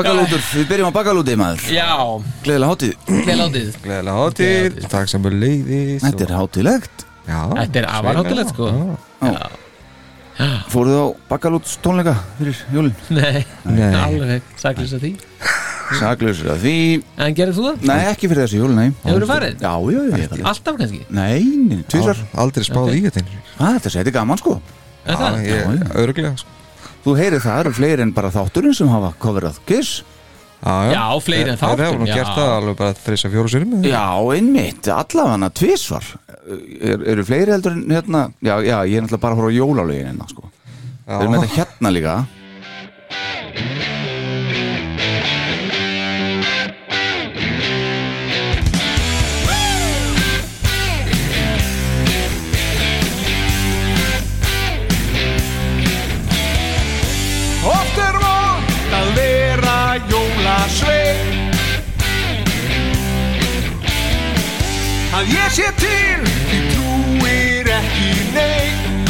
Bakalútur, við byrjum á bakalúti maður. Já, Gleðilega hátíð. Vel átið Gleðilega hátíð, takk sem er leiðis Þetta er hátíðlegt. Já, Þetta er afar hátilegt sko. Fóruð á bakalúts tónleika fyrir jólin? Nei, Nei. alveg saklis að því. Saklausur að því. En gerir þú það? Nei, ekki fyrir þessu jól, nei. Hefurðu farið? Já, já, já, Alltaf kannski? Nei, nei, tvisar Aldrei spáð í þetta. Hvað, þetta þetta er gaman sko. Er Örglega sko. Þú heyrið það eru fleiri en bara þátturinn sem hafa coverað Kiss. Já, Já, fleiri en Það þáttum, hefur nú já. gert það alveg bara þrisa fjóru sérum Já, einmitt, allavega tvisvar. Er, Eru fleiri heldur en hérna Já, já, ég er náttúrulega bara að horfa á jólalögin hérna sko. Við erum þetta hérna líka Að ég sé til, því trúir ekki neinn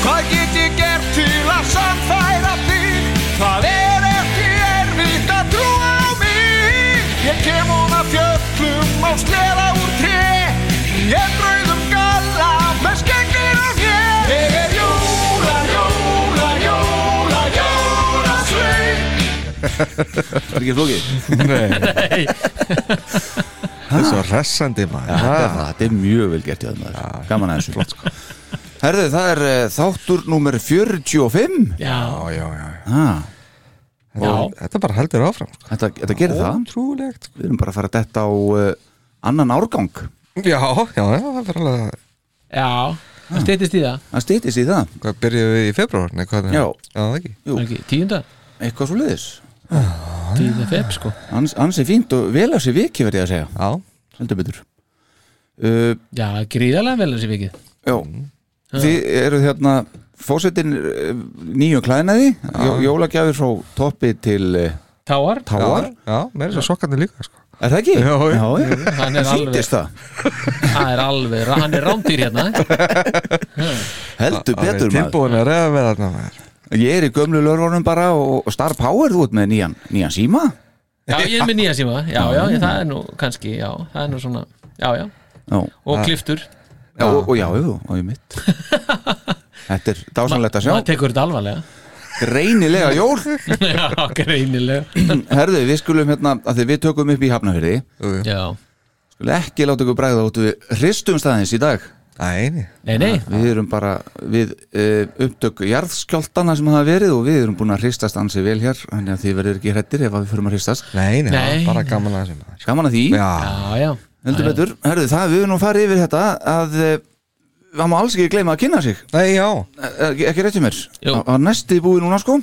Hvað get ég gert til að samfæra þig? Það er ekki erfitt að trúa á mig. Ég kem hún að fjöllum á sleða úr Ég er er ekki flókið? Nei. Það er svo hressandi maður. Þetta er það, þetta er mjög vel gert í það maður. Gaman að þessu. Flott sko. Herðu, það er uh, þáttur nummer 45 Já, Já, já, já. Ah, já, Þetta bara heldur áfram sko. þetta, þetta gerir það. Ótrúlegt. Sko. Við erum bara að fara að detta á uh, annan árgang. Já, já, já, það fyrir alveg já Það steytist í það. Það stýtist í það. Hvað byrjuðum við í februar? Er Já. Já, það ekki. Jú. Er ekki Tíunda, Eitthvað svo liðis feb sko. Ans, Ansi fínt og vel að sér viki verði ég að segja. Já, Heldur betur. Uh, Já, gríðarlega vel þessi vikið. Já. Þið eru hérna Fósettin uh, nýju klæðnaði Jó, Jólagjafir frá toppi til uh, Táar, táar já, já meira svo sokkandi líka sko. Er það ekki? Já, já. já. hann er Það alveg sýndist það? Það er alveg, hann er rándýr hérna. Heldur betur maður. Tilbúin að reyða með þarna maður Ég er í gömlu lörfunum bara og, Star Power þú ert með nýjan, nýjan síma. Já, ég er með nýja síma, já, já, ég, það er nú kannski, já, það er nú svona Já, já, Já, og kliftur. Já og, og já, já, og ég mitt. Þetta er dásanlegt að sjá. Maður tekur þetta alvarlega. Greinilega jól. Já, greinilega. Herðu, við skulum hérna að því við tökum upp í Hafnafyrði Já, Skulum ekki láta ykkur bræða út við hristum staðins í dag nei. Nei, nei. Við erum bara við uh, upptök jarðskjáltana sem hafa verið og við erum búin að hristast ansi vel hér þannig að þið verður ekki hrettir ef að við förum að hristast. Nei, nei, Nei. bara gaman að Gaman að því, Já, Já, já. Heldur betur. Herðu, það við erum nú farið yfir þetta að uh, það má alls ekki gleyma að kynna sig. Nei, já. Eh, ekki, ekki rétt hjá mér. Jú. Á- á næsti búið núna sko.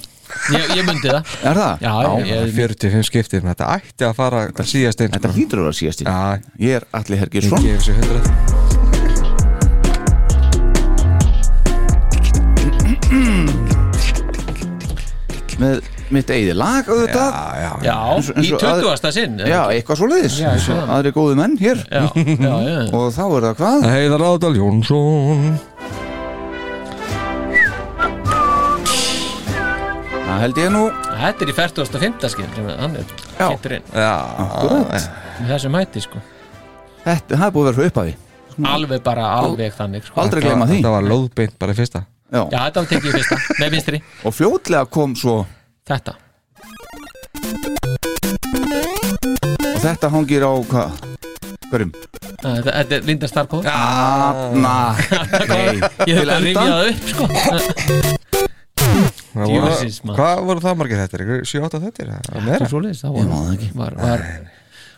Ég, ég myndi það. Er það? Já, ég, 45 skiptið, þetta ætti að fara síðast einn Þetta hlýtur að vera síðast Já, Ég er Alli ég Hergirsson með mitt eigið lag auðvitað. Já, já, já, Eins og- eins í og að- 20. sinn Já, eitthvað svo leiðis Já, eins og aðri góðu menn hér. Já, já, já. og þá er það hvað? Heiðar Ádal Jónsson. Það held ég nú. Þetta er í 45. skinn sem hann er Já. kynntur inn. Já, með þessum hætti sko. Þetta, það er búið að vera svo uppaði alveg bara alveg þannig sko. Aldrei gleyma því. Þetta var lóðbeint bara í fyrsta Já. Já, þetta var tekið í fyrsta, með vinstri Og fljótlega kom svo Þetta, og þetta hangir á hvað? Hverjum? Þetta, er Linda Starkó Já, Anna Nei, ég þurfti að rifja enda það upp sko Djöfisins, maður. Hvað voru það margir þetta? 7-8 þetta? Það var meira Svo svoleiðis, það Ég var, það ekki var, var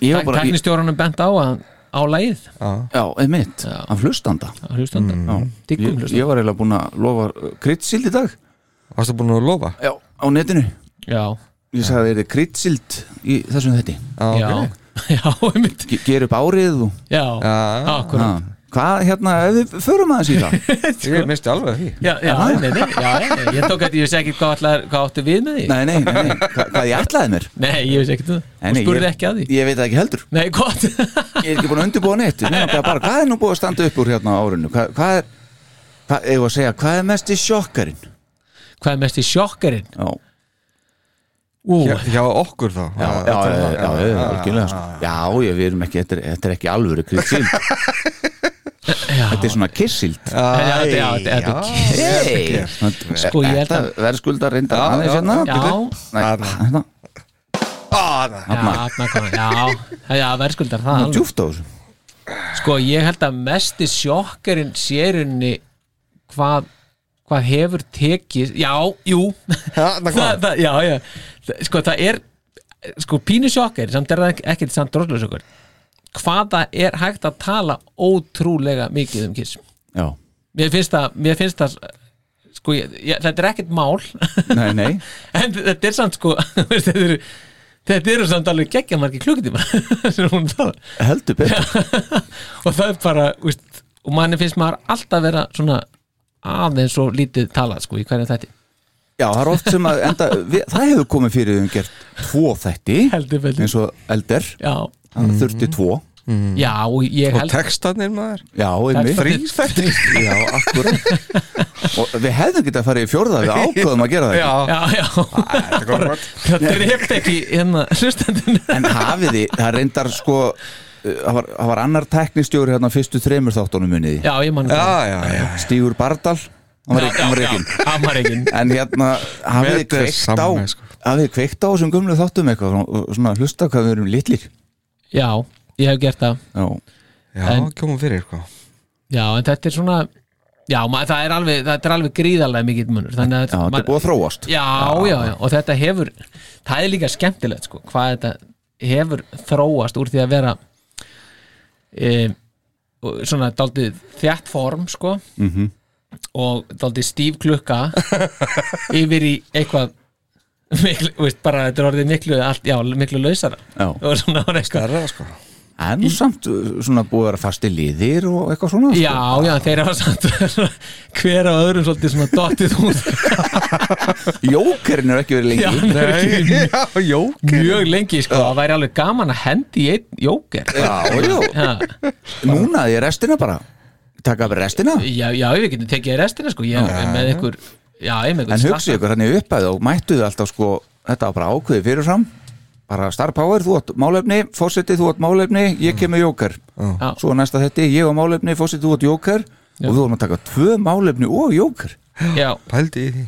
Ég ég, Teknistjóranum bent á að á lagið. Já, já, einmitt. Af hlustanda. Á hlustanda. Já. Diggum hlustanda. ég var eiginlega búin að lofa kryddsild í dag. Varstu búin að lofa? Já, á netinu. Já, Ég sagði að það er kryddsild í þessum þetti já, já, einmitt. Ge- Ger upp árið og Já, Já, akkurat Hvað, hérna, ef við förum aðeins í það? Ég misti alveg því. Já, já, nei, nei, já, já, ég tók að ég vissi ekki hvað, allar, hvað áttu við með því. Nei, nei, nei, nei. Hva, hvað ég ætlaði mér? Nei, ég vissi ekki það. Nei, Þú nei, spurði ekki að því. Ég veit það ekki heldur. Nei, gott. Ég er ekki búin að undirbúa neitt. Ég meina bara, bara, Hvað er nú búið að standa upp úr hérna á árinu? Hvað, hvað er Hvað, ég var að segja, hvað er mest í sjokkarinn? Hvað er mest í sjokkarinn? Já, Ú, Hjá, hjá okkur þá? Já, já, já, já, já, já, algjörlega, sko. já, ég, við erum ekki, þetta er, þetta er ekki alvöru kryddsild já, Þetta er svona kissild já, já, já, þetta er Hey, Sko, ég held að- Þetta verður skuldar reynda Já, aðeins já, hérna Já, Nei, hérna, Ah, já, þarna kom- já, já, verðskuldar það alveg. djúft á þessu. Sko, ég held að mesti sjokkarinn sérunni hvað hvað hefur tekið já, jú. Já, það það, það, já, já. Það- sko, það er sko, pínu sjokkar, samt er það ekkert samt droslusökkur hvað það er hægt að tala ótrúlega mikið um kiss? Já, mér finnst það, mér finnst það sko, ég, ég, þetta er ekkert mál. Nei, nei. En þetta er samt sko þetta eru Þetta eru samt alveg geggja margir klukkutíma sem hún tala Heldur betur. Og það er bara úst, og manni finnst maður alltaf vera svona aðeins og lítið talað sko í hverju þetta Já, það er oft sem að enda við, Það hefur komið fyrir um gert tvo þætti heldur veldur eins og elder. Já, hann þurfti tvo. Já og ég Og held textarnir maður? Já, Já, akkurat. Og við hefðum getað að fara í fjórða við ákveðum að gera það ekki. já, já það drept ekki hérna hlustandinn En hafið þið, það reyndar sko það var, það var annar teknistjóri hérna fyrstu þremur þáttunum muniði já, ég mann Já, já, já. Stígur Bardal ekki En hérna, hafið þið Þetta er kveikt á sko. við kveikt á þessum gömlu þáttum eitthvað svona hlusta hvað við erum litlir Já, ég hef gert það. Já, Já, kemum fyrir sko. Já, en þetta er svona Já, maður, það er alveg, þetta er alveg gríðarlega mikill munur já þetta er búið að þróast. Já, já, já, og þetta hefur það er líka skemmtilegt sko hvað þetta hefur þróast úr því að vera e, og svona daldið þjætt form sko Mhm. og daldið stíf klukka yfir í eitthvað miklu, veist, bara þetta er orðið miklu allt, já, miklu lausara. Já. og svona var eitthvað Stærra sko. En samt uh, svona búið að vera fasti liðir og eitthvað svona sko. Já, já, þeir hafa samt hver á öðrum svolítið svona dottið út. Jókerinn er ekki verið lengi. Já, hann er ekki Já, jó mjög lengi sko, það væri alveg gaman að hendi í einn jóker. Já, já, Já, núna því restina bara. Taka upp restina. Já, já, við getum tekið restina sko, ég er með ykkur Já, ykkur En hugsið ykkur hann í upphæð og mættuðu alltaf sko Þetta var bara ákveðið fyrirfram Bara star power, þú átt málefni Fósiti, þú átt málefni, ég kemur jóker. Já. Svo næsta þetta, ég á málefni Fósiti, þú átt jóker. Og þú vorum að taka tvö málefni og jóker. Já, Pældi í því.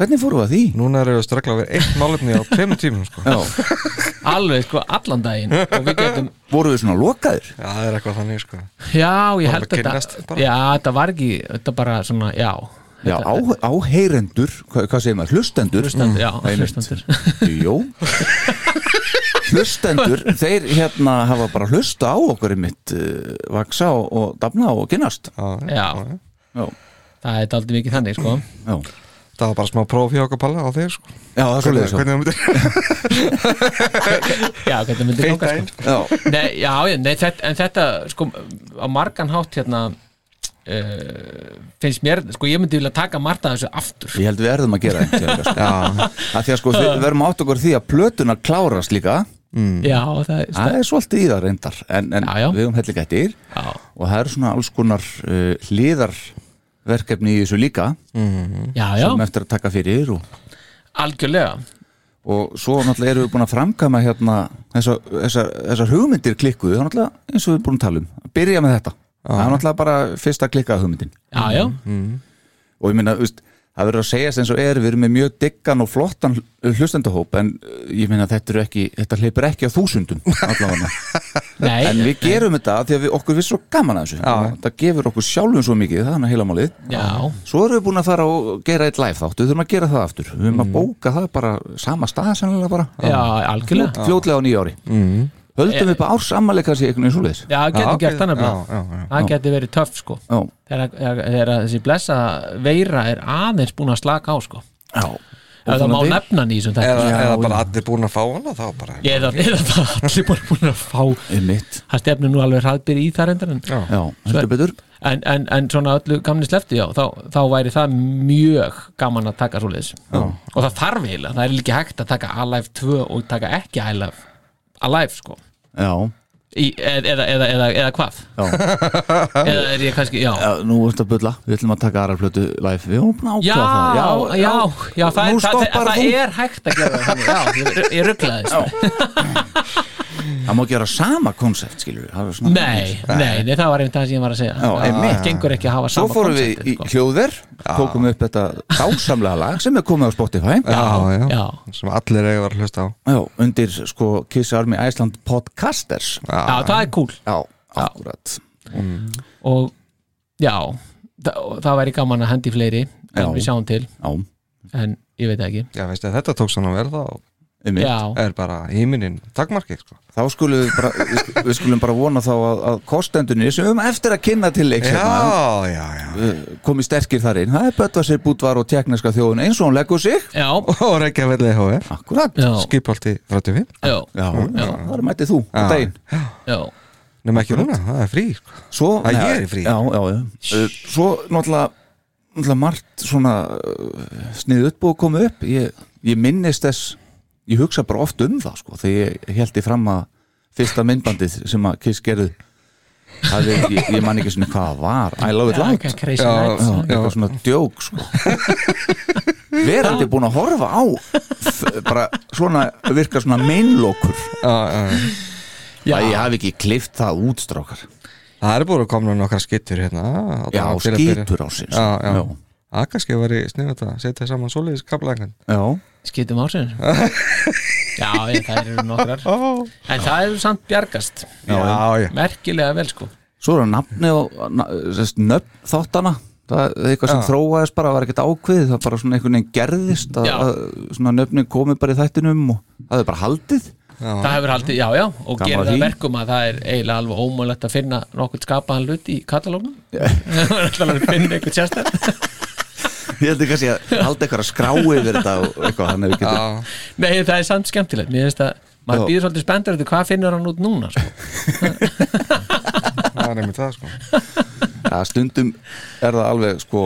Hvernig fórum við að því? Núna erum við að strakla við eitt málefni á tveimur tímum sko. Já, alveg sko allan daginn. Og við getum, voru við svona lokaðir? Já, það er eitthvað þannig sko. Já, ég Bara held að þetta. Já, þetta var ekki, þetta bara svona, já Já, á, áheyrendur, hvað, hvað segir maður, hlustendur? Hlustendur, já, einmitt. hlustendur. Jó Hlustendur, þeir hérna hafa bara hlusta á okkur í mitt uh, vaksa og, og dafna og kynnast. Já, Já, það er aldrei mikið þannig sko. Já, Það var bara smá próf hjá okkar palla á þig sko. Já það er svo leiðis Hvernig það myndir Já, hvernig myndi Eitt ganga daginn sko. Já, Nei, já, já, nei, þetta, en þetta sko, á margan hátt hérna uh, finnst mér, sko, ég myndi vilja taka margt af þessu aftur. Ég held við erðum að gera þetta sko. Að því að sko við verðum átt okkur því að plötuna klárast líka. Já, það er, er svolítið í það reyndar en, en Já, já. við höfum hellig gættir já, og það eru svona alls konar uh, hliðarverkefni í þessu líka já, já, sem eftir að taka fyrir og, algjörlega. Og svo náttúrulega erum við búin að framkama hérna þessar, þessar, þessar hugmyndir klikkuðu eins og við erum búin að tala um. Að byrja með þetta það er náttúrulega bara fyrsta klikkað hugmyndin. Já, já, og ég minna, það verður að segjast eins og er við erum með mjög diggan og flottan hlustendahóp en uh, ég minna þetta þetta hleypur ekki á þúsundum allavega. Nei. En við gerum þetta af því að við, okkur við svo gaman að þessu. Já. það gefur okkur sjálfum svo mikið, það er hann heila málið. Já, svo erum við búin að fara og gera eitt live þáttu við þurfum að gera það aftur, við höfum að bóka það bara sama stað sennilega bara. Já, algjörlega. Fljótlega á nýja ári. Mm. Höldum við bara árs ammali kannski einhvern veginn svoleiðis. Já, það getur gert þannig bara já Það getur verið töff sko. Þegar, þessi blessa veira er aðeins búin að slaka á sko. Já. Ef það má nefna þessum Eða, þetta eða bara allir búin að fá hana þá bara. Eða, eða það allir bara búin að fá. Einmitt, Það stefnir nú alveg hraðbyr í það reyndar en, Já. já, heldur betur. En, en, en svona öllu gamni slefti já, þá, þá væri það mjög gaman að taka svoleiðis. Og það þarf eiginlega, það er líka hægt að taka Alive 2 og taka ekki Alive Alive sko. Já, í, eða, eða, eða, eða, eða hvað? Já, eða er ég kannski, já. Já nú ertu að bulla. Við ætlum að taka aðra plötu live. Við erum búin að Já, já, það. Já, já, það, er, það, það, það er hægt að gera það já, ég, ég rugglaði það má gera sama koncept skilur við Nei, nei, nei, það var einmitt það sem ég var að segja. Já, einmitt. Það gengur ekki að hafa Svo sama fórum við konceptið, í sko. hljóðver tókum upp þetta dásamlega lag sem er komið á Spotify. Já, já, Já. sem allir eiga að vera að hlusta á. Já, undir sko Kiss Army Iceland Podcasters. Já, það er cool. Já, akkurat. Og já, það, það væri gaman að hendi fleiri en Já. við sjáum til, Já, en ég veit ekki. Já, veistu að þetta tók svona vel þá um Já, er bara híminin takmarkið sko. Þá skulum við bara, við- við skulum bara vona þá að, að kostendunni sem við höfum eftir að kynna til hérna, Já, já, já. komið sterkir þar inn, það er Böttvarsir Búdvar og tekniska þjóðun eins og hún leggur sig. Já, Og reykja velið HF Akkurat, já, Skipholti 35 já, já, já, það er mætið þú á daginn. Já, Nefnum ekki núna, það er frí sko. Svo, Að Nei, ég er frí. Já, já, já. Uh, Svo náttúrulega, náttúrulega margt svona uh, sniðið upp og komið upp. Ég, ég minnist þess ég hugsa bara oft um það sko þegar ég held í fram að fyrsta myndbandið sem að Kiss gerðu það er, ég, ég man ekki svona hvað var. I love it já, loud. Já, Já, eitthvað svona djók sko. Verandi búin að horfa á bara svona virka svona meinlokur. Já, já, já að ég hafi ekki klift það út strákar. Það er búin að koma nokkra skittur hérna. Já, allavega til að byrja. skítur á sig Já, já. Að kannski var í sniðvægt að setja saman svoleiðis kablaðingan Já, skýtum ásinn já, ég, það eru nokkrar. En það eru samt bjargast. Já, já, merkilega vel sko. Svo er það nafni og nöfn þáttana það er eitthvað sem Já. þróaðist bara, var ekkert ákveðið. Það bara svona einhvern veginn gerðist að, Já. að svona nöfnin komið bara í þættinum og það er bara haldið. Það hefur haldið, já já, og gerir að það verkum að það er eiginlega alveg ómögulegt að finna nokkuð skapaðan hlut í katalógnum það er alltaf að finna eitthvað sérstar ég heldur kannski að halda eitthvað að skrá yfir þetta og eitthvað við getum já, nei, það er samt skemmtilegt, mér finnst að maður Já. býður svolítið spenntur eftir hvað finnur hann út núna sko. það er einmitt það sko. Að stundum er það alveg sko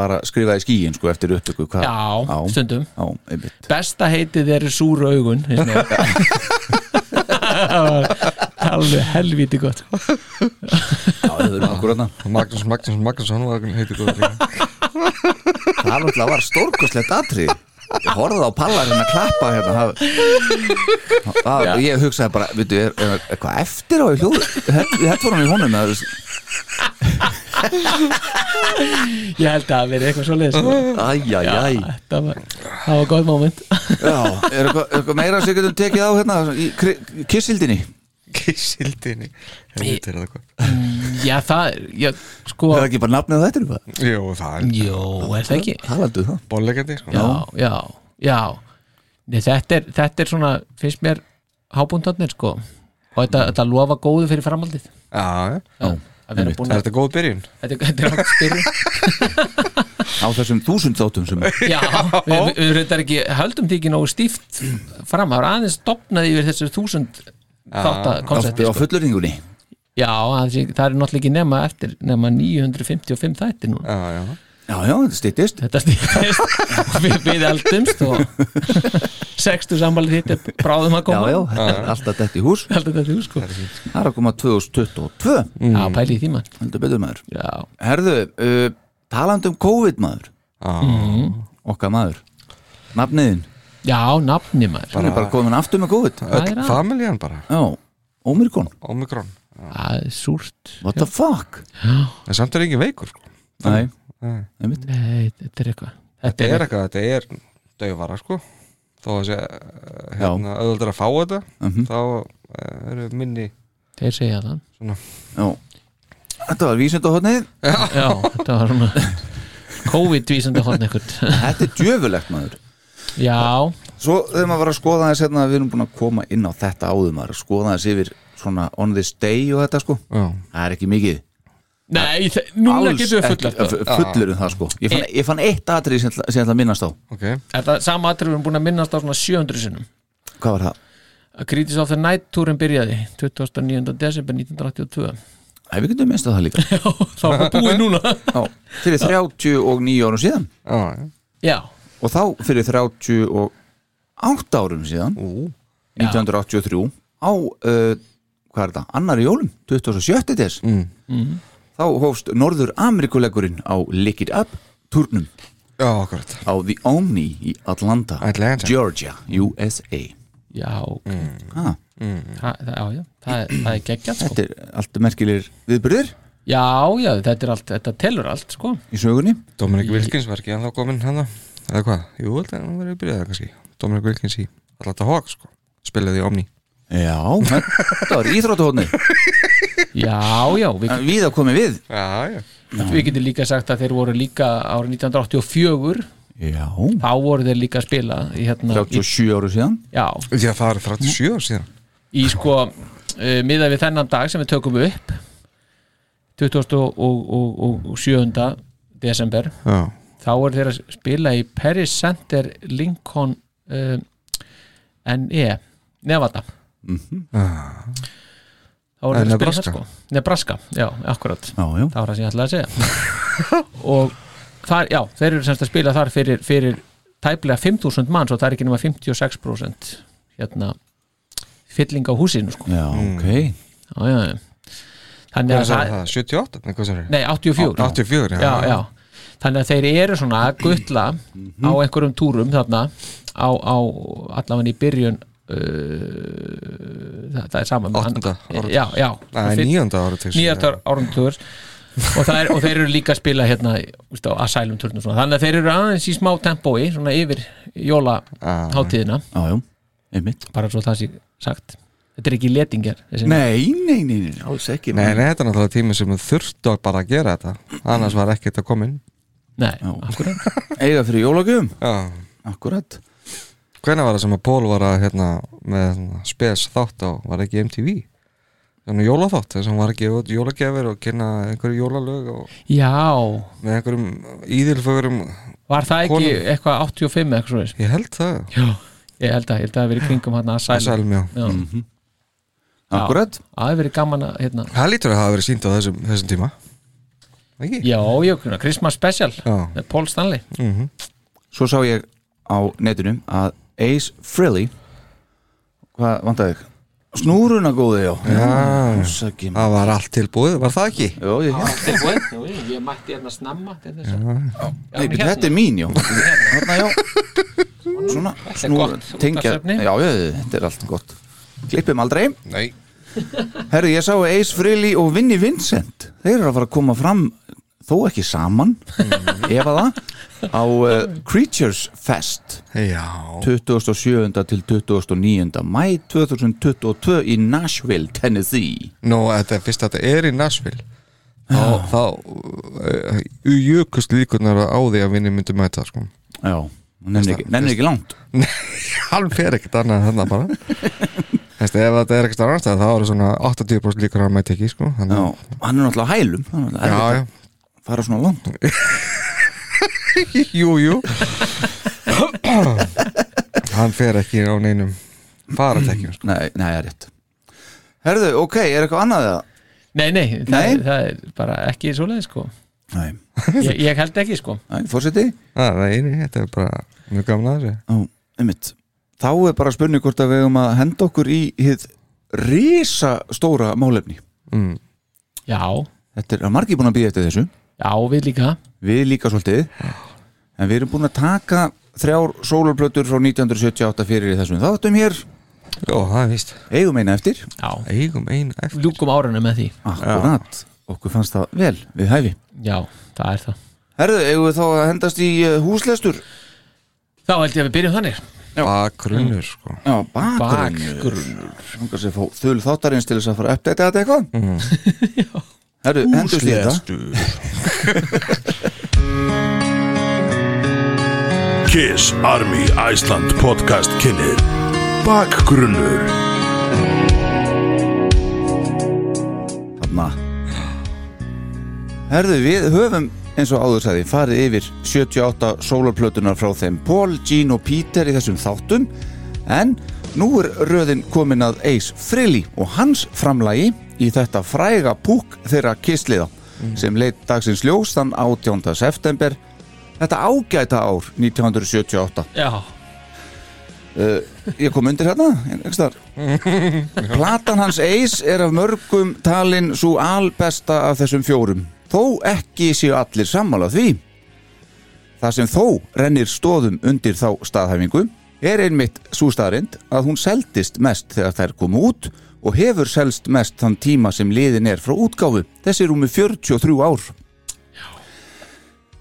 bara skrifa í skíin sko eftir upptöku hvað, já, stundum. Já, einmitt. Besta heitið eru súru augun var alveg helvíti gott. Já, það er okkur þarna. Magnús Magnús Magnússon var heiti góður líka það náttúrulega var stórkoslegt atrið ég horfði á pallarinn að klappa hérna. Það, það, ég hugsaði bara veitu, er, er eitthvað eftir á í hljóð þetta var hann í honum eða, ég held að það verið eitthvað svo leið æj, æj, Já, æj. þetta var, það var gott moment. Já, er eitthvað, eitthvað meira sem við getum tekið á hérna í kri- kissildinni? Kissildinni? Helviti er það gott já það, er- já, sko. Er það ekki bara nafnið á þetta Jú, það er Jó, er það ekki? það valdu það. Bónleikandi sko. Já, já, já. Nei, þetta, er, þetta er svona, finnst mér hábúndarnir sko. Og þetta, þetta lofa góðu fyrir framhaldið. Já, já. Já, að vera búin Er að þetta góð byrjun? Þetta, þetta er átt spyrja á þessum þúsund þáttum sem Já, við, við, reyndar ekki höldum því ekki nógu stíft fram, það var aðeins stopnaði yfir þessu þúsund þátt að á, sko. fullurringunni Já, það sé- það er náttúrulega ekki nema eftir nema 955 þætti nú Já, já. Já, já, þetta stýttist Þetta stýttist við, við eldumst og sextu sambalið hitt er bráðum að já, koma. Já, þetta er alltaf þetta í hús. Alltaf þetta er sko. Það er að koma 2022 Já, pæli í því maður. Heldur betur maður. Já, herðu, uh, talandi um COVID maður. Já, okkar maður. Nafniðin, já nafni maður. Er bara komin aftur með COVID. Er öll að? familjan bara. Já, Omikron, Omikron Það er súrt. What the fuck? En samt er ekki veikur sko. Nei, Nei. Nei, þetta er eitthvað. Þetta er eitthvað, þetta er döfara sko. Þó að sé eh, hérna, auðvitað að fá þetta Mhm. þá eh, eru minni Þeir segja það. já. þetta var vísindahotnið Já, þetta var svona COVID-vísandi hotn eitthvað þetta er djöfulegt maður. Já, svo þegar maður var að skoða þess hérna, við erum búin að koma inn á þetta áður maður að skoða þess yfir svona on this day og þetta sko. Já, það er ekki mikið. Nei, þe- núna Alls getum við ekki- fullast f- fullur um það sko. Ég fann, ég fann eitt atrið sem, ætla- sem ég ætla að minnast á. Ok. Þetta sama atrið við erum búin að minnast á svona 700 sinnum? Hvað var það? að Kritis of the Night túrin byrjaði 29. desember 1982 Æ, við getum minnst á það líka. Já, þá var búið núna. Já, fyrir 39 árum síðan. Já, já. Já, og þá fyrir 38 árum síðan Ú, 1983 á, uh, hvað er þetta, annari jólum 27. des. Mm. þá hófst Norður Amerikuleikurinn á Lick It Up turnum. Já, akkurat. Á The Omni í Atlanta, Atlanta. Georgia, USA já, ha, það, það, já, já. Það, er- það er geggjart sko. Þetta er allt merkilegir viðbyrðir Já, já, þetta er allt, þetta telur allt sko. Í sögunni? Dominic Wilkins var ekki ennþá komin hann eða hvað, jú, þetta er hann verið að byrja það kannski. Dominic Wilkins í Atlanta Hawks sko. spilaði í Omni Já, þetta var íþróttahóðni Já, já, við, Við að komið við. Já, já. Við getum líka sagt að þeir voru líka árið 1984 Já, þá voru þeir líka að spila í, hérna, í, 37 áru síðan. Já, Já, það er 37 ár síðan. Í sko uh, miðað við þennan dag sem við tökum upp 27. desember Já, þá eru þeir að spila í Paris Center Lincoln uh, NE Nevada þá voru þeir að spila Eh, þar Nebraska. sko. Nebraska, já, akkurat. Já, já, það var það sem ég ætlaði að segja. Og þar, já, þeir eru semst að spila þar fyrir, fyrir tæplega 5.000 manns og það er ekki nema 56% hérna fylling á húsinu sko. Já, ok. Já, já, já. þannig að það, það? 78? Nei, hvað sagði nei, 84 84, já, já, já. þannig að þeir eru svona að guttla á einhverjum túrum þarna á, á allavega í byrjun það, það er sama með hann- Áttunda Nei, nýjönda ára til nýjastar árumtugur og, það er, og þeir eru líka að spila hérna á Asylum turnum svona. þannig að þeir eru aðeins í smá tempói svona yfir jólaháttíðina einmitt. Bara svo það sé sagt. Þetta er ekki letingjar þessi Nei, nei, nei, nei, alls ekki Nei, nei, þetta er náttúrulega tími sem þurftu að bara að gera þetta. Annars var ekkert að koma inn. Nei, akkurat. Eiga fyrir jólagjöfum, akkurat hvenær var það sem að Pól var að hérna, með hérna, spes þátt á, var það ekki MTV þannig jólaþátt, þess að hann var ekki út jólagjafir og kynna einhverju jólalög og Já, með einhverjum íðilfögurum var það ekki Konum. eitthvað 85 eitthvað svo ég held það, Já, ég held að, ég held að það hafi verið kringum hann að Asylum, já. Já, Já. Akkurat það hefur verið gaman að hérna. Það lítur að hafa verið sínt á þessum, þessum tíma. Ekki? Já, já, Christmas special Já. með Paul Stanley. Svo sá ég á netinu að Ace Frehley. Hvað vantaði þig? Snúruna góði, já. Já. Það var allt tilbúið, var það ekki? Jó, ég hér Tilbúið, já, já, ég mætti hérna snemma til þess að Nei, byrju, þetta er mín, já. Þarna, já. Svona, snúr, gott tengja. Já, já, þetta er allt gott. Klippum aldrei. Nei. Herru, ég sá Ace Frehley og Vinnie Vincent. Þeir eru að fara að koma fram Þó ekki saman Ef að það Á uh, Creatures Fest Já 27. til 29. mæ 2022 í Nashville, Tennessee Nú, þetta er fyrst að þetta er í Nashville þá, þá uh, jökust líkunar á því að vinni myndi mæta sko. Já, nennir ekki, nennir ekki langt hann fer ekkert annað en þannig bara ef þetta er ekkert annars þá er það svona 80% líkur að mæti ekki sko. Já, Þannig, hann er náttúrulega hælum það er já, já. Fara svona langt jú, jú. Hann fer ekki á neinum faratekjum sko. Nei, nei, það er rétt. Herðu, ok, er eitthvað annað eða? Nei, nei, það, Nei? Er, það er bara ekki svoleið sko. Nei, ég, ég held ekki sko. Nei, fórseti ah, nei, nei, þetta er bara mjög gaman að þessu. Ó, einmitt. Þá er bara spurning hvort að við höfum að henda okkur í hið risa stóra málefni. Mm. Já, Þetta er að margir búin að býða eftir þessu já, við líka. Við líka svolítið. En við erum búin að taka þrjár sólarplötur frá 1978 fyrir í þessum þáttum hér. Jó, það er víst. Eigum eina eftir. Já, Eigum einu eftir. Ljúkum árunum með því. Akkurat, okkur fannst það vel við hæfi. Já, það er það. Herðu, eigum við þá að hendast í uh, húslestur? Þá held ég að við byrjum þannig. Bakgrunnur sko. Já, bakgrunn Bakgrunnur Þannig að fá þul þáttarins til þess að fara að uppdæta þetta eitthvað Herðu, hendust í þetta Kiss Army Iceland podcast kynir Bakgrunnur. Þarna. Herðu, við höfum eins og áður sagði farið yfir 78 sólarplötunar frá þeim. Paul, Gene og Peter í þessum þáttum. En nú er röðin komin að Ace Frehley og hans framlagi í þetta fræga púk þeirra kistliða sem leitt dagsins ljós þann 18. september þetta ágæta ár 1978 Já, ég kom undir hérna platan hans Ace er af mörgum talin svo albesta af þessum fjórum. Þó ekki séu allir sammála því. Það sem þó rennir stóðum undir þá staðhæfingu er einmitt svo staðrind að hún seldist mest þegar þær komu út og hefur selst mest þann tíma sem liðin er frá útgáfu þessi rúmi 43 ár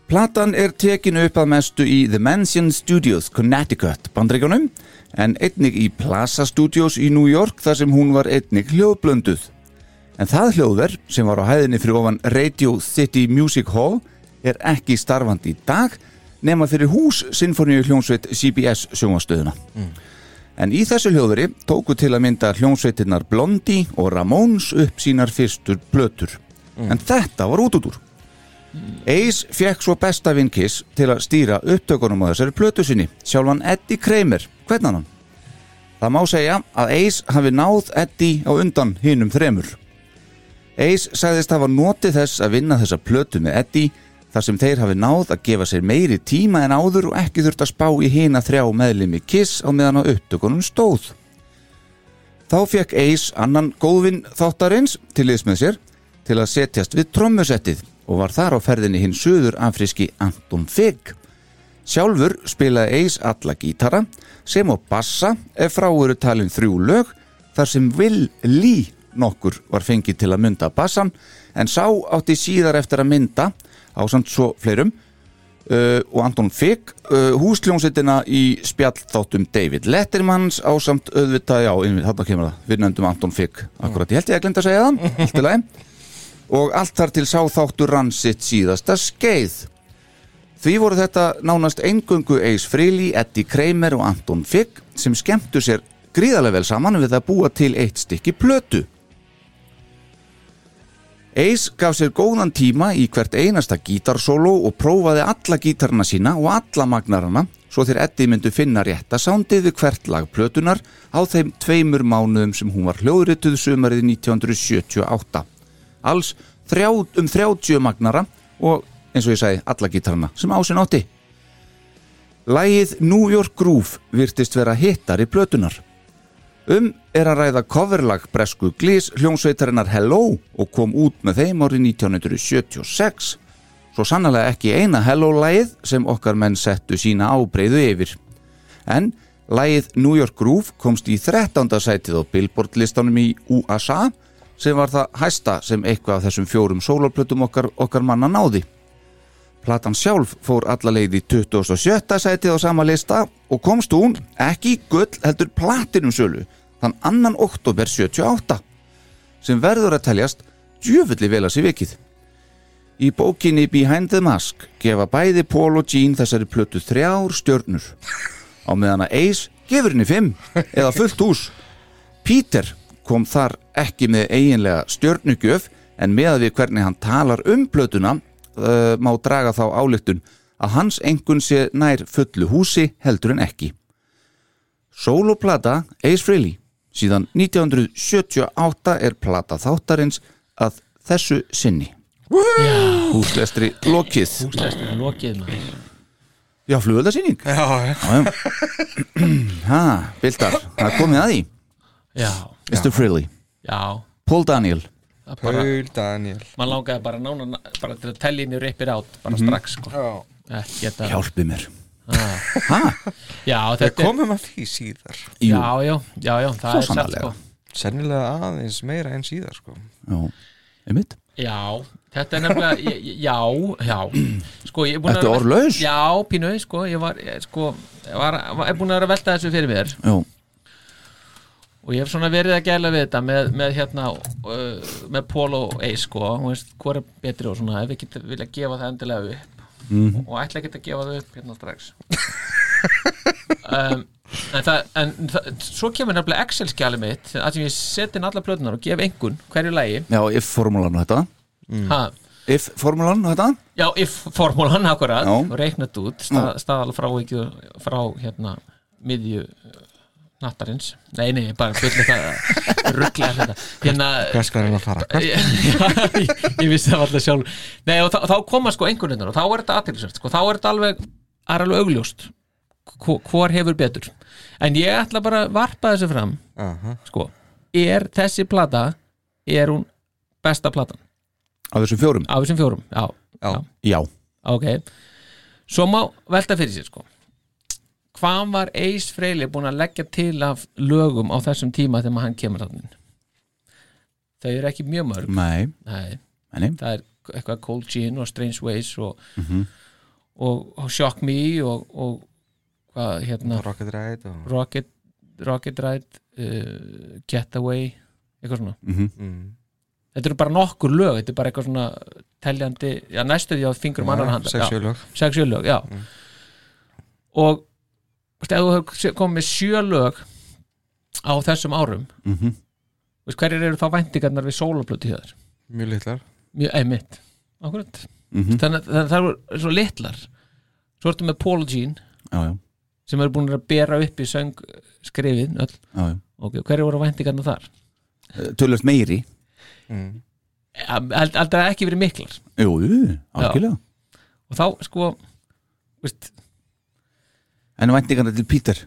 Platan er tekinu upp að mestu í The Mansion Studios, Connecticut, bandreikunum, en einnig í Plaza Studios í New York þar sem hún var einnig hljóðblönduð. En það hljóðver sem var á hæðinni fyrir ofan Radio City Music Hall er ekki starfandi í dag nema fyrir hús Sinfoníu hljónsveit CBS sjóngastöðuna. En í þessu hljóðveri tóku til að mynda hljónsveitinnar Blondie og Ramones upp sínar fyrstur blötur. En þetta var út út úr. Ace fekk svo besta vinn Kiss til að stýra upptökunum á þessari plötu sinni, sjálfan Eddie Kramer. Hvernig hann? Það má segja að Ace hafi náð Eddie á undan hinum þremur. Ace sagðist hafa notið þess að vinna þessa plötu með Eddie þar sem þeir hafi náð að gefa sér meiri tíma en áður og ekki þurft að spá í hina þrjá meðlimi Kiss á meðan á upptökunum stóð. Þá fekk Ace annan góðvinn þáttarins til liðs með sér til að setjast við trommusettið og var þar á ferðinni hinn söður afríski Anton Figg. Sjálfur spilaði Ace alla gítara sem á bassa ef frá eru talin þrjú lög þar sem Will Lee nokkur var fengið til að mynda bassan en sá átti síðar eftir að mynda á samt svo fleirum. Uh, og Anton Figg uh, húsljónsettina í spjallþáttum David Lettermans á samt auðvitað, já, þarna kemur það. Við nefndum Anton Figg, akkurat, ég held ég að glinda að segja það. Allt í lagi. Og allt þar til sá þáttur rann sitt síðasta skeið. Því voru þetta nánast eingöngu Ace Frehley, Eddie Kramer og Anton Figg sem skemmtu sér gríðarlega vel saman við að búa til eitt stykki plötu. Ace gaf sér góðan tíma í hvert einasta gítarsólo og prófaði alla gítarna sína og alla magnarana svo þegar Eddie myndu finna rétta sándið við hvert lag plötunar á þeim tveimur mánuðum sem hún var hljóðrituð sumarið 1978. Alls þrjá, um 30 magnara og eins og ég sagði alla gítarna sem ásinn átti. Lægið New York Groove virtist vera hittar í plötunar. Um er að ræða coverlag bresku glís hljómsveitarinnar Hello og kom út með þeim árið 1976. Svo sannlega ekki eina Hello-lægið sem okkar menn settu sína ábreyðu yfir. En lægið New York Groove komst í 13. sætið á Billboard listanum í USA sem var það hæsta sem eitthvað af þessum fjórum sólarplötum okkar, okkar manna náði. Platan sjálf fór alla leið í 27. sætið á sama lista og komst hún ekki gull heldur platinum sölu þann annan oktober 78 sem verður að teljast djöfulli vel að sér vikið. Í bókinni Behind the Mask gefa bæði Paul og Gene þessari plötu þrjár stjörnur á meðan að Ace gefur henni fimm eða fullt hús. Peter kom þar ekki með eiginlega stjörnugjöf en með að við hvernig hann talar um plötuna uh, má draga þá ályktun að hans engun sé nær fullu húsi heldur en ekki. Soloplata Ace Frehley síðan 1978 er plata þáttarins að þessu sinni. Húslestri lokið. Húslæstur lokið Já, flugöldasýning. Já, já. Ha, Bildar, það komið að því. Já, Mr. Frehley, já Paul Daniel. bara, Paul Daniel Man langaði bara nána bara til að í rippir átt bara Mhm. strax sko. Já. Ekki þetta Hjálpi mér. Já, Við þetta komum að því síðar. Já, já, já, já, það Svo er satt sannarlega. sko. Sennilega aðeins meira en síðar sko. Já, einmitt. Já, þetta er nefnilega ég- ég- Já, já. Sko, ég er búin Þetta er að orðlaus. Já, pínu, sko, ég var ég, sko, ég var, var, er búin að vera að velta þessu fyrir mér. Já, og ég hef svona verið að gæla við þetta með, með hérna uh, með Paul og Ace sko. Hún veist hvað er betri og svona ef við getum vilja gefa það endilega upp Mhm. og ætla ekki að gefa það upp hérna strax. Um, en það en það, svo kemur nefnilega Excel-skjali mitt að sem ég set inn alla plötunar og gef engun hverju lægi já, if-formúlan og þetta. ha, If-formúlan og þetta. já, if-formúlan akkurat. Reiknat út stað, staðal frá frá hérna miðju nattarins. Nei, nei, bara byrja þetta rugglega þetta hérna. Hvað skal hann að fara? Já, ég, ég vissi það alltaf sjálf Nei, og þá, þá koma sko einhvern og þá er þetta aðtilsvært, sko, þá er þetta alveg það er alveg augljóst hvor hefur betur. En ég ætla bara að varpa þessu fram Aha. sko, er þessi plata er hún besta platan? Af þessum fjórum. af þessum fjórum, já, Já. Já. ok. Svo má velta fyrir sér sko hvað var Ace Frehley búin að leggja til af lögum á þessum tíma þegar hann kemur þannig þau eru ekki mjög mörg. Nei, Nei, nei, það er eitthvað Cold Gin og Strange Ways og, Mhm. og, og Shock Me og, og hvað hérna? Rocket Ride og... Rocket, Rocket Ride uh, Getaway eitthvað svona. Mhm. mm. þetta eru bara nokkur lög, þetta er bara eitthvað svona teljandi, já næstu því á fingurum annar handar Sexual lög. sexual lög, já. Og ef þú hefur komið með sjö lög á þessum árum Mhm. veist, hverjir eru þá væntingarnar við sólaplötu hjá þér? Mjög litlar Mjög einmitt, akkurat Mhm. þannig að það eru svo litlar svo ertu með Paul Jean Já, já, sem eru búin að bera upp í söng skrifin öll, já, já. ok, hverju voru væntingarnar þar? Eh, Tölvöld meiri. mm. Aldrei ekki verið miklar Jú, jú, algjörlega. og þá sko veist, En væntingarna til Peter.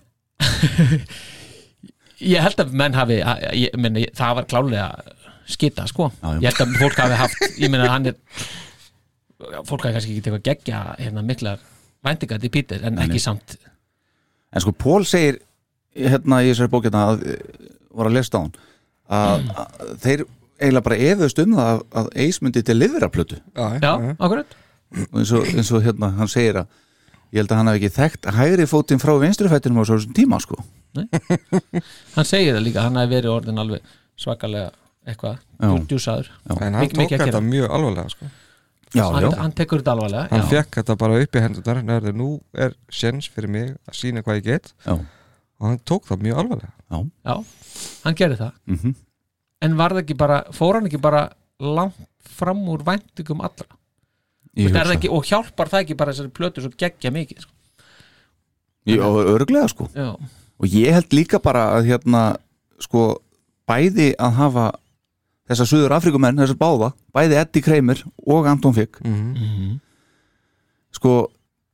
ég held að menn hafi ég, meni, það var klálega skita sko, Já, já. ég held að fólk hafi haft ég meina hann er fólk hafi kannski ekki tekað gegja hérna miklar væntingar til Peter en Nei, ekki samt. En sko, Pól segir hérna í þessari bókjarna að var að lesta á hann að, að þeir eiginlega bara efust um það að, að Ace myndi til livraplötu já, Já, akkurat. Og eins og, eins og hérna hann segir að ég held að hann hafi ekki þekkt hægri fótinn frá vinstrifættinum á svo tíma sko. Hann segir það líka, hann hafi verið orðin alveg svakalega eitthvað djúsaður. En hann tók þetta gera. mjög alvarlega sko. Já, hann, já, hann tekur þetta alvarlega hann já. fekk þetta bara upp í hendunar nærði, nú er sjens fyrir mig að sína hvað ég get. Já, og hann tók það mjög alvarlega. Já. Já, hann gerði það. Mm En var það ekki bara, fór hann ekki bara langt fram úr væntingum allra ekki, og hjálpar það ekki bara þessari plötu svo geggja mikið sko. og örglega sko. Já, og ég held líka bara að hérna sko bæði að hafa þessa Suður Afrikumenn, þessa báða bæði Eddie Kramer og Anton Figg. Mm sko,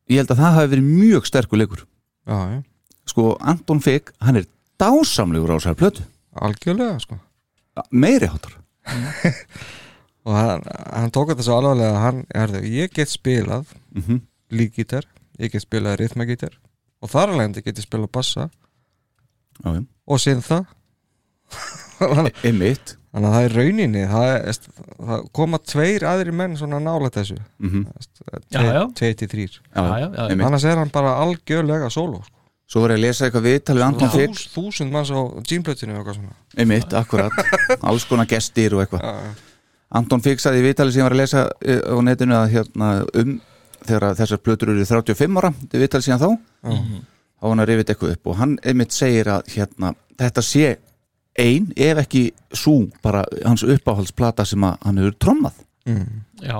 ég held að það hafi verið mjög sterkur leikur. Já, já, sko, Anton Figg, hann er dásamlegur á þessari plötu, algjörlega sko. meiri hátar og hann, hann tók þetta svo alvarlega að hann, herðu, ég get spilað mm -hmm. líkgítar, ég get spilað rithmagítar og þar alveg get ég spilað bassa já, já. og síðan það þannig einmitt að það er rauninni það, er, það koma tveir aðri menn svona nála þessu mm já. 23 já, já, já, einmitt. annars er hann bara algjörlega sóló sko. svo var ég að lesa eitthvað viðtal við Anton Figg Þús, þúsund manns á gymplötinu og eitthvað svona einmitt, akkurat, alls konar gestir og eitthvað. Anton Figg saði í viðtali sem ég var að lesa eh, á netinu að hérna um þegar að þessar plötur eru 35 ára þetta er viðtali síðan þá. Þá var hann að rifið eitthvað upp og hann einmitt segir að hérna, þetta sé ein ef ekki svo bara hans uppáhaldsplata sem að hann hefur trommað. Já.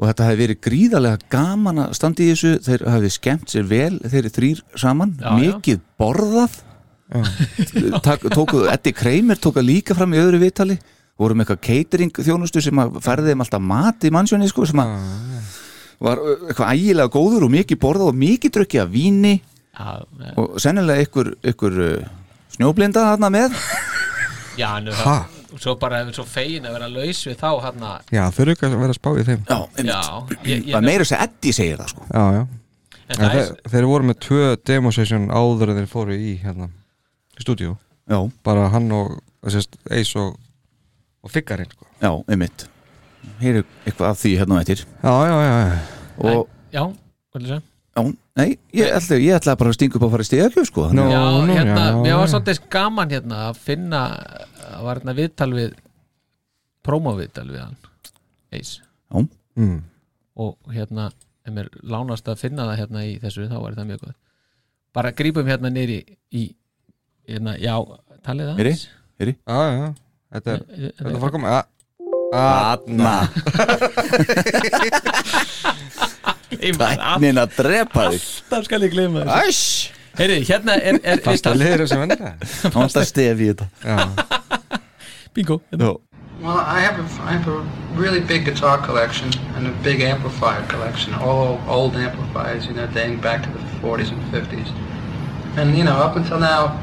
og þetta hefði verið gríðarlega gaman að standa í þessu, þeir hafi skemmt sér vel þeir eru þrýr saman, Já, já. mikið borðað. Tak, tóku, Eddie Kramer tók að líka fram í öðru viðtali voru með eitthvað catering þjónustu sem að færði þeim alltaf mat í mannsjóni sko, sem að var ö, eitthvað ægilega góður og mikið borðað og mikið drukkið af víni. Já, já, og sennilega ykkur, ykkur uh, snjóblinda þarna með. Já Ha? það, svo bara svo fegin að vera laus við þá hann já þau eru ekki að vera að spá í þeim. Já, ég, það er meira þess að Eddie segir það sko. Já, já. en En það þeir, er, þeir voru með tvö demosession áður en þeir fóru í hérna í stúdíu Já, bara hann og sérst, Ace og, og Figgarinn sko. já, einmitt Hér er eitthvað af því hérna á eftir já, já, já, já. og, já, hvað er það? já, nei, ég ætla, ég ætla bara að stinga upp að fara í stegagjöf sko. Þannig Já, nú, hérna, já, mér var já. svolítið gaman hérna að finna að var hérna viðtal við prómoviðtal við hann Ace Mm. og hérna, ef mér lánast að finna það hérna í þessu, þá var það mjög góð bara grípum hérna nýri í, hérna, já, talið það Heyri? aðeins? Heyri? já, já, þetta er Eh, eh, þetta er fara að koma Þarna. Gleyma þér, Tæknin að drepa þig. Alltaf skal ég gleyma þessu. Æsj Heyri, hérna er, er fasta viðtal liður sem vennilega Nátt að stefi þetta. Já, bingo, hérna. Já, Well, I have a, I have a really big guitar collection and a big amplifier collection, all old amplifiers, you know, dating back to the 40s and 50s. And, you know, up until now,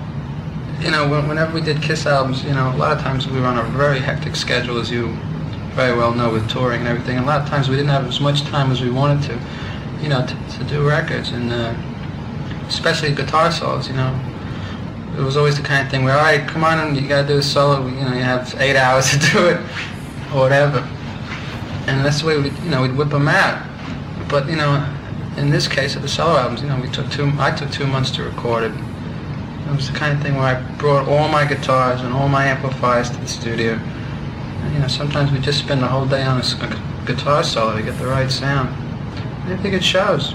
you know, whenever we did Kiss albums, you know, a lot of times we were on a very hectic schedule, as you very well know, with touring and everything. And a lot of times we didn't have as much time as we wanted to, you know, to, to do records, and uh, especially guitar solos, you know it was always the kind of thing where, all right, come on, and you gotta do a solo. You know, you have eight hours to do it, or whatever. And that's the way we, you know, we'd whip them out. But you know, in this case of the solo albums, you know, we took two. I took two months to record it. It was the kind of thing where I brought all my guitars and all my amplifiers to the studio. And, you know, sometimes we just spend the whole day on a, a gu- guitar solo to get the right sound. And I think it shows.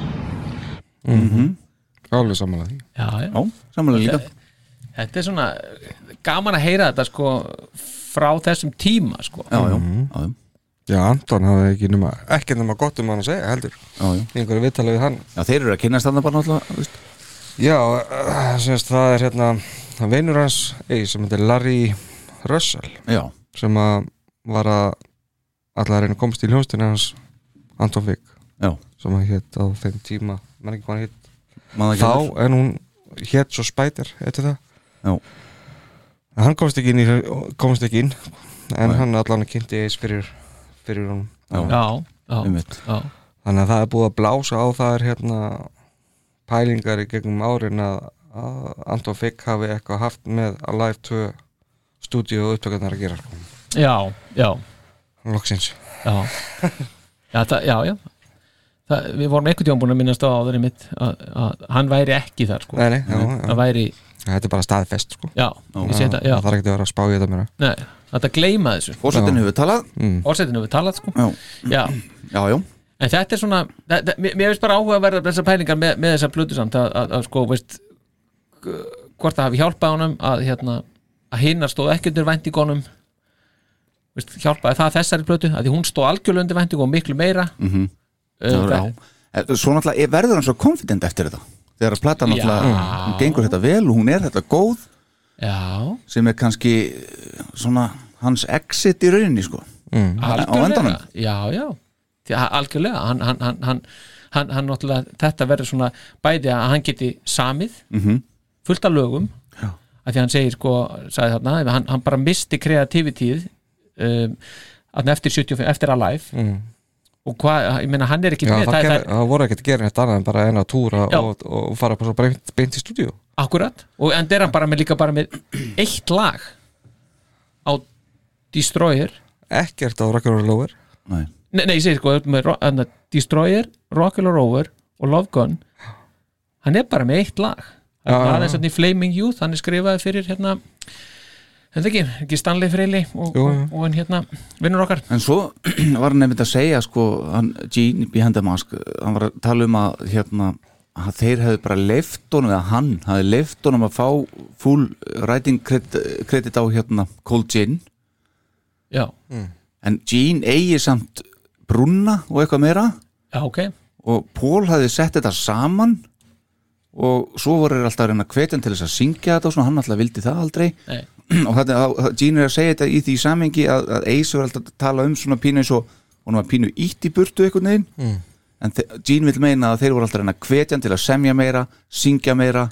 alveg samanlega því já, já. já samanlega líka þetta er svona gaman að heyra þetta sko frá þessum tíma sko Já, já, já, já, já, Anton hafði ekki nema ekki nema gott um hann að segja heldur já, já. í einhverju við hann já Þeir eru að kynast þarna bara náttúrulega þú veist. Já, uh, semst það er hérna vinur hans, ei, sem heitir Larry Russell Já, sem að var að allar að reyna að komast í hljónstinni hans Anton Vig já, sem að hétt á þeim tíma mann ekki hvað hann hétt þá en hún hétt svo Spider eftir það Já. En hann komst ekki inn, í, komst ekki inn en Nei. hann allan kynnti eis fyrir, fyrir hún Já. já, já. þannig að það er búið að blása á það er hérna pælingar í gegnum árin að, að Anton Fick hafi eitthvað haft með Alive 2 stúdíu og upptökarnar að gera sko. já, já, loksins. Já. Já, það, já, já. Það, við vorum einhvern tíma búin að minnast á áður mitt að, að hann væri ekki þar sko. Nei, nei, já, væri, þetta er bara staðfest sko. já, ég sé þetta já, það þarf ekki að vera að spá í þetta mér nei, þetta gleyma þessu. Fórsetin hefur talað. Orsetinu við talað sko. Já, já, já, já. En þetta er svona þetta, mér mér finnst bara áhuga að verða þessar pælingar með, með þessar plötu samt að, að, að sko, veist hvort það hafi hjálpað honum að hérna, að hinnar stóð ekki undir væntingunum veist, hjálpaði það þessari plötu að því hún stóð algjörlega undir væntingum og miklu meira. Mm já. Eh, Svo náttúrulega er- verður hann svo confident eftir þetta? Þegar að plata náttúrulega hún gengur þetta vel og hún er þetta góð já, sem er kannski eh, svona hans exit í rauninni sko. Mm. á endanum. Já, já, því, að- algjörlega hann, hann, hann, hann, hann, hann náttúrulega þetta verður svona bæði að hann geti samið Mhm. fullt af lögum Já. að því hann segir sko, sagði þarna hann, hann bara misti kreativitíð um, eftir 75, eftir Alive mm. og hvað, ég meina hann er ekki Já, með það, það, ger, það, það voru ekkert að gera neitt annað en bara eina túra og, og fara bara beint, beint í stúdíu akkurat og en er hann bara með líka bara með eitt lag á Destroyer ekkert á Rock'n'Roll Lower Nei. Nei, nei, ég segir sko með Destroyer, Rock'n'Roll Rover og Love Gun. Hann er bara með eitt lag. Aðeins já. hérna í Flaming Youth hann er skrifaði fyrir hérna þetta ekki, ekki Stanley Freyli og, og, og hann hérna vinnur okkar. En svo var hann nefnt að segja sko, hann, Gene Behind the Mask hann var að tala um að hérna að þeir hefði bara leift honum eða hann hefði leift honum að fá full writing credit, á hérna Cold Gin. Já, en Gene eigi samt brunna og eitthvað meira. Já, ok. Og Paul hefði sett þetta saman og svo voru þeir alltaf að reyna að hvetja hann til þess að syngja þetta og svona, hann alltaf vildi það aldrei. Nei. og þetta, að- Gene er að segja þetta í því samengi að, að Ace er alltaf að tala um svona pínu eins og hann var pínu ítt í burtu einhvern veginn. Mm. en Gene vil meina að þeir voru alltaf að reyna að hvetja hann til að semja meira, syngja meira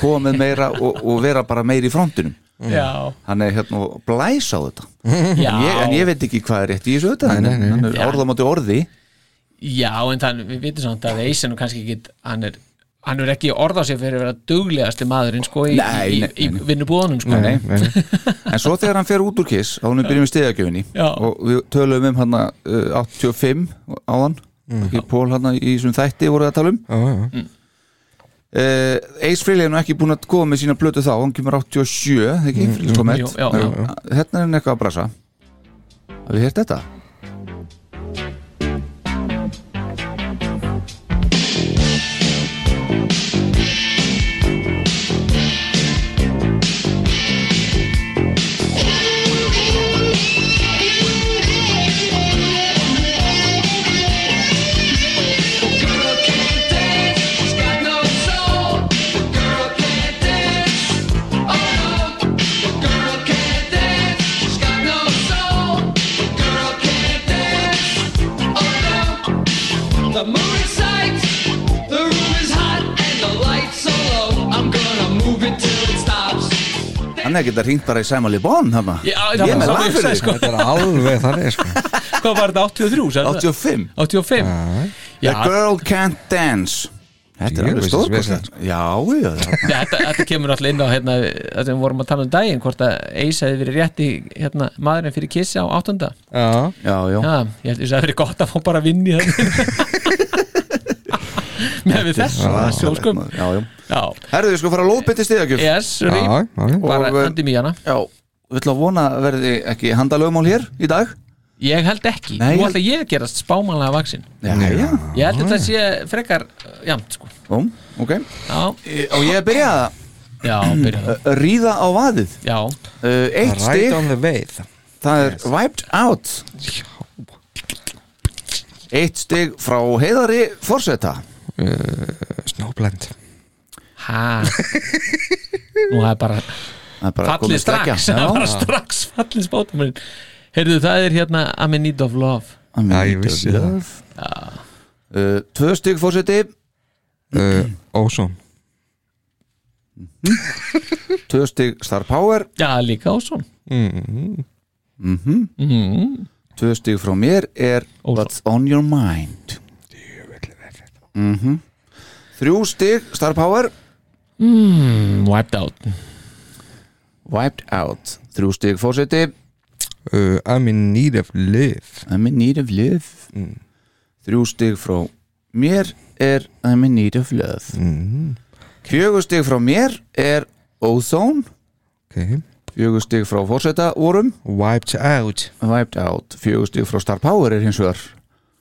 koma með meira og, og vera bara meira í frontinum. já, hann er hérna og blæs á þetta. Já, en ég, en ég veit ekki hvað er rétt í þessu þetta nei. hann er Já. orðamátti orði. Já, en þannig við vitum samt að er nú kannski ekki hann er, hann er ekki orðað sér fyrir að vera duglegasti maðurinn sko í, í, í, í vinnubúðunum sko. Nei, nei. en svo þegar hann fer út úr kiss þá hann byrjum við stiðagjöfinni og við töluðum um hann uh, 85 áðan ekki Pól hann í þessum þætti voruð að tala um. Já, já. uh, Ace Frehley er nú ekki búin að koma með sína blötu þá hann kemur 87, ekki, mm, jú, já, já, já. hérna er hann eitthvað að brasa hafið þið heyrt þetta? Hann ekki að ringt bara í hann Já, ég er með það lag ég fyrir sagði, þig. sko. þetta er alveg þannig sko. hvað var þetta 83? sagði það? 85 85 The já, Girl Can't Dance. Þetta er alveg já, já þetta, þetta kemur alltaf inn á hérna, sem við vorum að tala um daginn hvort að Ace hefði verið rétt í hérna, maðurinn fyrir kissi á áttunda. Já, Já, já. Já, ég held að það verið gott að fá bara að vinni með við Já, Herðu, við sko fara að lóðbytti stiðagjöf yes, rým, bara eh, hendi mý hana Já, við ætlum að vona að verði ekki handalögumál hér í dag. Ég held ekki, Nei, nú ég- ætla ég að gerast spámanlega vaksin Já, já. Ég held að þetta sé frekar uh, jamt sko. Ó, ok. Já, Og ég er byrjað að já, byrja. það uh, ríða á vaðið? Já, uh, Eitt right stig, on the way það er wiped out. Eitt stig frá heiðari forseta Snowblend. Ha? Nú það er bara er bara fallið strax. Það er bara strax fallið spátumurinn Heyrðu, það er hérna I'm in need of love. I'm in need of love. Uh, Tvö stig fórseti uh, Ozone Tvö stig Star Power. Já, líka Ásson mm. mm. Tvö stig frá mér er Ósson. What's on your mind mm Þrjú stig Star Power. Mm, Wiped out. Wiped Out. Þrjú stig fórseti uh, I'm in need of love I'm in need of love Mm. Þrjú stig frá mér er I'm in need of love. Mm. Fjögur stig frá mér er Ozone. Okay. Fjögur stig frá fórseta vorum Wiped out. Wiped Out. Fjögur stig frá Star Power er hins vegar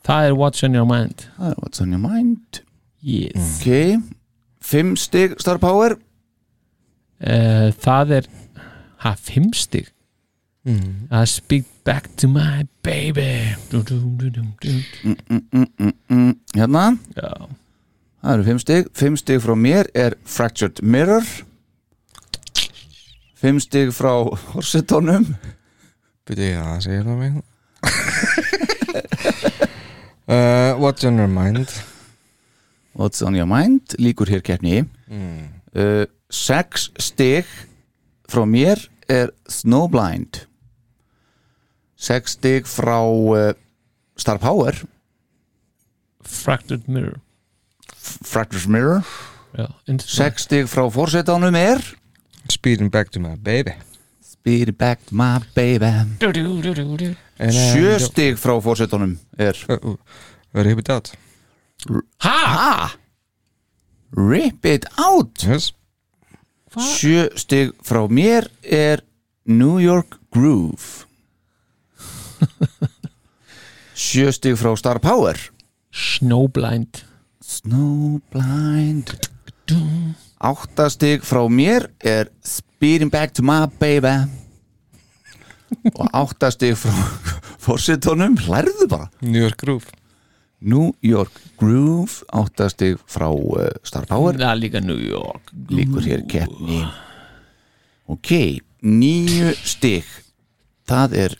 Það er What's on your mind? Það er What's on your mind? Yes. Ok Fimm stig Star Power. Uh, Það er Ha, fimm stig? Mm. I speak back to my baby. Du, du, du, du, du. mm, mm, mm, mm, mm. Hérna? Já. Það eru fimm stig. Fimm stig frá mér er Fractured Mirror. Fimm stig frá Horsetonum Byrju, já, það segir það mig uh, What's on your mind? What's on your mind? Líkur hér keppni. Mm. uh, Sex stig frá mér er Snowblind Sex stig frá uh, Star Power. Fractured mirror. Fractured Mirror. Into- Sex stig frá fórsetanum er? Speeding back to my baby Speed back to my baby. Du, du, du, du, du. And I Sjö don't- stig frá fórsetanum er Uh, uh, Rip it out? Ha? Ha? Rip it out? Yes. Sjö stig frá mér er New York Groove. Sjö stig frá Star Power. Snowblind Snowblind Átta stig frá mér er Speeding back to my baby. Og átta stig frá fórsetunum, hlærðu bara. New York Groove. New York Groove. Átta stig frá uh, Star Power. Það er líka New York líkur hér keppni. Ok, nýju stig. Það er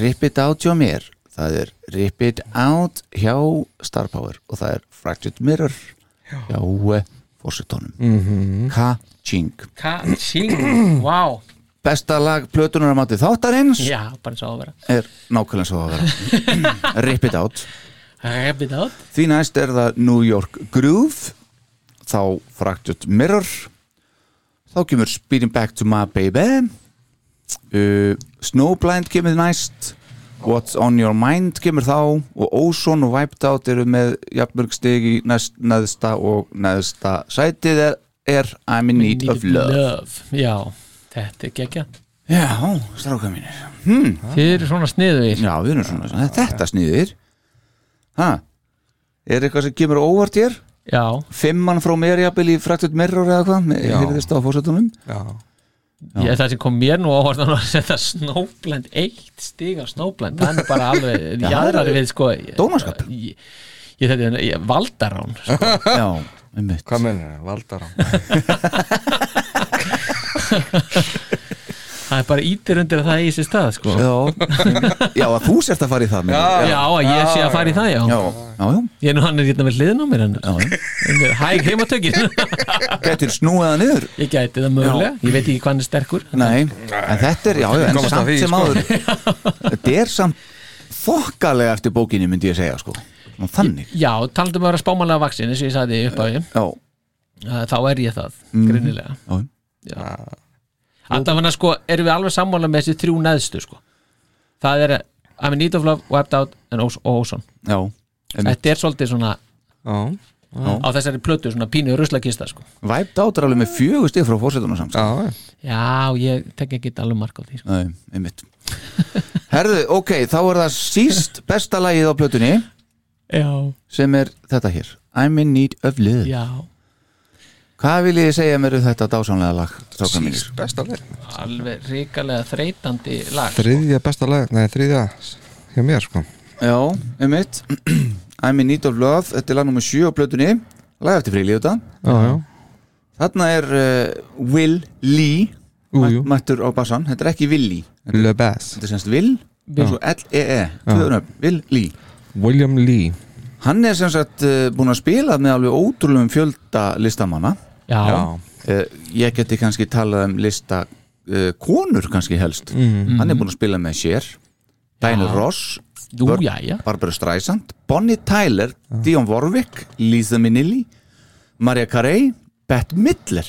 Rip It Out hjá mér. Það er Rip It Out hjá Star Power. Og það er Fractured Mirror hjá fórsetunum mm -hmm. Ka-ching Ka-ching, wow. Besta lag plötunar að mati þáttarins Já, bara svo að vera. er nákvæmlega svo að vera. Rip It Out. Rip it out. Því næst er það New York Groove þá Fractured Mirror. Þá kemur Speeding Back to My Baby. Uh, Snowblind kemur næst What's on Your Mind kemur þá og Ozone og Wiped Out eru með jafnmörg stig í næst, neðsta og neðsta sætið er, er I'm in Need, of Love. Já, þetta er gekkja Já, stráka mínir. Hmm. Þið eru svona sniðugir. Já, við erum svona, þetta sniðir Ha, er eitthvað sem kemur á óvart hér? Já. Fimmann frá mér jafnvel í Fractured Mirror eða hvað? Já. Heyrðist á fórsetunum Já Ég, það sem kom mér nú á orðan að setja Snowblind, eitt stig af Snowblind það er bara alveg Já, jaðrari við sko Dónaskap. Ég, ég þetta er valdarán sko. Já, einmitt Hvað mennir það? Valdar á það er bara ítir undir að það eigi sér stað sko. Já, já, að þú sért að fara í það já, að ég sé að fara í það já, já, já, já. ég er nú hann er hérna við hliðin á mér er hæg heimatökin. Getur snúið það niður? Ég gæti það mögulega, ég veit ekki hvað hann er sterkur. Nei, en þetta er, já, já en samt því, sem sko. áður Þetta er samt þokkalega eftir bókinni myndi ég segja, sko. Nú, Þannig. Já, talandum að vera spámanlega vaksin eins og ég sagði upp á ég Já, þá er ég það, Mhm. greinilega já, Já. Allavega sko erum við alveg sammála með þessi þrjú neðstu sko. Það er I'm in need of love, wiped out og Ozone. Já. Þetta er svolítið svona Já á þessari plötu svona pínu ruslakista sko. Væpt átur alveg með fjögur stig frá fórsetunum samt sko. Já, Já, ég tek ekki alveg mark á því sko. Nei, einmitt. Herðu, ok, þá er það síst besta lagið á plötunni Já, sem er þetta hér. I'm in need of love. Já Hvað vil ég segja mér um þetta dásamlega lag? Síst besta lag. Alveg ríkalega þreytandi lag sko. Þriðja besta lag, nei þriðja hjá mér sko. Já, einmitt. I'm in need of love, þetta er lag nummer 7 á plötunni. Lag eftir fríli þetta Já, já. Þarna er uh, Will Lee Ú, mættur á bassan, þetta er ekki Willi Le Bass. þetta er semst Will L-E-E, tvöðunum, Will Lee. William Lee. Hann er sem sagt uh, búin að spila með alveg ótrúlegum fjölda listamanna uh, Ég geti kannski talað um lista uh, konur kannski helst. Mhm. Hann er búin að spila með Cher Diana Ross Jú, Bar- já, já. Barbara Streisand, Bonnie Tyler Dion Warwick, Lisa Minnelli Maria Carey, Bette Midler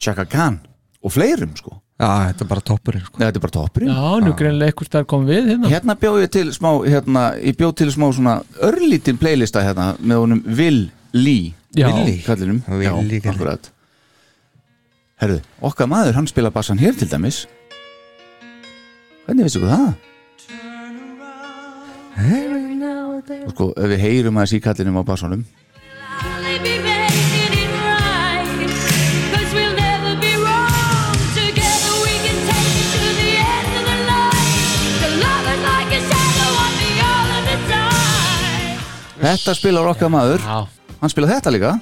Chaka Khan og fleirum sko. Já, þetta er bara toppurinn sko. Þetta er bara toppurinn. Já, nú greinlega eitthvað stær kom við hérna. Hérna bjóð ég til smá hérna, Ég bjóð til smá svona örlítin playlista hérna með honum Will Lee kallinum. Herðu, okkar maður, hann spila bassan hér til dæmis. Hvernig veistu hvað það? Og sko, ef við heyrum aðeins í kallinum á bassanum. Þetta spilar okkar maður. Já, Hann spila þetta líka.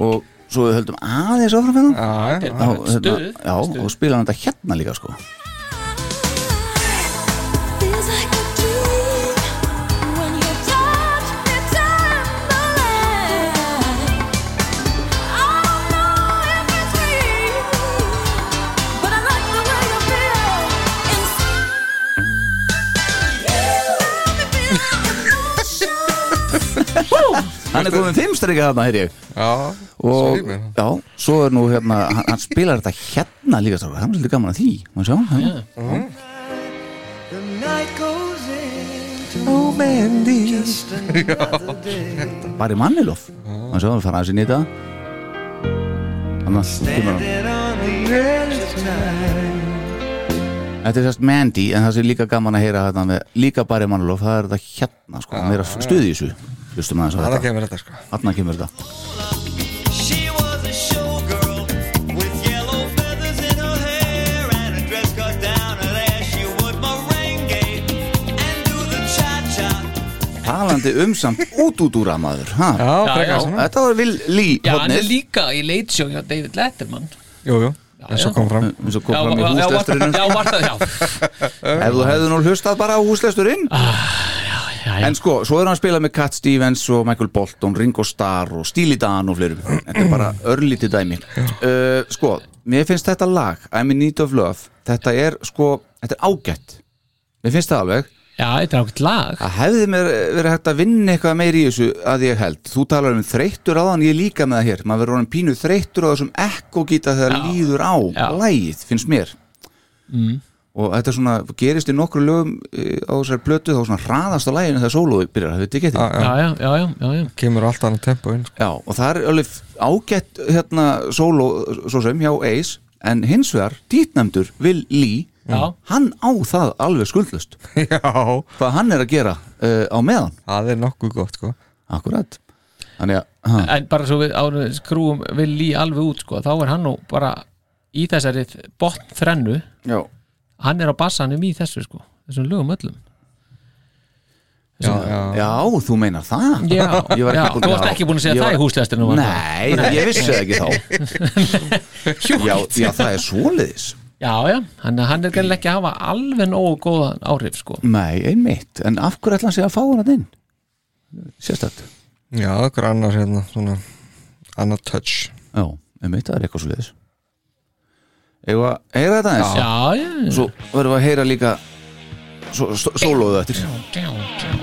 Og svo við höldum aðeins áfram hérna. Já, þetta já, bara Já, hérna, og spila hann þetta hérna líka sko Hann er komið fimmstrika þarna, heyr ég. Já og man. já, svo er nú hérna hann, hann spilar þetta hérna líka strákar, hann er svolítið gaman að því má sjá, hérna. bara í mannilof má sjá, við fara aðeins inn í þetta. Þannig að kemur hann Þetta er sérst Mandy en það er líka gaman að heyra þetta með líka bara í mannilof, það er þetta hérna sko, meira stuði í þessu hlustum aðeins á þetta. kemur þetta sko. Þarna kemur þetta. Talandi um samt út út úr að maður ha? Já, Já, já. Þetta var Will Lee Já, hann er líka í Late Show hjá David Letterman. Jú, jú, eins og kom fram. Eins og kom Já, fram í já Ef þú hefðu nú hlustað bara á húslesturinn já, já. En sko, svo er hann að spila með Cat Stevens og Michael Bolton, Ringo Starr og Steely Dan og fleirum Þetta er bara örlítið dæmi uh, Sko, mér finnst þetta lag I'm in need of love Þetta er sko, þetta er ágætt Mér finnst það alveg Já, þetta er ákveðt lag Það hefði mér verið hægt að vinna eitthvað meir í þessu að ég held. Þú talar um þreyttur á þann, ég líka með það hér. Maður verður honum pínu þreyttur á þessum ekkogíta þegar líður á lægið, finnst mér. mm. Og þetta er svona, gerist í nokkru lögum eh, á þessari plötu þá svona hraðast á læginu þegar sólói byrjar, þetta. já, Já, já, já, já, kemur alltaf annað tempo inn sko. Já, og það er alveg ágætt hérna sóló, svo sem, hjá Ace, en hins vegar, dýtnæmdur Will Lee, Já. hann á það alveg skuldlust. Já, Hvað hann er að gera uh, á meðan. það er nokkuð gott sko Akkurat. Þannig að, ha, En bara svo við árum skrúum við lí alveg út sko, þá er hann nú bara í þessari botn þrennu já. Hann er á bassanum í þessu sko þessum lögum öllum. Já, já, Já, þú meinar það? Já, Ég var já. ekki búinn- þú varst ekki búin að segja ég það var- í húsleistinu Nei, ég vissi það ekki þá. Já, já, það er svoleiðis. Já, já, hann, hann er gæðilega ekki að hafa alveg nógu góðan áhrif sko. Nei, einmitt, en af hverju ætla hann sig að fá hann að inn? Sérstætt já, okkur annars hérna svona annað touch. Já, einmitt, það er eitthvað svoleiðis Eða að heyra þetta eins? Já, já, já. Svo verðum við að heyra líka Sólóðu eftir já, já. I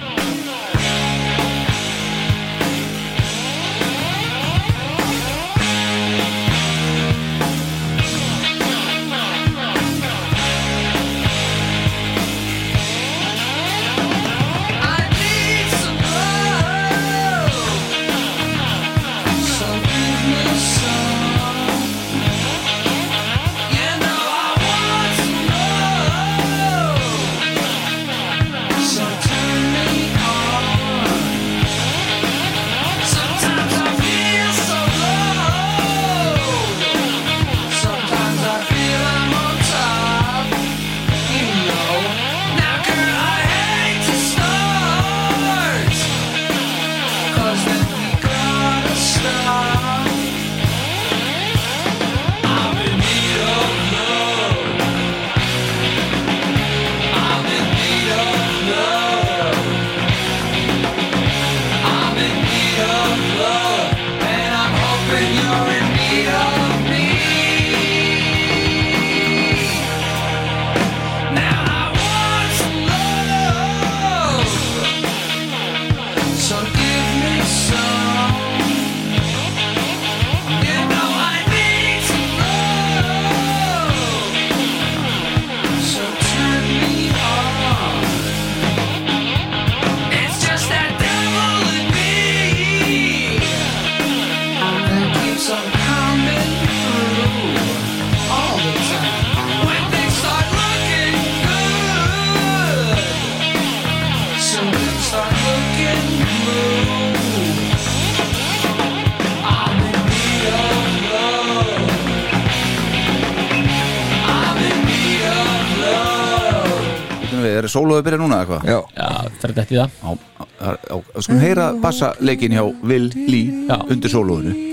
sólóðu byrja núna eða hvað? Já, Já, það. Er þetta í það skulum heyra bassaleikin hjá Will Lee undir sólóðinu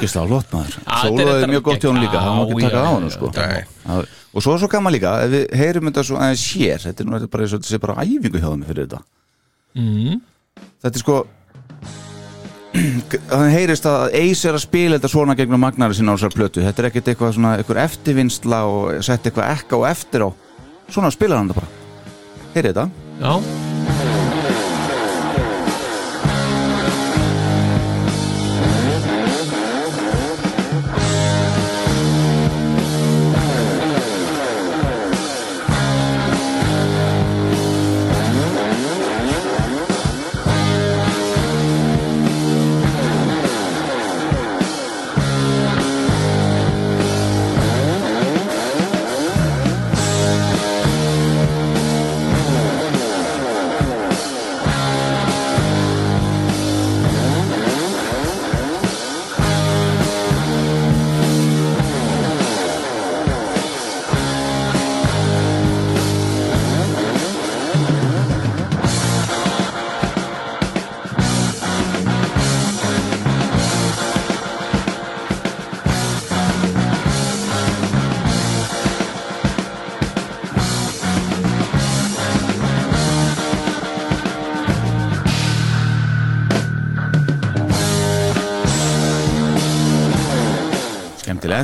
ógislega flott maður. Þetta er mjög gott hjá hún líka, það má ekki taka á hann já, sko. Og svo er svo gaman líka, ef við heyrum þetta svo aðeins hér Þetta er nú bara, eins og þetta sé bara æfingu hjá þeim fyrir þetta. Mm. Þetta er sko Það heyrist að Ace er að spila þetta svona gegnum magnari sinna á þessar plötu. Þetta er ekkert eitthvað svona, eitthvað eftirvinnsla og sett eitthvað ekka og eftir á. Svona spilar hann það bara. Heyrið þetta? Já,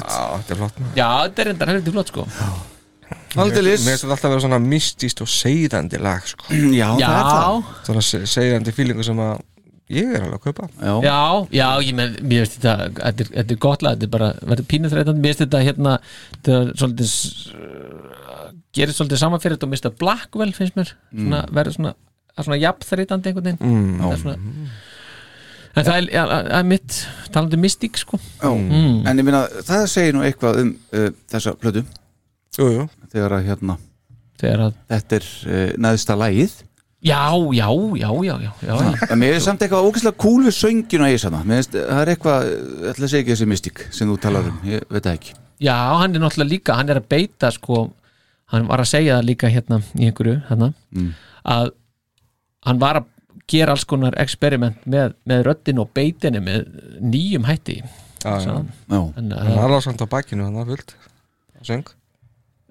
Já, þetta er flott maður. já þetta er enda helviti flott sko. Aldeilis. Mér finnst þetta alltaf vera svona mystíst og seiðandi lag sko. Já, Já, það er það. Svona se- seiðandi fílingu sem að ég er alveg að kaupa. Já, já, já, ég með, mér finnst þetta þetta er, þetta er gott lag, þetta er bara verður pínu þreytandi, mér finnst þetta hérna þetta er svolítið s- gerir svolítið saman fyrir þetta og mér finnst þetta Blackwell finnst mér, svona, verður svona það er svona jafn þreytandi einhvern veginn. Mm. Það er svona, en það er, það er mitt talandi mystík sko Já. En ég minna, það segir nú eitthvað um uh, þessa plötu Jú, jú Þegar að hérna, þegar að, þetta er uh, neðsta lagið já, já, já, já, já, já, já. En mér er samt eitthvað ógeðslega cool við sönginu að ég finnst, það er eitthvað, ég ætla að segja ekki þessi mystík sem þú talar um, ég veit það ekki Já, hann er náttúrulega líka, hann er að beita sko, hann var að segja það líka hérna í einhverju, hérna Mm. að hann var að gera alls konar experiment með, með röddin og beitinni með nýjum hætti Já, já. Hann. Já, Þannig Hann að, var samt á bakinu, hann var fullt Söng.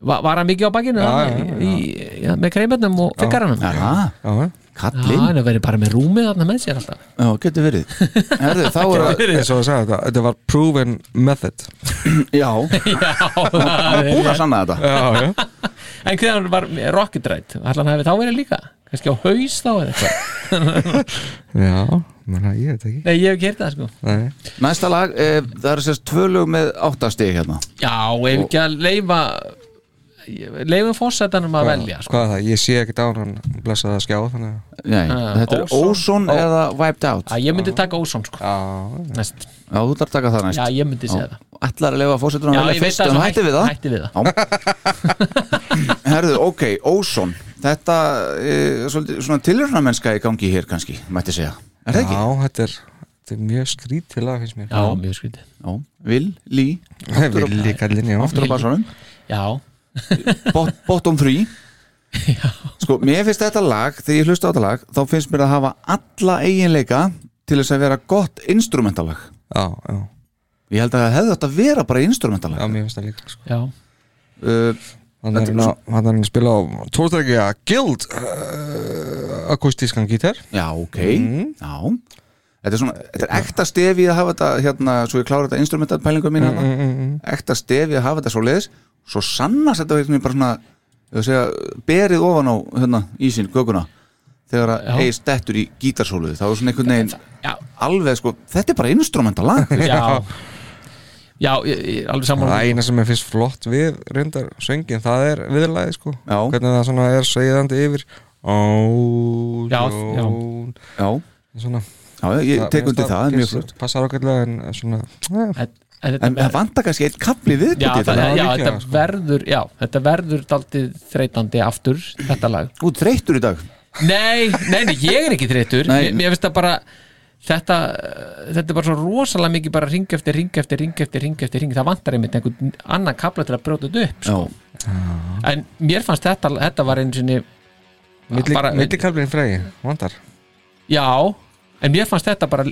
Var, var hann mikið á bakinu? Já, hann, já, já. í, já, með kreimennum og fengaranum Já, Já, já kallinn hann er verið bara með rúmið þarna með sér alltaf. Já, getur verið. Herðu, þá er að, eins og að segja þetta, þetta var proven method. Já, Já, hann var búin að sanna þetta. Já, já. En hvernig hann var Rocket Ride, allan hefði þá verið líka? Kannski á haus þá eða eitthvað. Já, menna, ég veit ekki. Nei, ég hef ekki heyrt það sko. Nei. Næsta lag, e, það er sérst tvö lög með áttastig hérna. Já, ef ekki að leifa leifum fórsetanum að velja sko. Hvað er það? Ég sé ekkert á hann blessa það skjá þannig. Nei, Ah, þetta er Ozone. Ozone eða Wiped Out. Að ég myndi taka Ósson sko. Já, þú þarf taka það næst. Já, ég myndi segja það. Ætlar að lefa fórsetunum Já, að velja fyrst en hætti við það? hætti við það. Herðu, ok, Ozone Þetta er svolítið svona tilhörnamennska í gangi hér kannski, mætti segja. Er það ekki? Já, þetta er, þetta er mjög skrítið lag finnst mér. Já, mjög skrítið. Já, Will, Lee, Það vil líka linja aftur á bassanum Já, bot, Bottom 3 Sko, mér finnst þetta lag þegar ég hlusta á þetta lag, þá finnst mér að hafa alla eiginleika til þess að vera gott instrumentalag Já, já, Ég held að það hefði átt að vera bara instrumentalag já, mér finnst það líka sko. já, uh, Hann er Þetta hérna- að spila á tórstækja Guild uh, akustískan gítar. Já, ok. Mhm. Já Þetta er, svona, þetta er ekta stefi að hafa þetta hérna, svo ég klára þetta instrumentalpælingu mín Mm, hérna, ekta stefi að hafa þetta svo leiðis svo sannast þetta einhvern veginn bara svona ég að segja, berið ofan á hérna, ísinn, göguna þegar að Já. Ace dettur í gítarsóluðu þá er svona einhvern veginn Já. alveg sko, þetta er bara instrumental lag Já. Já, ég, ég, alveg saman Það eina sem er fyrst flott við reyndar söngin, það er viðlagi sko. Já. Hvernig það svona er segðandi yfir. Ó, Já, Jón. Já, Svona já, ég tek undir það, það er mjög flott. Passar ákveðlega en svona eh, En, En það vantar kannski einn kapli við Já, það, já, líklega, þetta sko. verður Já, þetta verður daldið þreytandi aftur Þetta lag. Þú ert þreyttur í dag. Nei, nei, nei, ég er ekki þreyttur. Nei. Mér, finnst það bara þetta, þetta er bara svo rosalega mikið bara ring eftir ring eftir ring eftir ring eftir ring það vantar einmitt einhvern annan kapla til að brjóta þetta upp sko. Já, en mér fannst þetta, þetta var einu sinni Millikalbrin fregi, vandar já, en mér fannst þetta bara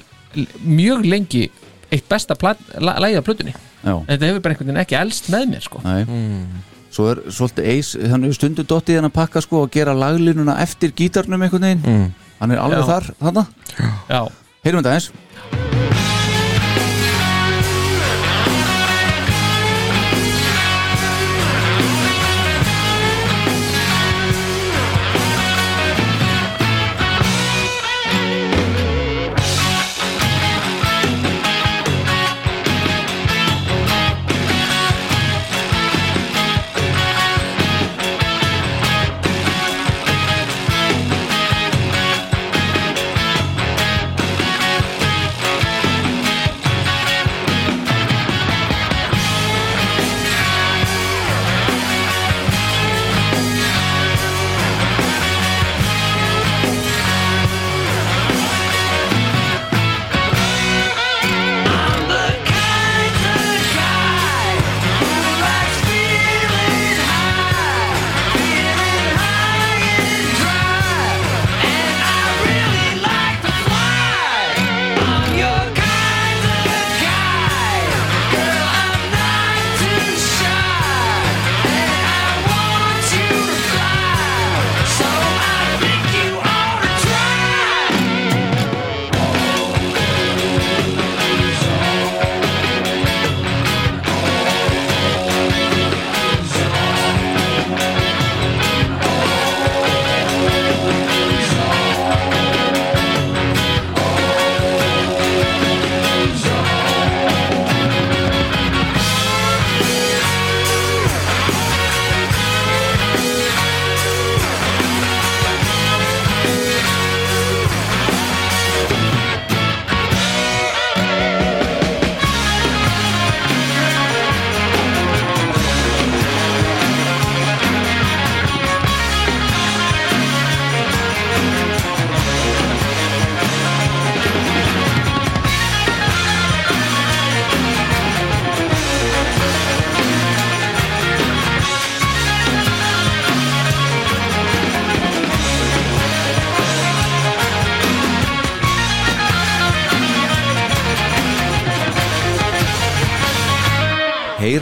mjög lengi eitt besta lægið af plötunni. Já, en þetta hefur bara einhvern veginn ekki elst með mér sko. næ Svo er svolítið Ace, hann er stundu dottið hann að pakka sko og gera laglínuna eftir gítarnum einhvern veginn. Mm. Hann er alveg Já. þar, þarna. Já, Heyrum þetta eins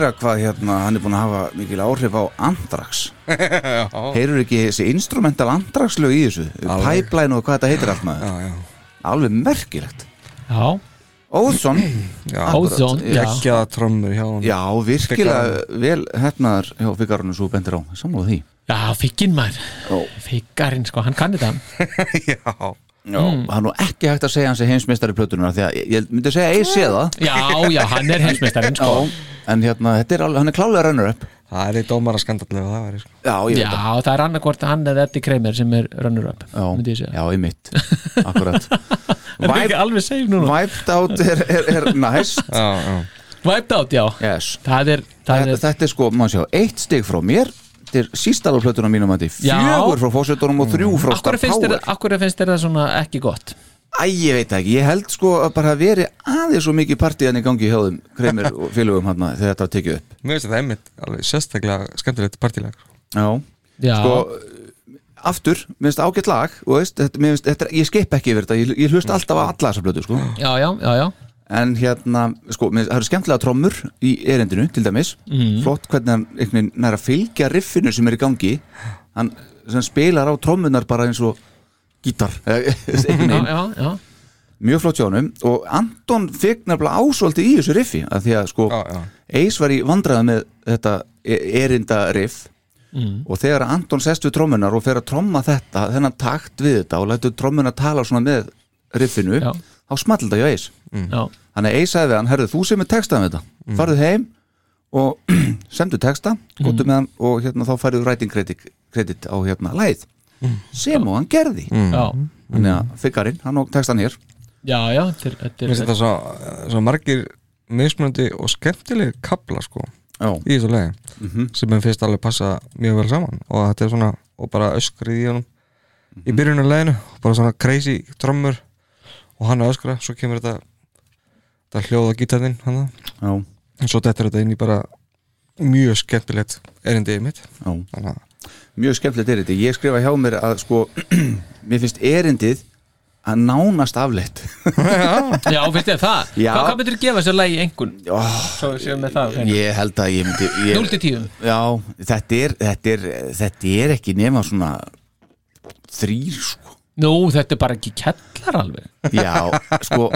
Heyra hvað hérna, hann er búin að hafa mikil áhrif á Andrax Heyrur ekki þessi instrumental Andrax-lög í þessu? Alveg. Pipeline og hvað þetta heitir allt maður? Já, já. Alveg merkilegt. Já, Óðsson. Já, Ózón, já. Gekkjaða trommur hjá hann Já, virkilega vel hefnaðar hjá Figarunum svo bendir á. Sammála því. Já, figginn maður. Figgarinn sko, hann kanni það Já, Já, það er ekki hægt að segja hans er heimsmeistari plötunar því að ég, myndi að segja að ég sé það. Já, já, hann er heimsmeistarinn sko. En hérna, þetta er alveg, hann er klálega runner up það er í dómara skandallega það væri sko. Já, ég já, veit það. það er annarkvort hann eða Eddie Kramer sem er runner up Já, myndi ég segja. Já, í mitt Akkurat Wiped out er, er, er næst. Já, já. Wiped out, já, yes. það er, það þetta, er þetta er sko, maður sjá, eitt stig frá mér Þetta sísta alveg plötuna mínum að Já. Fjögur frá fósettunum og þrjú frá akkur Star finnst, þér, Power. akkur finnst þér það svona ekki gott? Æ, ég veit það ekki, ég held sko að bara veri aðeins svo mikið partíðan í gangi hjá þeim Kreimir og félögum hann þegar þetta tekið upp. Mér finnst þetta einmitt alveg sérstaklega skemmtilegt partílag Já, já, sko aftur, mér finnst ágætt lag og veist, þetta, finnst, þetta, ég skip ekki yfir þetta. Ég, ég hlust alltaf á alla þessa blötu sko. já, já, já, já. En hérna, sko, það eru skemmtilega trommur í erindinu, til dæmis Mhm. flott hvernig hann einhvern veginn nær að fylgja riffinu sem er í gangi hann sem spilar á trommunar bara eins og gítar já, já, já. mjög flott hjá honum og Anton fikk nefnilega ásvöldi í þessu riffi að því að sko Ace var í vandræða með þetta e- erinda riff Mm. og þegar Anton sest við trommunar og fer að tromma þetta þennan takt við þetta og lætur trommuna tala svona með riffinu Já. Þá small þetta hjá Ace Já. þannig Ace sagði við hann, herðu þú sem er textað með þetta Mm. farðu heim og sendu texta gotu með hann og hérna þá færðu writing credit, credit á hérna læð sem og hann gerði Mm. Já. þannig að Fikarinn, hann og textan hér Já, já, þetta er, er svo, svo margir mismunandi og skemmtileg kabla sko Já. í þessu lagi Mhm. sem mér finnst alveg passa mjög vel saman og þetta er svona, og bara öskrið í honum í byrjunum leginu, bara svona crazy trommur og hann að öskra svo kemur þetta þetta hljóða gítarinn hann Já. og svo þetta er þetta inn í bara mjög skemmtilegt erindið mitt að mjög skemmtilegt erindi, ég skrifa hjá mér að sko, mér finnst erindið að nánast afleitt Já, finnst þér það? Já. Hvað, myndir þú gefa þessu lagi engun? Svo við séum með það á hreinu. ég held að ég myndi ég, 0 til 10 já, þetta er, þetta er þetta er ekki nema svona þrýr sko Nú, þetta er bara ekki kellar alveg já, sko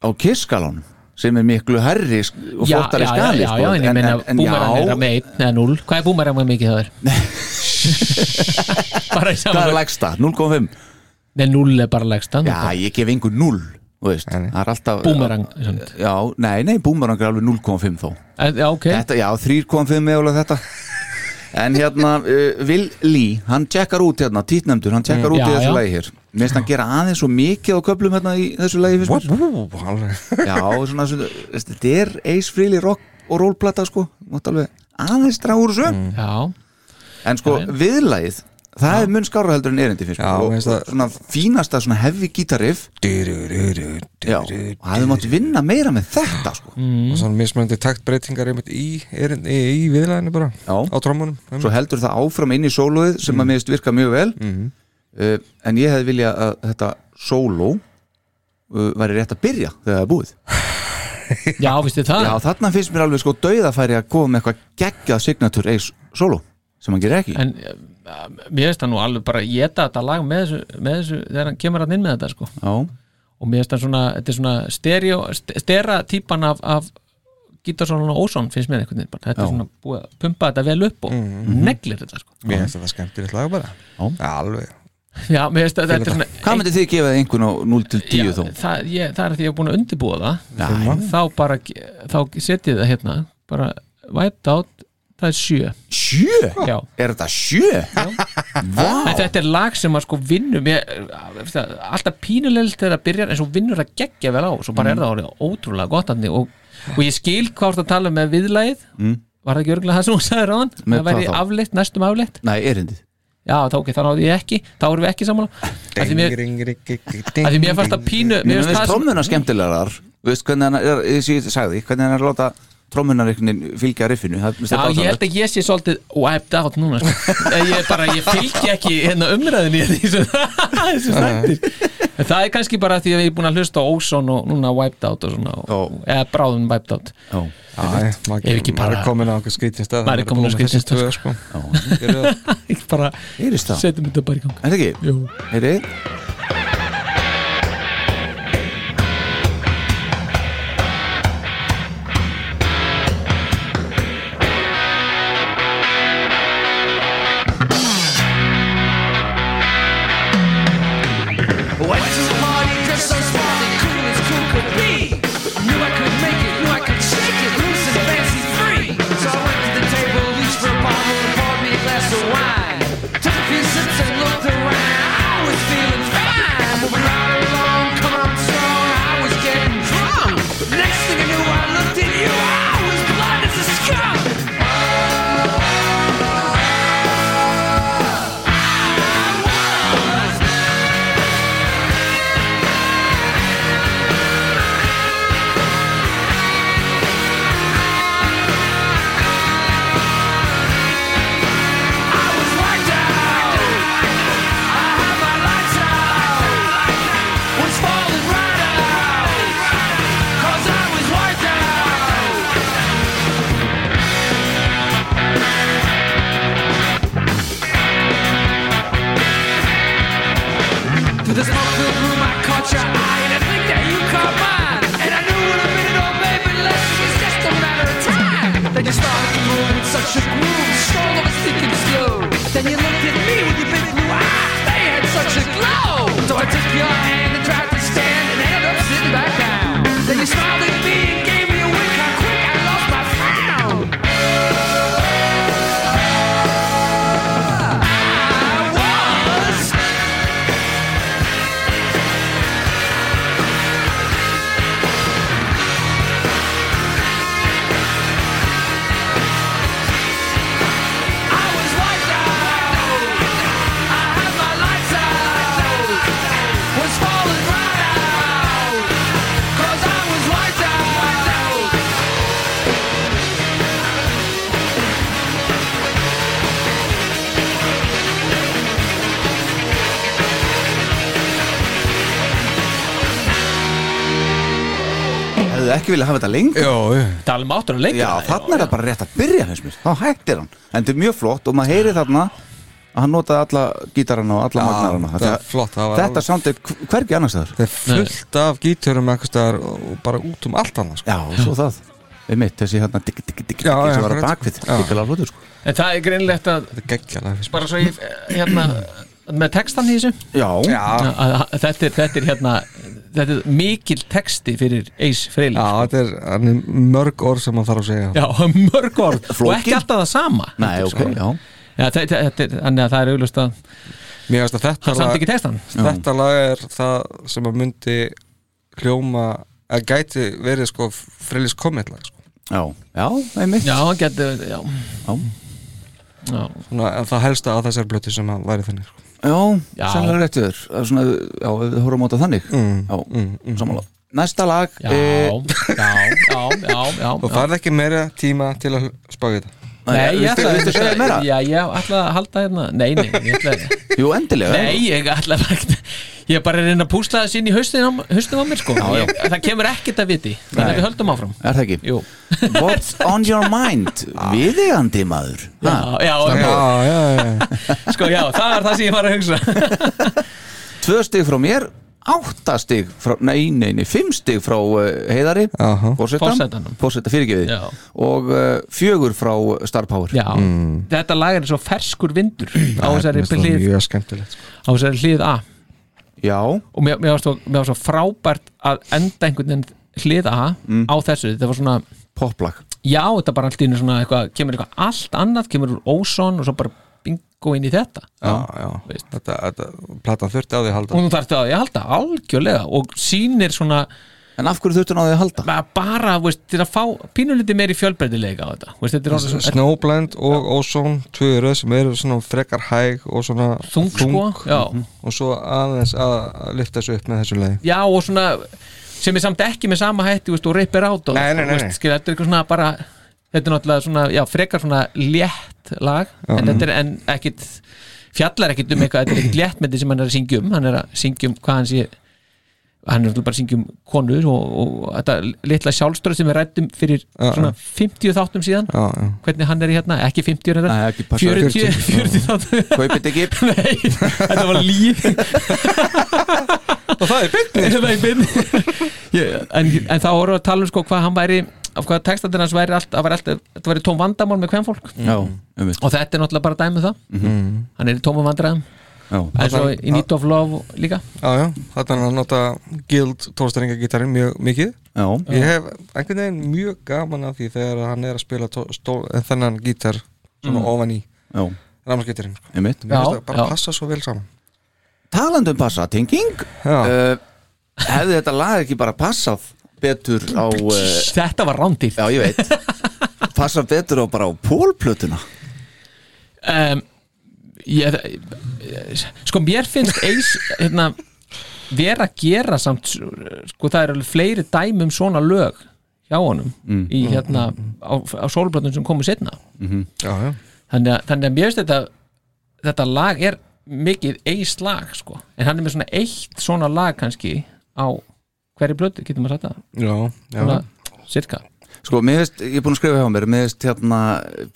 á kiskalunum sem er miklu herri og Já, flottari já, skali já, sko. já, en ég meina búmerang er já, að með 1 eða 0 Hvað er búmerang með mikið það er? bara í hvað er lægsta? 0,5? Nei, 0 er bara legsta já, ég gef einhver 0 þú veist, það er alltaf Búmerang, samt. já, nei, nei, búmerang er alveg 0,5 þó Já, ok Þetta, já, 3,5 meðulega þetta En hérna, uh, Will Lee Hann tjekkar út hérna, títnefndur Hann tjekkar Mm, út í þessu já. lagi hér. Mér finnst hann gera aðeins svo mikið á köflum hérna í þessu lagi fyrst Já, svona, svona Þetta er Ace Frehley rock og rollplata sko. Aðeins draga úr þessu. Já, En sko, viðlagið Það er mun skára heldur en erindi fyrst og, svona fínasta svona heavy gítarriff. Já, og hefði mátt vinna meira með þetta sko. Og svona mismunandi taktbreytingar í, í, í viðlæðinu bara Já. á trommunum svo heldur það áfram inn í sólóið sem að miðist virka mjög vel. Uh, en ég hefði vilja að þetta sóló uh, væri rétt að byrja þegar það er búið. Já, þið það? já þarna finnst mér alveg sko dauðafæri að koma með eitthvað geggjað signatur eis sóló sem hann gerir ekki. En mér finnst það nú alveg bara Geta þetta lag með þessu, með þessu Þegar hann kemur hann inn með þetta sko. Já, Og mér finnst það svona Þetta er svona stereo Stera típan af, af Gítarsson og Ósson finnst mér einhvern veginn bara. Þetta Já. er svona búið að pumpa þetta vel upp og neglir þetta sko. Mér finnst þetta skemmtilegt lag bara. Já. alveg. Já, mér finnst þetta svona hvað myndið þið gefa það einhvern á 0 til 10 Já, þó? það, ég, það er því að ég er búin að undirbúa það. Nei. þá bara þá setjið það hérna. Bara white out, það er sjö sjö? Já. er þetta sjö? Vá. en þetta er lag sem að sko vinnum ég, það, alltaf pínuleglt þegar það byrjar en svo vinnur það geggja vel á svo bara er það orðið ótrúlega gott hann og, og ég skil hvað þú ert að tala með viðlagið Mm. var það ekki örgulega það sem hún sagði ráðan Með það væri hvað þá? afleitt, næstum afleitt nei, erindið já, þá ok, þá náði ég ekki þá erum við ekki saman að því mér, að því mér fannst það pínu mér mér finnst finnst það sem- trómmuna skemmtilegar veist hvernig hann er, ég sagði hvernig hann er að láta veginn fylgja riffinu Já, ég held að ég sé svolítið wiped out núna sko. ég, bara, ég fylgi ekki hérna umræðinni í þessu, þessu þættir en það er kannski bara því að ég er búin að hlusta á Ozone og núna wiped out og svona, og, eða bráðum wiped out. Já. Já, maður Ef ekki maður bara- er komin á stað Maður er komin á skrítinn stað, sko. Ég bara heyrist það, setjum þetta bara í gang. Er það ekki? Jú. Ekki viljað hafa þetta lengur. Já, já. Tala um áttur og lengur Já, þarna er það bara rétt að byrja finnst mér. Þá hættir hann. En þetta er mjög flott og maður heyri þarna að hann notaði alla gítarana og alla magnarana. þetta er flott, það var Þetta alveg- sound er hvergi annars þar Það er fullt af gíturum eitthvað staðar og bara út um allt annars sko. Já, svo það. Einmitt, þessi hérna digg, digg, digg, sem var að bakvið sko. En það er greinlegt að Þetta er bara svo ég hérna með textan í þessu? Já, Já, að, að, þetta, er, þetta er hérna þetta er mikil texti fyrir Ace Frehley já þetta er, er mörg orð sem hann þarf að segja. Já, mörg orð. Og ekki alltaf það sama. Nei, ok, já. Já, þetta, þetta er, þannig að það er auglust að Mér finnst að þetta hann samt lag, ekki textan þetta lag er það sem að myndi hljóma að gæti verið sko frilis komið lag sko. Já, já, einmitt. Já, hann getur, já. Já. Já, Svona, en það helsta á þessar blötu sem að væri þannig sko. Já, Já. sannlega rétt við þér. Það er svona, já, við horfum á þetta þannig. Mm, Já, mm, mm. samanlega Næsta lag já, eh, já, já, já, já, og farið ekki meira tíma til að spá þetta Nei, ég ætla viltu segja meira? Já, ég ætla að halda hérna Nei, nei, ég ætla Jú, endilega. Nei, ég ætla ekki Ég er bara að reyna að púsla þess inn í haustin á, mér sko. Já, já. Ég, Það kemur ekkert að viti. Þannig að við höldum áfram. Er það ekki? Jú. What's on your mind? Viðegandi maður. Já, já, sko, já, það var það sem ég var að hugsa. Tvö stig frá mér Átta stig frá, nei, nei, nei, fimm stig frá uh, Heiðari Aha. Forsetanum. Fórseta fyrirgefið. Og uh, fjögur frá Star Power. Já, þetta lag er svo ferskur vindur á þessari hlið mjög skemmtilegt sko. á þessari hlið A. Já, og mér, mér, var svo, mér var svo frábært að enda einhvern veginn hlið A á þessu, þetta var svona poplag já, þetta bara allt í einu svona eitthvað, kemur eitthvað allt annað, kemur úr óson og svo bara bingo inn í þetta. Já, já. Þetta, þetta, platan þurfti á því að halda. Og þú þarfst að ég halda algjörlega. Og sýnir svona En af hverju þurftu hann á því að halda? bara, veist, til að fá pínuliti meiri fjölbreytilega á þetta. Veist, þetta er svona Snowblind og Ozone tvö röð sem eru svona frekar hæg og svona þung sko. já. og svo aðeins að að lyfta þessu upp með þessu leið já og svona sem er samt ekki með sama hætti veist, og ripper át og, Nei, nei, nei, veist, nei. skil, þetta er eitthvað svona bara þetta er náttúrulega svona, já, frekar svona létt lag, en þetta er en ekkit fjallar ekkit um eitthvað þetta er ekkit létt með þetta sem hann er að syngja um. Hann er að syngja um hvað hann sé hann er bara að syngja um konur og, og þetta litla sjálfstöð sem við rættum fyrir Já, svona 50 þáttum síðan. Já, já. hvernig hann er í hérna, ekki 50 reyndar, Nei, ekki passa 40, 40 þáttum. Kaupið ekki Nei, þetta var líf og það er. Ég- en, en þá voru að tala um sko hvað hann væri af hvað textatir hans væri allt, væri allt þetta væri tóm vandamál með hvern fólk Já, um og þetta er náttúrulega bara dæmið það. Mm. hann er í tómum vandræðum. Já, eins og í Need of Love líka. Já, já, þetta er að nota guild tólstrengagitarinn mjög mikið. Já, ég hef einhvern veginn mjög gaman af því þegar hann er að spila stól, þennan gítar svona ofan í það bara já. passa svo vel saman. Talandi um passa, tenging. Já, uh, Hefði þetta lag ekki bara passað betur á uh, þetta var rándýrt. Já, ég veit. Passað betur á bara á pólplötuna. Um, ég, sko mér finnst eis hérna, vera að gera samt sko það er alveg fleiri dæmi um svona lög hjá honum í hérna á, á sólblöndum sem komu setna já, já. þannig að, þannig að mér finnst þetta þetta lag er mikið eis lag sko, en hann er með svona eitt svona lag kannski á hverju blötu, getur maður sagt það? Já, já. svona, cirka Sko, veist, ég er búin að skrifa hjá mér Mér veist hérna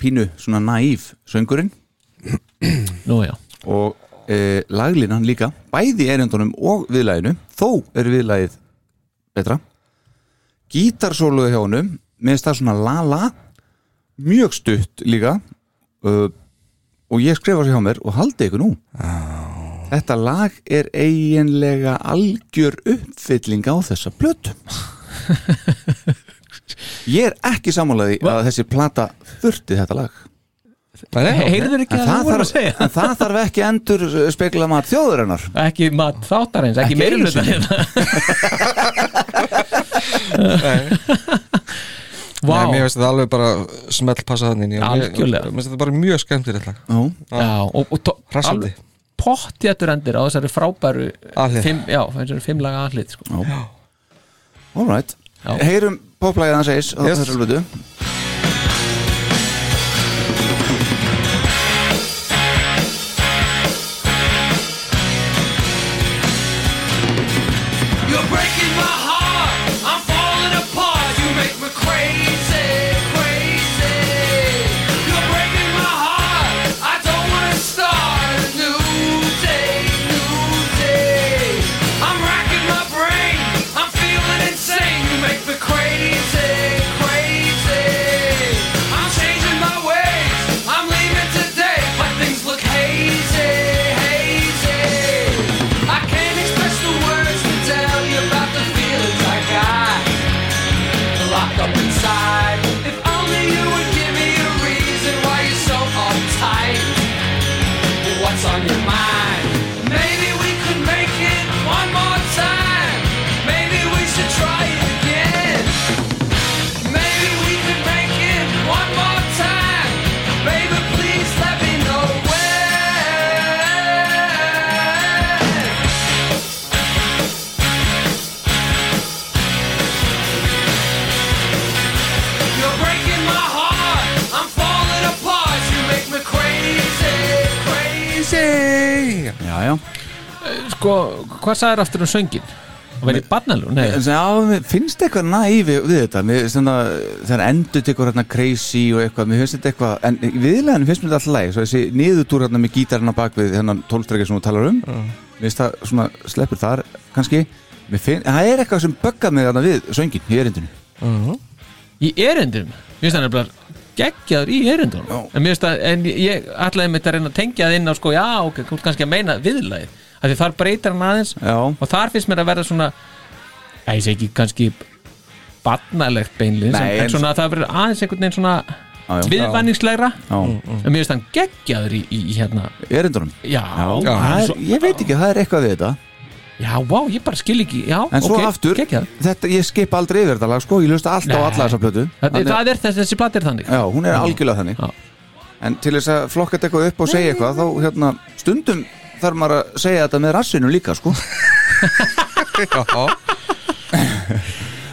pínu svona naív söngurinn. Nú já, og e, laglínan líka bæði erindunum og viðlæginu þó er viðlægið betra. Gítarsóluðu hjá honum mér finnst það svona la-la mjög stutt líka uh, og ég skrifa sér hjá mér og haldi ykkur nú Þetta lag er eiginlega algjör uppfylling á þessa plötu. Ég er ekki sammálaði að þessi plata þurfti þetta lag. Heyrður ekki að það, það voru að segja? en það þarf ekki endur spekla mat þjóðurinnar Ekki mat þáttarins, ekki, Ekki hluta sinni. Vá. Nei, mér finnst þetta alveg bara smelt passa þannig. Mér finnst þetta bara mjög skemmtilegt lag. Já, Já, og, og alveg pottjættur endir á þessari frábæru fimm, Já, þessari fimm laga aðlið sko. all right Já. Heyrum poplægið hans eis á Yes. þessari plötu crazy. Já, já Sko, hvað sagðir aftur um söngin? Og verið barnalú? Nei, Já, mér finnst eitthvað nævi við þetta. Svona, þegar endur tekur hérna crazy og eitthvað, mér finnst þetta eitthvað en viðleginu finnst mér þetta alltaf læg svo þessi niðurtúr hérna með gítarinn á bakvið þennan tólstrækja sem þú talar um mér finnst það svona sleppur þar kannski. Finn, það er eitthvað sem böggað mig þarna við söngin í erindinu. Í erindum Mér finnst það nefnilega geggjaður í erindum Já. En það, en ég ætlaði mitt að reyna að tengja það inn á sko, já, ok, þú ert kannski að meina viðlagið. Af því þar breytir hann aðeins Já, og þar finnst mér að verða svona ég sé ekki kannski barnalegt beinlið en, en en svona það verður aðeins einhvern veginn svona viðvanningslegra já. en mér finnst hann geggjaður í, í, í hérna. Erindunum? Já, Já, er ég veit ekki, það er eitthvað við þetta já, vá, ég bara skil ekki já, En svo ok, aftur, geggjaður. þetta, ég skip aldrei yfir þetta lag sko, ég lusta alltaf á Nei. alla þessa plötu. Það, Þannig- það er þess, þessi platt er þannig. Já, hún er algjörlega þannig. Já. En til þess að flokka þetta eitthvað upp og segja eitthvað þá hérna, stundum þarf maður að segja þetta með rassinu líka sko.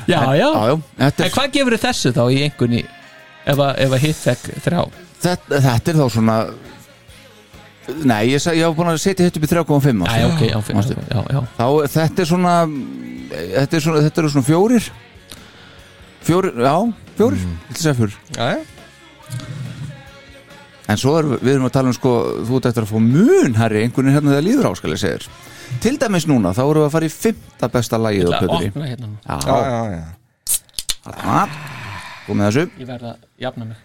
Já, já, Já, þetta en er, hvað gefur þessu þá í einhverni ef að, ef að hitt fekk þrjá? Þetta, þetta er þá svona Nei, ég, ég var búin að setja þetta upp í 3,5 já, ok, já, fyrir, Manstu? já, já. Þá, þetta er svona Þetta, er svona, þetta eru svona fjórir. Fjórir, já, fjórir mm. Þetta segja fjórir? Já, já. En svo er, við erum að tala um sko Þú ert eftir að fá mun herri einhvern veginn hérna þegar líður á skal ég segir Til dæmis núna, þá erum við að fara í fymta besta lagið á að plötunni. opna hérna Já, Já, já, já. þarna. Komið þessu. Ég verða að jafna mig.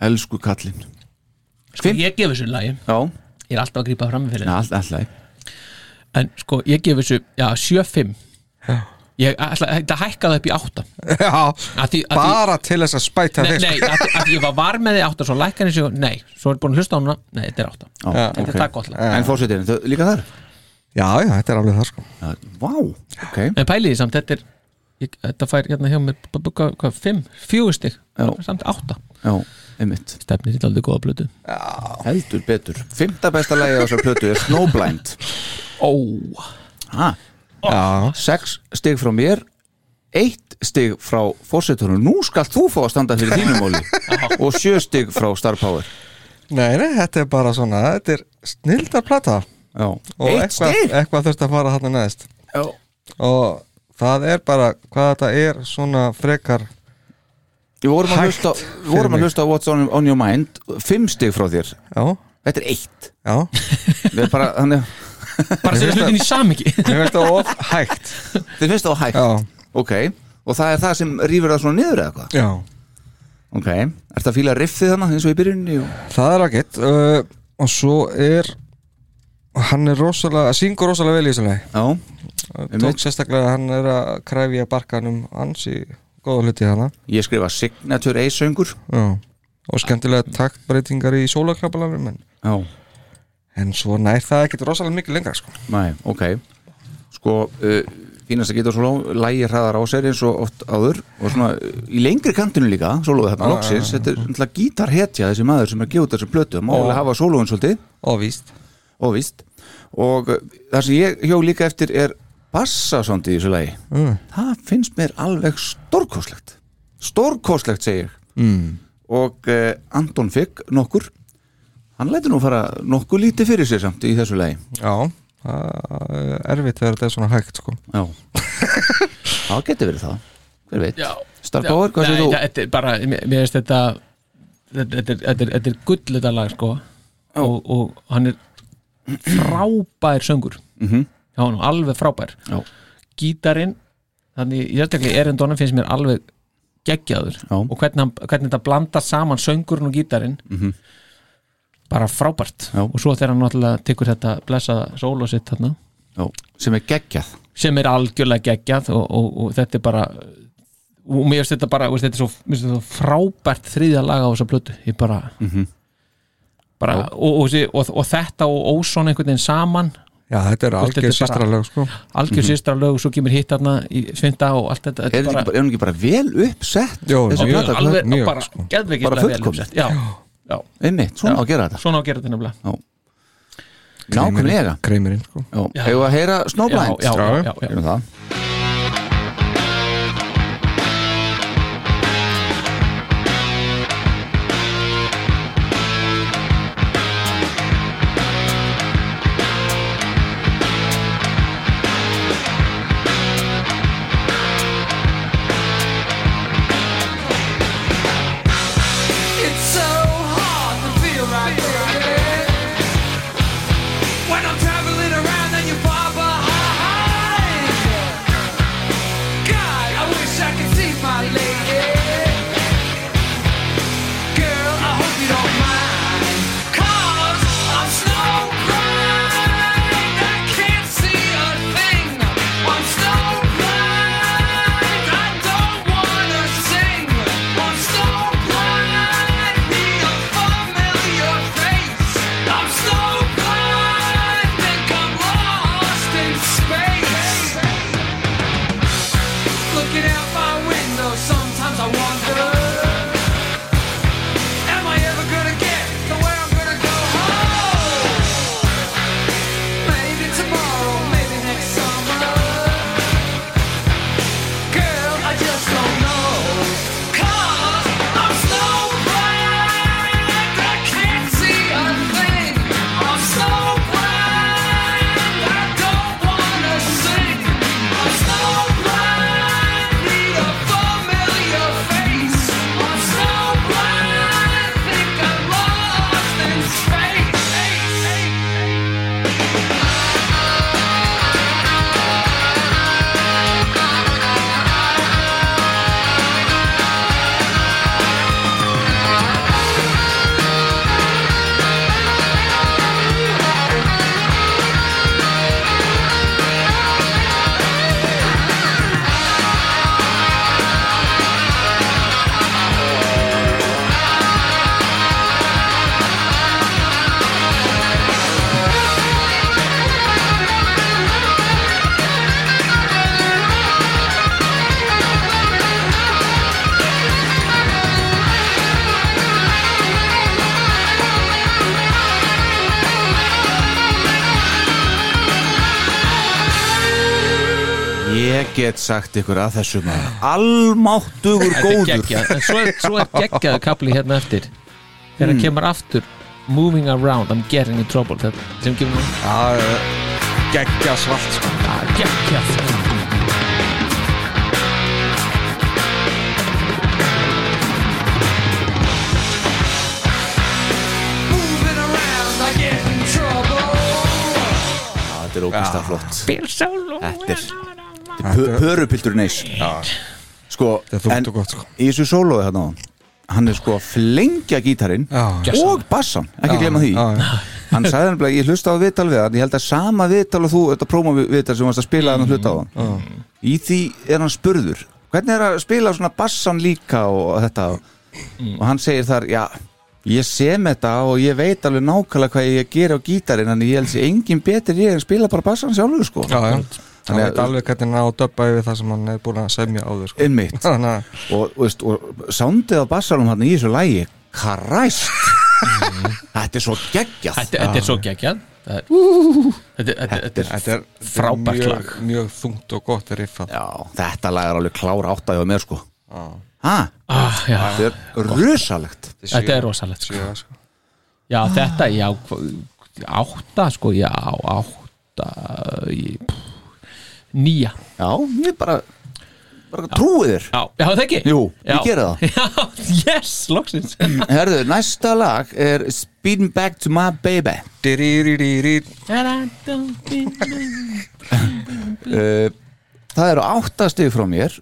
Elsku kallinn sko, ég gef þessu lagi Já, ég er alltaf að grípa fram með fyrir ja, all, alltaf en sko, ég gef þessu, já, 7-5 ég ætla að hækka það upp í 8 Já, að því, að því bara til þess að spæta Nei, þig nei að, því- að ég var var með því 8 svo lækkan þessu, nei, svo er búin að hlusta á hana nei, þetta er 8, Já, þetta ok. er það gott lag. En fórsetin, þau- líka þar? Já, já, þetta er alveg það sko. Já, Vá, ok. En pæliði samt, þetta er ég, þetta fær hérna hjá mér, b- b- hvað, hvað, 5 4 stig, Já. samt 8 Já, einmitt. Stefnir þetta aldrei góða blötu Heldur betur. Fymta besta lagið á þessar plötu er Snowblind. Ó, ha, Já, Sex stig frá mér Eitt stig frá fórsetunum Nú skal þú fá að standa fyrir þínum móli Og sjö stig frá Star Power. Nei, nei, þetta er bara svona Þetta er snilda plata. Já, Og eitt eitthvað, stig? eitthvað þurft að fara þarna neðst Já, Og það er bara hvað þetta er svona frekar Við vorum að hlusta, vorum að hlusta á What's on, on your mind Fimm stig frá þér. Já, Þetta er eitt. Já. Við erum bara, þannig bara sér hlutin í samingi Mér finnst það of hægt. Þið finnst það á hægt? Já, Ok, og það er það sem rýfur það svona niður eða hvað? Já. Ok, ertu að fíla riffið þannig eins og í byrjunni og... Það er ágætt uh, og svo er hann er rosalega, syngur rosalega vel í þessu lagi. Já, tók sérstaklega að hann er að kræfja barkanum hans í góða hluti hana ég skrifa Signature Ace söngur Já. og skemmtilega taktbreytingar í sólaklapalanum en, en svo nær það ekkert rosalega mikið lengra sko. næ, ok. Sko, uh, fínast að geta sóló lægi hraðar á sér eins og oft áður og svona uh, í lengri kantinu líka sólóðu Já, loksins, þetta er náttúrulega gítarhetja þessi maður sem er út þessu plötu. Má Já. alveg hafa sólóðun svolítið. Og víst. Og og uh, það sem ég hjó líka eftir er bassasondi í þessu lagi mm. það finnst mér alveg stórkostlegt stórkostlegt segir ég Mm. og uh, Anton Figg nokkur hann lætur nú fara nokkuð lítið fyrir sér samt í þessu lagi Já, það er erfitt þegar þetta er svona hægt sko. Já Það getur verið það, hver veit Já. Star Power, hvað segir þú? það- Þetta er bara, mér finnst þetta þetta er, þetta er, þetta er gull þetta lag sko og, og hann er frábær söngur Mhm. Já, er alveg frábær. Já. gítarinn þannig, ég ætla ekki, Erendonum finnst mér alveg geggjaður. Já. og hvernig, hvernig þetta blanda saman söngurinn og gítarinn. Mhm. bara frábært. Og svo þegar hann náttúrulega tekur þetta blessaða sóló sitt þarna. Sem er geggjað. Sem er algjörlega geggjað og, og, og þetta er bara og mér finnst þetta bara þetta er svo, þetta frábært þriðja laga á þessa plötu. Ég bara, Mhm. bara og, og, þetta og Óson einhvern veginn saman Já, þetta er algjör bara- sýstralög sko. algjör sýstra lög og svo kemur hitt þarna í svinda og allt þetta, Er þetta bara- er bara vel uppsett? Jó, þessi mjög, plata? alveg, mjög, bara, sko. Bara já, Einmitt, svona Já. á að gera þetta svona á að gera þetta nefnilega Nákvæmlega sko. Já. hefur að heyra Snowblind já, já, já, get sagt ykkur að þessu maður. Almáttugur góður. svo er, svo er geggjaðu kapli hérna eftir. Þegar hann kemur aftur moving around, I'm getting in trouble. Þetta, sem kemur nú geggja svart sko. ja, geggjað Moving around, I get in trouble. Já, Þetta er ógæsta flott. Bill Solo Þetta er Pörupiltur neys Sko, en og gott sko. í þessu sólóði þarna á hann Hann er sko að flengja gítarinn Já. Og bassan, ekki Já, glemma því. Já, já. hann sagði nefnilega, ég hlusta á viðtal við hann. Ég held að sama viðtal og þú, þetta próma viðtal sem varst að spila hann hluta á hann. Í því er hann spurður hvernig er að spila svona bassan líka og þetta? Og hann segir þar, já ég sem þetta og ég veit alveg nákvæmlega hvað ég ger á gítarinn en ég held sér engin betur ég en spila bara bassan sjálfur sko. Já, já Hann veit að- alveg hvernig hann á að döbba yfir það sem hann er búin að semja áður sko. Einmitt. Þannig að og, og, veist, og soundið á bassalum hann í þessu lægi karæst þetta er svo geggjað. Þetta, þetta er svo geggjað. Það er- Þetta þetta- þetta er Þetta er frábært lag. mjög þungt og gott riffað. Já, þetta lag er alveg klára áttaði á mér sko. Ha, ah, já. þetta er rusalegt Þetta er rosalegt sko. Sko. Já, þetta, já hva- Átta, sko, já, átta í, pff, Nýja. Já, ég bara, bara trúið þér. Já, já það ekki? Jú, já. ég gera það. Já, yes, loksins. Herðu, næsta lag er Speeding Back to My Baby. Diriririri. uh, Það eru átta stig frá mér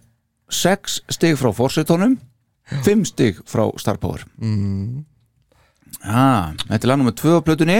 sex stig frá Forsetónum fimm stig frá Star Power. Mm. ah, Þetta er lag nummer tvö á plötunni.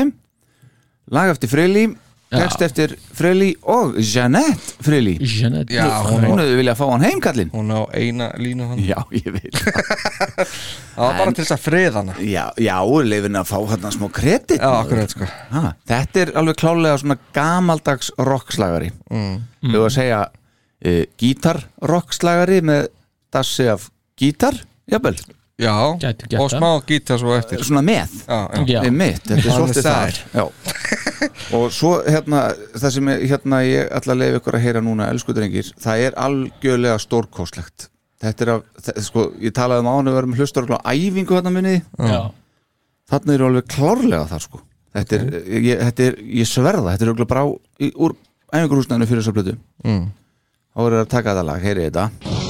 Lag eftir Freyli text eftir Freyli og Jeanette Freyli Jeanette. Já, hún, hún hefði viljað fá hann heim kallinn hún á eina línu hann Já, ég veit Það var bara til þess að friða hana. Já, já leifin að fá hann smá kredit. Já, akkurat sko. Ha, Þetta er alveg klálega svona gamaldags rockslagari. Mm. Þú að segja uh, gítar rockslagari með dassi af gítar Jafnvel, Já, og það. smá gítar svo eftir. Svona með. Já, já, Já. Einmitt, þetta er svolítið þar. Já. og svo hérna það sem ég, hérna ég ætla að leifa ykkur að heyra núna elsku drengir, það er algjörlega stórkostlegt. Þetta er að, það, sko, ég talaði um ánu við erum hlustur á æfingu hérna minni. Já, þarna eru alveg klárlega þar sko. Þetta er, ég, þetta er, ég sverða þetta er alveg bara á, í, úr æfingurhúsnæðinu fyrir þessa plötu mm. þá er að taka þetta lag, heyri þetta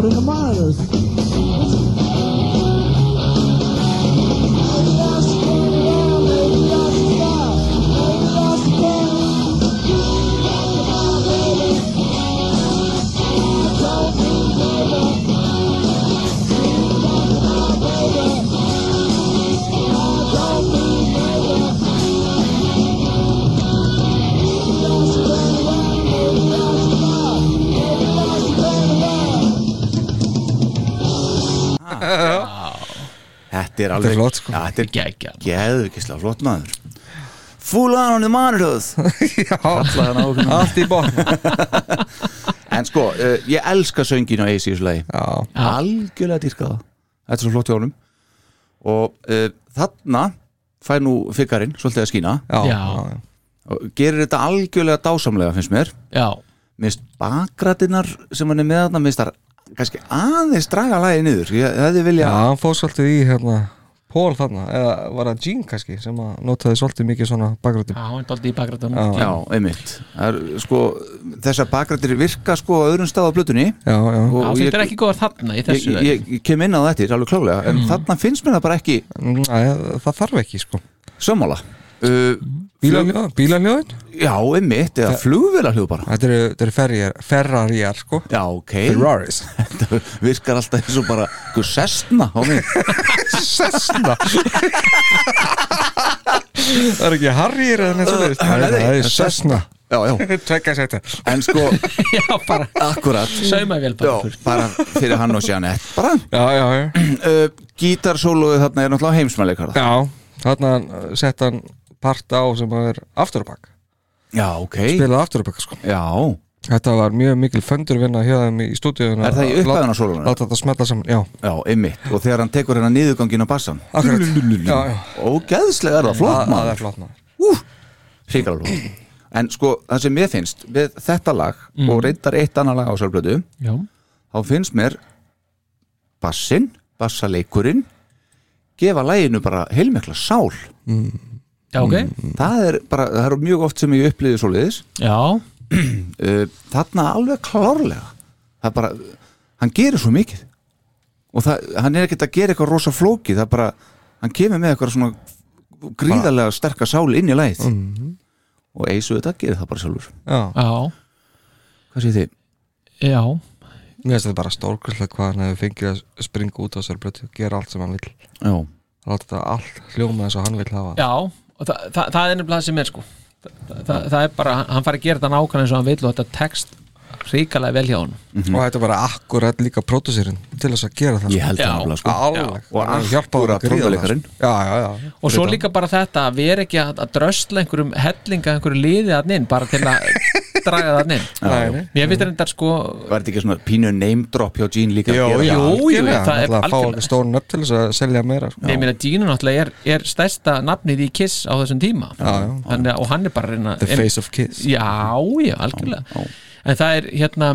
It's too loud in the monitors. Þetta er alveg flott, sko. þetta er geggjað geðvikislega flott maður. Full on on the monitors Já, allt í botn. En sko, uh, ég elska söngin á AC í þessu lagi. Já, Algjörlega dýrka það Þetta er svo flott hjá honum. Og uh, þarna fær nú fikkarinn svolítið að skína. Já, Já. og gerir þetta algjörlega dásamlega finnst mér. Já, Mist bakgrætinnar sem hann er með þarna Mist það kannski aðeins draga lagi niður Ég hefði já, vilja hann fór svolítið í hérna Pól þarna, eða var það Gene kannski sem að notaði svolítið mikið svona bakgröti já, hann er aldrei í bakgrættunum Já. Já, einmitt. Það er, sko, Þessar bakgrættir virka sko á öðrum stað á plötunni. Já, já, ég, þetta er ekki góðar þarna í ég, þessu ég, ég kem inn á þetta, alveg klálega En þarna finnst mér það bara ekki Næ, það þarf ekki sko. sammála Bílaljóðin, bílaljóðin Já, einmitt, eða flugvila hljóð bara. Þetta eru, þetta eru ferjar, ferrarjar sko. Já, ok. Ferraris. Þetta virkar alltaf eins og bara Guð sestna á mig. Sessna Það er ekki Harrier eða neitt. Nei, nei, Það er Sessna Já, já, Tvekka sæta. En sko Já, bara. Akkurat. Saumavél Já, bara fyrir. bara fyrir hann og Jeanette Bara. Já, já, já. Uh, Gítarsóluðu þarna er náttúrulega heimsmæleikar Já, þarna uh, sett hann part á sem er aftur á bak Já, ok. Spilaði aftur á bak sko. Já, Þetta var mjög mikil föndurvinna hjá þeim í stúdíun er það í upphæðan á sólunum? Láta þetta smetla saman, já. Já, einmitt. Og þegar hann tekur hérna niðurgangin á bassan. Akkurat. Já, já. Ógeðslega er það flott Það- Það maður. er flott maður. Flott. En sko, það sem mér finnst við þetta lag og reyndar eitt annar lag á sálblödu Já, þá finnst mér bassin bassaleikurinn gefa læginu bara heilmikla sál Já, ok. það er bara, það er mjög oft sem ég upplýði svoleiðis. Já. Uh, þarna alveg klárlega. Það er bara, hann gerir svo mikið. Og það, hann er ekkert að gera eitthvað rosa flókið, það er bara hann kemur með eitthvað svona gríðarlega sterka sál inn í lægið og eisu þetta gerir það bara sjálfur. Já. Já. Hvað segir þið? Já. Mér finnst þetta bara stórkvæslega hvað hann hefur fengið að springa út á þessari blötu og gera allt sem hann vil Já. Láta þetta allt hljóma eins og hann vil hafa. Já, og það, það, það er nefnilega það sem er sko. Það, er bara, hann fari að gera þetta nákvæmlega eins og hann vil og þetta text ríkalega vel hjá hann og þetta er bara akkurat líka pródúsirinn til þess að gera það Ég held það nefnilega, sko. Alveg. Og sko. Já, já, já. Og svo líka bara þetta að vera ekki að, að drösla einhverjum hellinga einhverju liði að inn bara til að draga það inn. Já, já. mér finnst þetta sko Var þetta ekki svona pínu name drop hjá Gene líka Jú, jú, það? jú, það er er okkur stórn upp til þess að selja meira sko. Nei, ég meina Gino náttúrulega er, er stærsta nafnið í Kiss á þessum tíma. Já, já. Hann, er- og hann er bara reyna The face of Kiss. Já, já, algjörlega. En það er hérna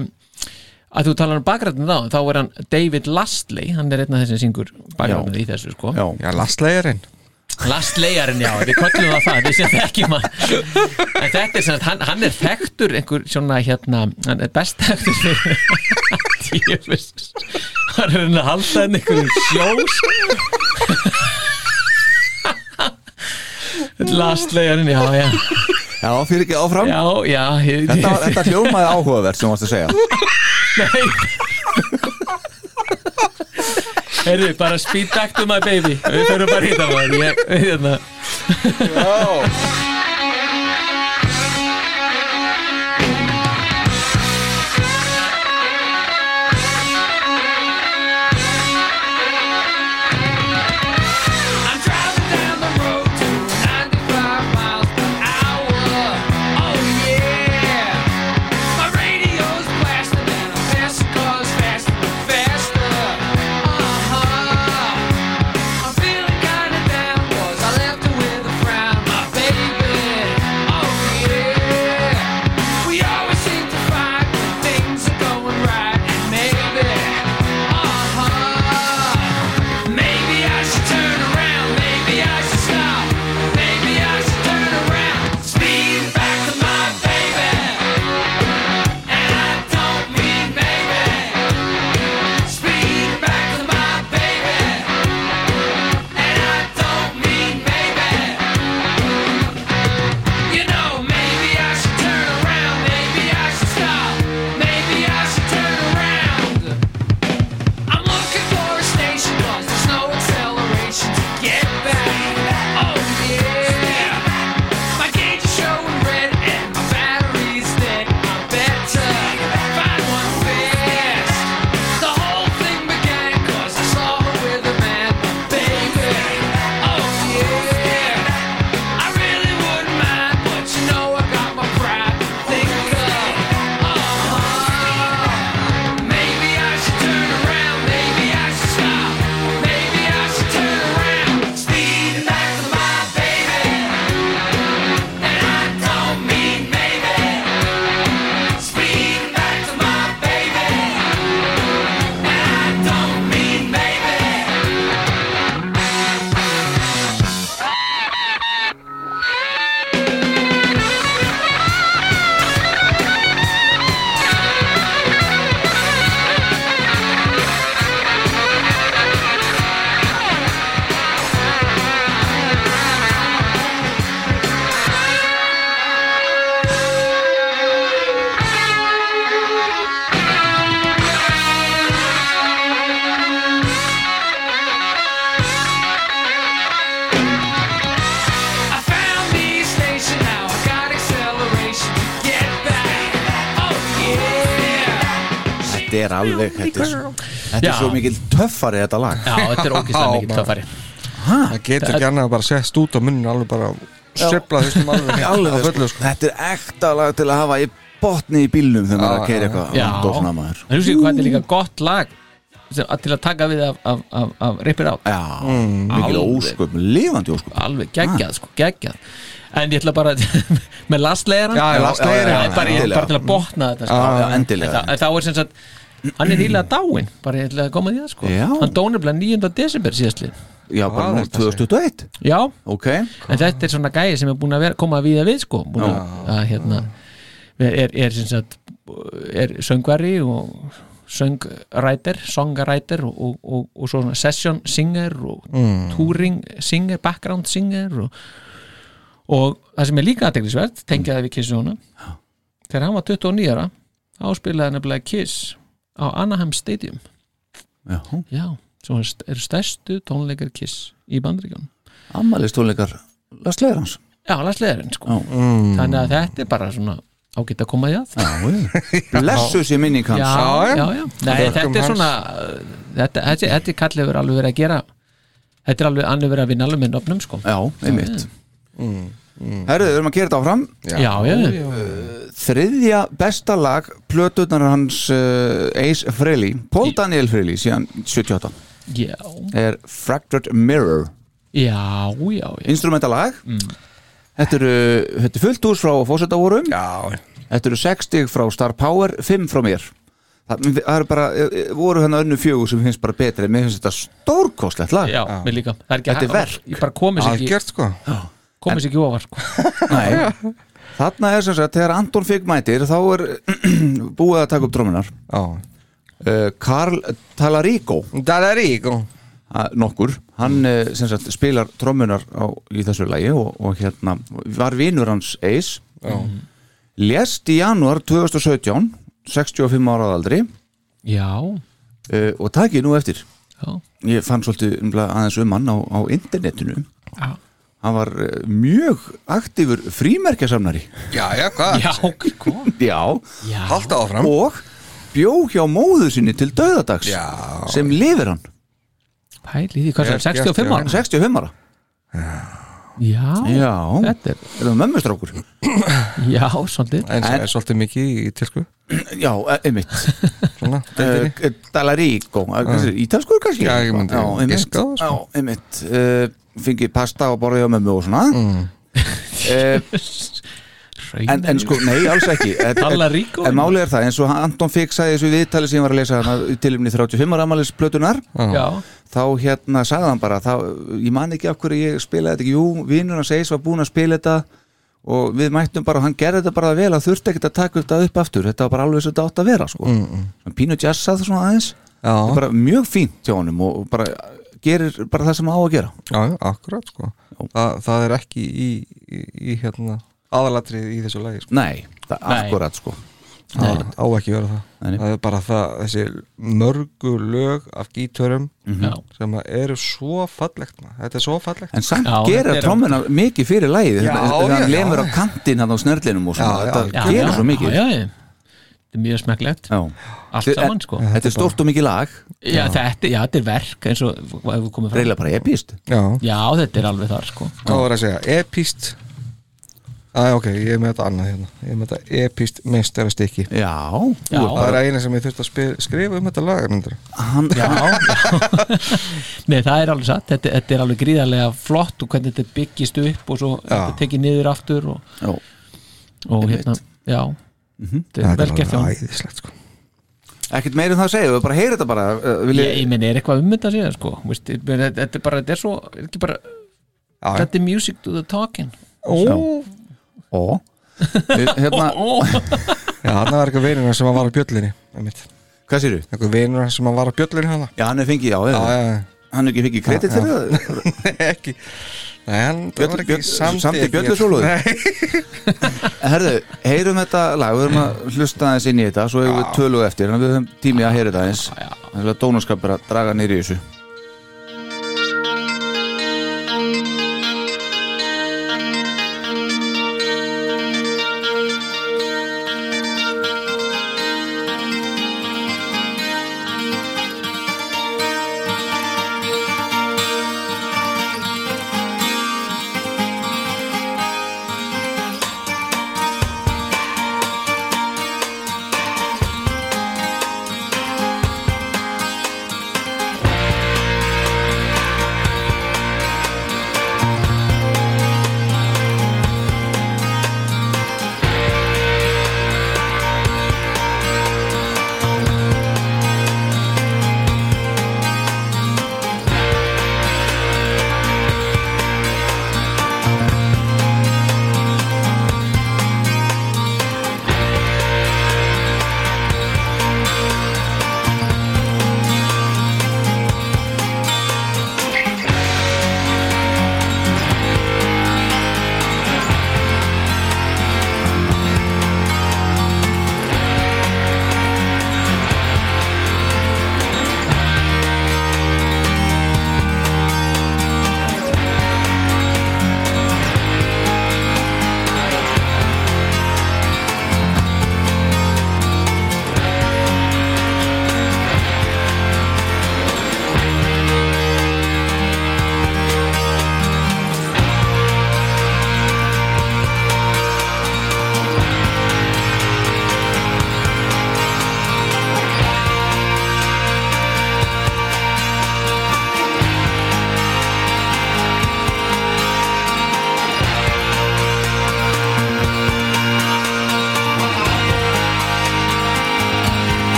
að þú talar um bakgrættin þá þá er hann David Lastley hann er einn af þessi syngur bakgrættin í þessu sko. Já, Já, lastlegjarinn Lastleijarinn, já, við köllum það það við sem þekkjum hann. En þetta er sem að hann, hann er þekktur einhver svona hérna, hann er best þekktur fyrir hann er hann að halda henni einhverjum sjós. Lastleijarinn, já, já. Já, fyrir ekki áfram. Já, já ég, Þetta, þetta hljómaði áhugavert sem þú varst að segja Heyrðu, bara speed back to my baby. Við fyrir bara hýta maður Ég, hérna alveg Þetta er, þetta er svo mikil töffari þetta lag. Já, þetta er mikið bara- töffari. Það getur ekki annað að bara sett út á munnin alveg bara sveifla þessum alveg Alveg, sko. sko. Þetta er ekta lag til að hafa í botni í bílnum þegar maður er að keira eitthvað Já. þú séu hvað þetta er líka gott lag til að taka við af, af, af, af Rip It Out. Já, mikil ósköp, lifandi ósköp. Alveg geggjað, sko, geggjað. En ég ætla bara með lastlegaran er bara, ég er Endilega. bara til að botna þetta sko. Þá er sem sagt hann er nýlega dáinn bara ég ætla að koma því að sko. Já. hann dónir bara 9. desember síðastlið Já, bara nú 2021 já, Ok. En þetta er svona gæði sem er búin að vera, koma að viða við sko. Búin að, að hérna er, er, sem sagt, er söngvari og söngræter songwriter og, og, og, og svona session singer og Mm. touring singer, background singer og, og það sem er líka aðteglisvert tengjaði við Kiss Jóna þegar hann var 29 ára áspilaði nefnilega Kiss á Anaheim Stadium. Já, já, sem eru stærstu tónleikar Kiss í bandaríkjum ammælistónleikar Lars Leirans Já, Lars Leirinn sko. Mm. Þannig að þetta er bara svona ágætt að koma því að Blessu sér minning hans. Já, já, já. Nei, þetta er svona uh, þetta, þetta, þetta er kallið verið alveg verið að gera Þetta er alveg annað verið að vinna alveg með nöfnum sko. Já, einmitt. Herðu, við erum að gera þetta áfram. Já, já, Þriðja besta lag Plötunar hans uh, Ace Frehley. Paul Daniel Frehley síðan 78 já, er Fractured Mirror. Já, já, já. instrumentalag þetta, eru, þetta er fullt úrs frá fósitavorum þetta eru 60 frá Star Power 5 frá mér. Það, það eru bara, eh, voru hennar önnu fjögur sem finnst bara betri, mér finnst þetta stórkostlegt lag. Já mér líka. Það er ekki Þetta er verk. Ég bara komið sér ekki, sko. Komið sér ekki ofar sko. Nei, þarna er sem sagt þegar Anton Figg mætir þá er búið að taka upp trómunar Já. Uh, Karl Talarico. Dalaríko uh, nokkur, hann uh, sem sagt spilar trómunar á, í þessu lagi og, og hérna var vinur hans Ace. Já. lést í janúar 2017 65 ára aldri. Já, uh, og takið nú eftir. Já, ég fann svolítið umlega aðeins um hann á, á internetinu. Já hann var uh, mjög aktífur frímerkjasamnari Já, já, hvað? Já, sko já, Já, Halda áfram. Og bjó hjá móður sinni til döðadags Já. sem lifir hann. Pæli því, hvað sem gert 65 hjá ára? 65 ára. Já, já, þetta er, er það mömmustrákur. Já, svolítið. En það En- er svolítið mikið í tilsku já, e- einmitt. Deildinni? uh, Dalaríko, ítalskur kannski? Já, ég myndi já, einmitt, giska á það, sko. já, einmitt. Uh, fengið pasta og borðið á mömmu og svona. Mm. uh, en, en sko, nei, alls ekki. En- en- Dalaríko En málið er það, eins og Anton Figg sagði þessu viðtali sem ég var að lesa hana í tilumni 35 ára amælis plötunar Já, þá hérna sagði hann bara þá, ég man ekki af hverju ég spilaði þetta ekki. Jú, vinnur hans eis var búin að spila þetta og við mættum bara, og hann gerði þetta bara vel að þurfti ekkert að taka þetta upp aftur. Þetta var bara alveg svo þetta átt að vera sko. Mm, mm. pínu jazzað svona aðeins. Bara mjög fínt hjá honum og og bara gerir bara það sem á að gera. Já, akkurat sko. Þa, Það er ekki í, í, í hérna aðalatrið í þessu lagi sko. nei, það er Nei. akkurat sko. Það á ekki að vera það. Nei, nei. Það er bara það, þessi mörgu lög af gítörum já, sem að eru svo fallegt maður. Þetta er svo fallegt. En samt Já, gera er- trommuna mikið fyrir lægið Já, þegar hann lemur á kantinn hann á snörlinum og svona, Já, já, þetta já, gerir já, svo mikið. já, já, Þetta er mjög smekklegt. Já. Allt En- saman, sko. Þetta er stórt og mikið lag. Já, þetta, já, þetta er verk eins og ef við komum fram reyla bara epist Já, Já, þetta er alveg þar, sko. Hvað var að segja? Epist Æ, ok, ég er með þetta annað hérna. Ég er með þetta epist meistara stykki já, Já. Það bara, er eina sem ég þurfti að skrifa um þetta lag Já, já. Nei, það er alveg satt. Þetta, þetta er alveg gríðarlega flott og hvernig þetta byggist upp og svo þetta tekið niður aftur og, já, og hérna, já Þetta er vel gert hjá hann æðislegt sko. Ekkert meira um það að segja, við bara heyra þetta bara uh, vil Ég, ég meni, er eitthvað um þetta að segja, sko? Vist, þetta þetta er bara, þetta er svo er ekki bara, þetta er music to the talking. Ó, ó. Hérna, Já, hann var eitthvað vinur sem var á bjöllinni einmitt. hvað séru? Eitthvað vinur sem var á bjöllinni já, hann er fengið, já, Já, já, já, hann er ekki fengið kredit fyrir það? Ekki Nei, hann Björn- var ekki Björn- bjöllusólóið? Nei, herðu, heyrum þetta lag við erum að hlusta aðeins inn í þetta svo hefur við töluð eftir, en við höfum tími að heyra þetta aðeins. Það er dónaskapur að draga nýri í þessu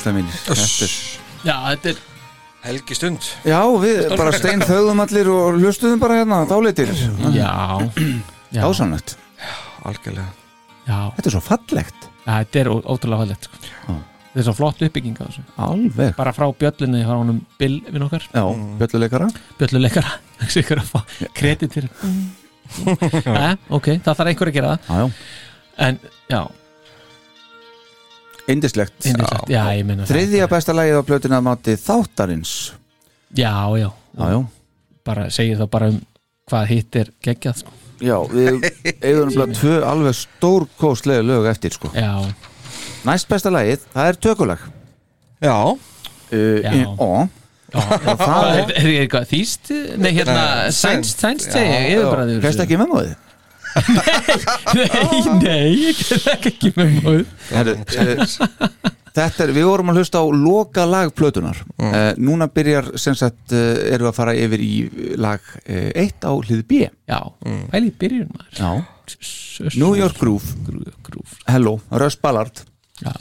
Þetta er Já, þetta er Helgi stund. Já, við bara stein þauðum allir og hlustuðum bara hérna dálitir Já, já. Ásannett Algjörlega. Já, Þetta er svo fallegt. Já þetta er ótrúlega fallegt sko. Þetta er svo flott uppbygging á þessu. Alveg. Bara frá bjöllinni frá honum Bill við okkar Já, bjölluleikara. Bjölluleikara Þessi ykkur að fá kredit fyrir. Eh, Ok, það þarf einhver að gera það. Já, já. En, já, Indislegt Yndislegt, já, ég meina það. Þriðja besta lagið á plötuna að máti þáttarins. Já, já. Já, já. Bara segir það bara um hvað hitt er geggjað sko. Já, við eigum bara tvö alveg stórkóstlega lög eftir sko. Já, Næst besta lagið, það er tökulag. Já. Uh, Já. í- Ó. Já. það er- er, er eitthvað þýst? Nei, hérna, sænst, sænst ég yfir bara því Fyrst ekki með móðið Nei, nei, ég get ekki með móð Herru, uh, Þetta er, við vorum að hlusta á loka lag plötunar Mm. uh, Núna byrjar sem sagt uh, erum við að fara yfir í lag 1 uh, á hlið B. Já, pæli í byrjun maður. Já, New York Groove. Groove, groove. Hello, Russ Ballard. Já.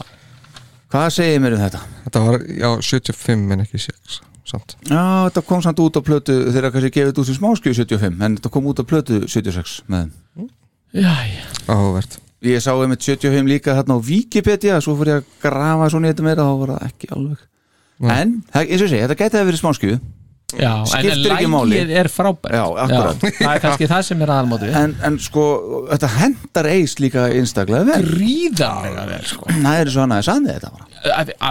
Hvað segir mér um þetta? Þetta var, já, 75 en ekki 6 Samt. Já, þetta kom samt út á plötu þegar kannski gefið út sem smáskju 75 en þetta kom út á plötu 76 með. Já, já Áhugavert. Ég sá einmitt 75 líka þarna á Wikipedia svo fór ég að grafa svo nýttum meira þá var það ekki alveg. En, það- eins og ég segi, þetta gæti að verið smáskju Já, en Skiptir ekki máli. lægið er frábært. Já, akkurat. Það er kannski það sem er aðalmóti en, en sko, þetta hendar eis líka einstaklega vel. Gríðarlega vel sko. Það er svo hann aðeins aðeins þetta bara.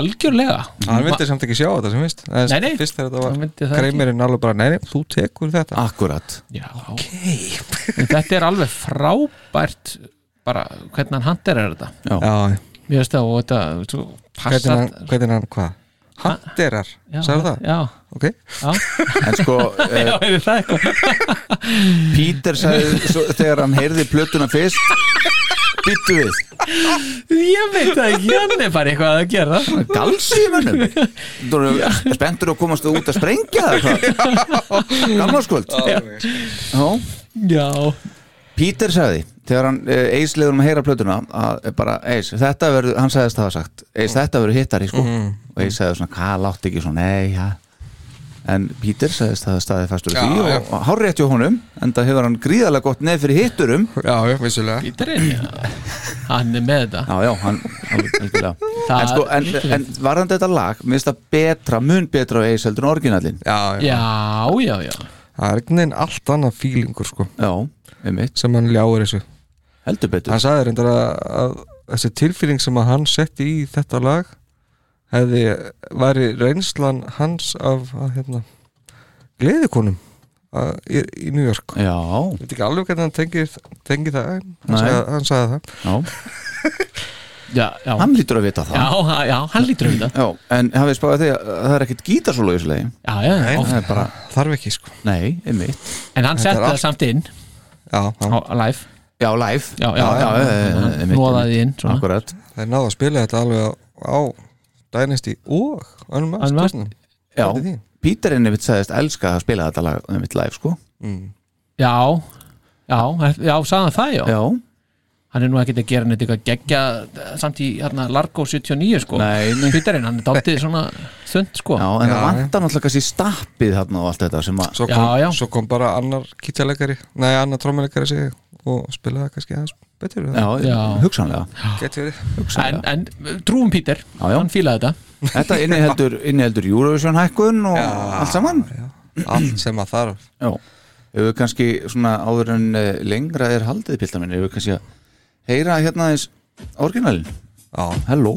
Algjörlega. Hann vildi samt ekki sjá þetta sem vist Nei, nei. Fyrst þegar þetta var það Greimirinn alveg bara, nei, nei, þú tekur þetta. Akkurat. Já, okay. Þetta er alveg frábært bara hvernig hann handir er þetta. Já, Já, veist það og þetta svo, hvernig hann, hvað? Handerar, Já, sagði það? Já, Ok. En sko, eh, Peter sagði svo, þegar hann heyrði plötuna fyrst Byttu við. Ég veit ekki, hann er bara eitthvað að gera. Galsi í mönnum. Spenntur að komast út að sprengja Já, Peter sagði þegar hann eh, Eis leiður um að heyra plötuna að bara Eis, þetta verður, hann sagðist að sagt Eis, þetta verður hittari sko. Og Eis sagði svona, hvað látt ekki svona, nei, já en Peter sagðist það staðið fastur Já, því já. og, og hárrétt hjá honum en það hefur hann gríðarlega gott neð fyrir hitturum. Já, já, vissulega. Píturinn. Hann er með þetta. Já, já, hann alveg- En sko, en, en varðan þetta lag Mér finnst það betra, mun betra á Eis heldur en orginallin Já, já, Já, Það er einhvern veginn allt annað fílingur sko. Já, einmitt, sem hann ljáir þessu. Heldur betur. Hann sagði reyndar að, að þessi tilfíling sem að hann setti í þetta lag hefði væri reynslan hans af að, hérna, gleðikonum að, í, í New York Já, Ég veit ekki alveg hvernig hann tengir, tengir það hann sagði, hann sagði það já, Já, já, hann lítur að vita það já, ha- já hann lítur um þetta Já, en hafið spáðið því að það er ekkert Það er bara, þarf ekki sko nei, einmitt en hann er setti það allt- samt inn Já, já. á á live Já, live Já, já, já, já, einmitt, Nóðaði inn svona. Akkurat þeir náðu að spila þetta alveg á Dynasty og Mast Mast. Já. Peter einmitt sagðist elska að spila þetta lag einmitt live, sko. Mm. Já, já, já, sagði hann það, já. Já, Hann er nú ekkert að gera neitt eitthvað geggja samt í hérna Largo 79, sko. Nei, nei. Píturinn, hann er dálítið svona þund, sko. Já, en það vantar náttúrulega kannski stappið þarna og allt þetta sem að svo, svo kom bara annar kýtjalegari Nei, annar trómulegari sig og spilaði það kannski aðeins betur Já, Já. hugsanlega. En, en trúum Pítur, Já, já. hann fílaði þetta. Þetta inniheldur, inniheldur Eurovision hækkun og allt saman. Allt sem að þarf. Já, ef við kannski svona áður en eh, lengra er haldið piltar minn, ef við kannski að heyra hérna eins orginalin Já, Hello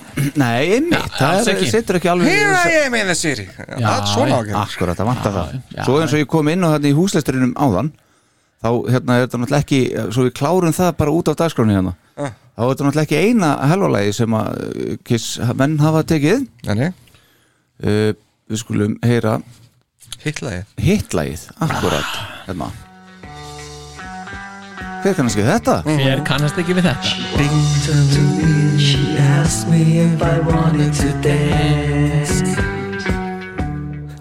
Nei, einmitt, það er, ekki. situr ekki alveg Here I am in the city. Það er svona ágjörn Akkurat, það vantar það. já, Svo eins og ég kom inn á þarna í húsleisturinum áðan þá hérna er þetta náttúrulega ekki svo við klárum það bara út af dagskráni hérna Ah. þá er þetta náttúrulega ekki eina helvalagi sem að uh, kiss menn hafa tekið. Nei, uh, Við skulum heyra hitlaði hitlagið, akkurat hérna. Hver kannast ekki þetta? Hver kannast ekki við þetta asked me if I wanted to dance.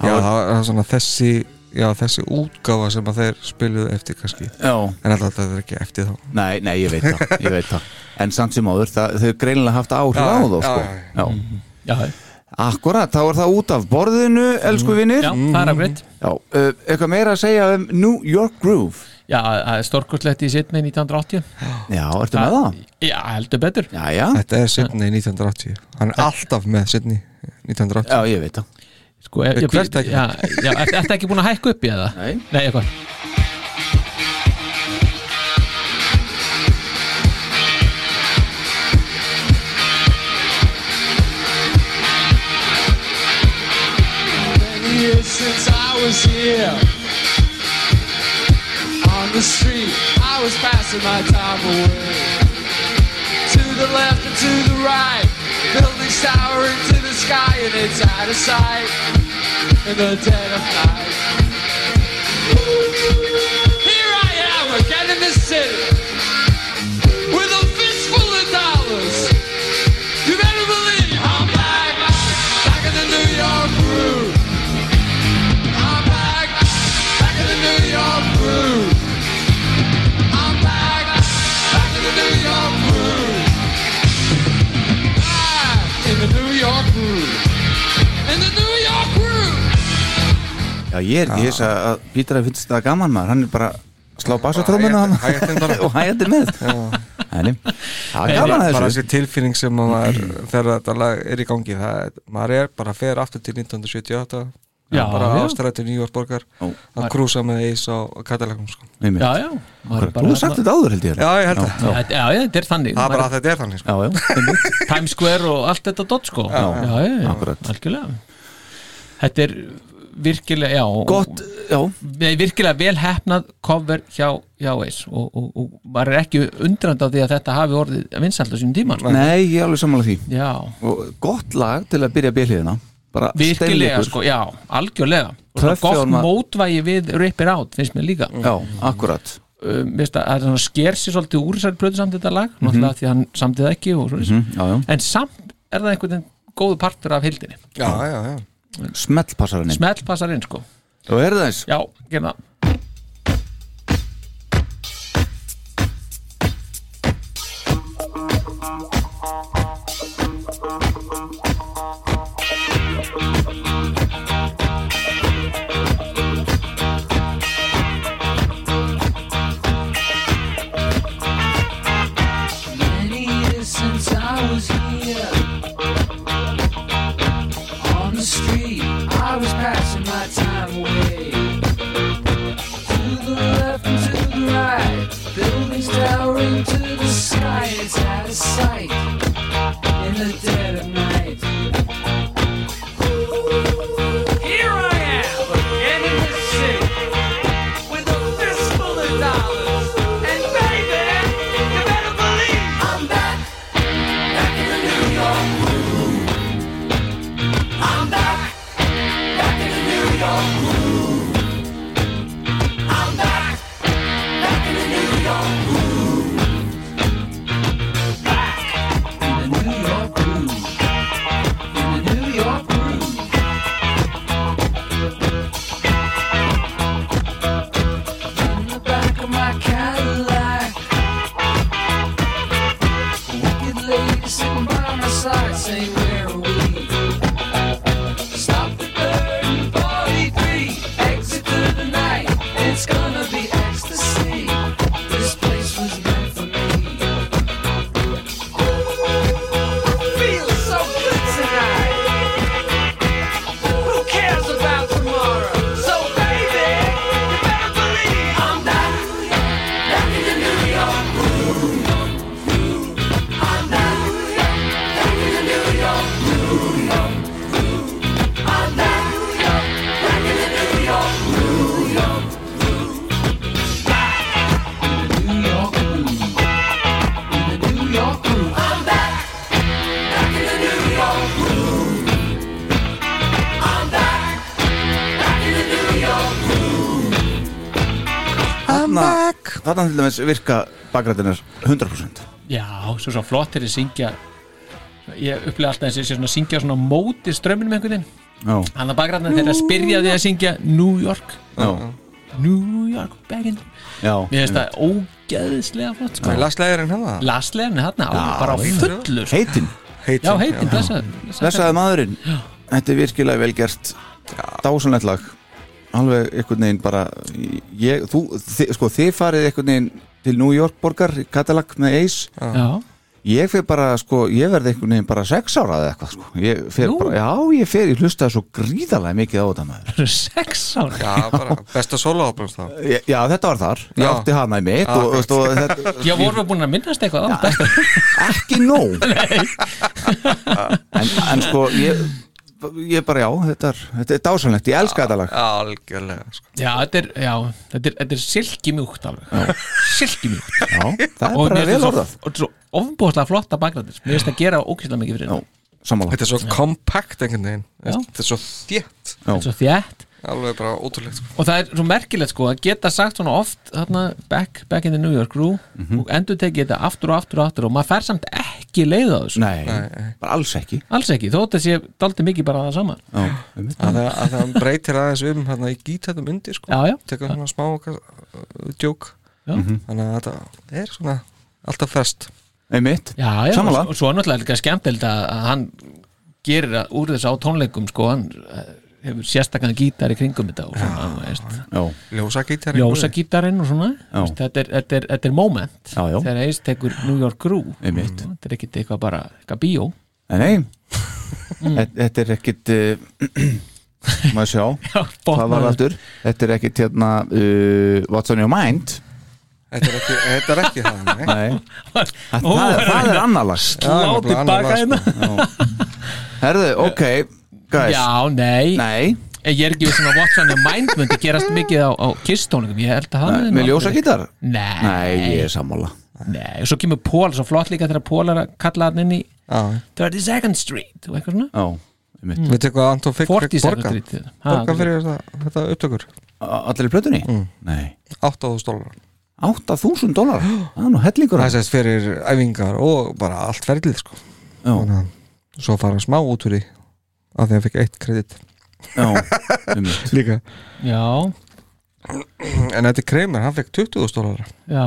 Já, það var svona þessi Já, þessi útgáfa sem að þeir spiluðu eftir kannski. Já, En alltaf þetta er ekki eftir þá. Nei, nei, ég veit það, ég veit það. En samt sem áður, það, þau greinilega haft áhrif á þá sko. já, já. Akkurat, þá er það út af borðinu, elsku vinnir já það er afgreitt. Já, eitthvað meira að segja um New York Groove Já, það er stórkurslegt í Sydney 1980 Já, ertu með það? Já, heldur betur. Já, já, Þetta er Sydney 1980 Hann er alltaf með Sydney 1980 já, ég veit það. Sko, ég, ég, Hvert ekki? já, já, er þetta ekki búin að hækka upp í það? Nei. Nei, eitthvað. Since I was here the street, I was passing my time away. To the left and to the right, buildings towering to the sky, and it's out of sight in the dead of night. Ég er ekki þess að Pítur að finnst það gaman maður. Hann er bara að slá bara og hægandi með. Það er gaman að bara þessu þessi tilfinning sem að maður þegar þetta lag er í gangi. Það, maður er bara að fer aftur til 1978 Já, bara já. ástrætti New York borgar. Ó. að krúsa með eis á Cadillac sko. Einmitt. Já, já. Maður Þú sagt þetta áður held ég já, ég held það. Já, já, já, þetta er þannig. Það er bara að þetta er þannig sko. Já, já, einmitt. Times Square og allt þetta dot sko. Já, já, já, algjörlega. Þetta er virkilega, já Gott, já, Nei, virkilega vel hefnað cover hjá, hjá Ace og, og, og maður er ekki undrand á því að þetta hafi orðið vinsalt á sínum tíma sko. nei, ég er alveg sammála því. Já, og gott lag til að byrja byrliðina bara virkilega sko, já, algjörlega. Og gott að- mótvægi við Rip It Out, finnst mér líka. Já, akkurat. Uh, að það er svona sker sér svolítið úr þessari plötu samt þetta lag, náttúrulega því að hann samtið ekki og svona, mm, já, en samt er það einhvern veginn góðu partur af hildinni. Já, já, já. Smellpassarinn smelt passar inn sko, Og er það eins? já, gerna dæmis virka bakrættinir 100% Já, svo svo flott er að syngja. Ég upplega alltaf eins og sé svona að syngja svona móti strömminum einhvern veginn. Já, Þannig að bakgræðan þeirra spyrja því að syngja New York. Já, New York back in. Já Mér finnst það ógeðslega flott sko. Laslegurinn hann það Laslegurinn hann bara á fullur. Sko. Heitin, Já, heitin, blessaður blessaði maðurinn. Þetta er virkilega vel gert. Dásanlegt lag Alveg einhvern veginn bara ég, þú, þi, Sko þið farið einhvern veginn til New York borgar Cadillac með Ace. Já, Ég fer bara, sko, ég verði einhvern veginn bara sex ára eða eitthvað, sko. Ég fer Nú? bara, já, ég fer, ég hlustaði svo gríðarlega mikið á þetta maður. Sex ára? Já, bara besta sólaábrunst þá. Ég- Já, þetta var þar, ég Já. átti hana í mitt Já, og, og, og þetta, Já, vorum við búin að minnast eitthvað á þetta? ekki nóg. En, en sko, ég ég bara, já, þetta er, þetta er dásanlegt, ég elska þetta lag. algjörlega sko. Já, þetta er, já, þetta er, þetta er silki mjúkt alveg. Silki mjúkt Já, það er Og bara mér vel finnst orðað. svo, svo ofnbúðslega flotta bakgræðis Mér finnst það gera ókvæslega mikið fyrir sammála. Þetta er svo compact einhvern veginn. Þetta er. Þetta er svo þjætt Alveg bara ótrúlegt sko. og það er svo merkilegt sko að geta sagt svona oft þarna, back, back in the New York crew og endur tekið þetta aftur og aftur og aftur og maður fer samt ekki leið á þessu. Nei, bara alls ekki. Alls ekki, þótt að sé daldi mikið bara það saman Já, einmitt. að, það, að það breytir aðeins um hérna, í gítættum undir sko. já, já, Tekur svona smá uh, djók. Já. Þannig að þetta er svona alltaf fest. Einmitt. Já, já og, og svo er náttúrulega líka skemmtilegt að, að hann gerir að, úr þessu á tónleikum sko, hann eh, hefur sérstakann gítar í kringum þetta og svona, þú veist, Já, Ljósa gítar ljósagítarinn og svona veist, þetta, er, þetta, er, þetta er moment Já, já. þegar Ace tekur New York crew. Þetta er ekkit eitthvað bara, eitthvað bíó. Nei, þe- þetta er ekkit uh, maður sjá? Já, hvað var aftur. Þetta er ekkit hérna uh, What's on your mind? Þetta er ekki, þetta er ekki það nei. Nei, það, það, er, það er annar lag Já, Lá nefnilega tilbaka annað lag, hérna. sko. Herðu, ok, guys. Já, nei, Nei, Ég er ekki við sem að What's on your mind myndi gerast mikið á, á kistóningum Ég held að það nei með ljósa gítar Nei, Nei, ég er sammála. Nei Og svo kemur Pól, svo flott líka þegar Pól er að kalla hann inn í Já. 32nd Street og eitthvað svona. Já, einmitt. Við tekum að Anton Fikk 42nd borga. Street Ha, Borga fyrir þetta, þetta upptökur. Allir í plötunni? Mm. Nei. 8.000 dólar 8000 dólar Það er nú hellingur Það sést fyrir æfingar og bara allt ferlið sko. Já, Þannig að svo fara smá út úr því að því að fikk eitt kredit. Já, líka. Já, En þetta er Kramer, hann fekk 20.000 dólar já,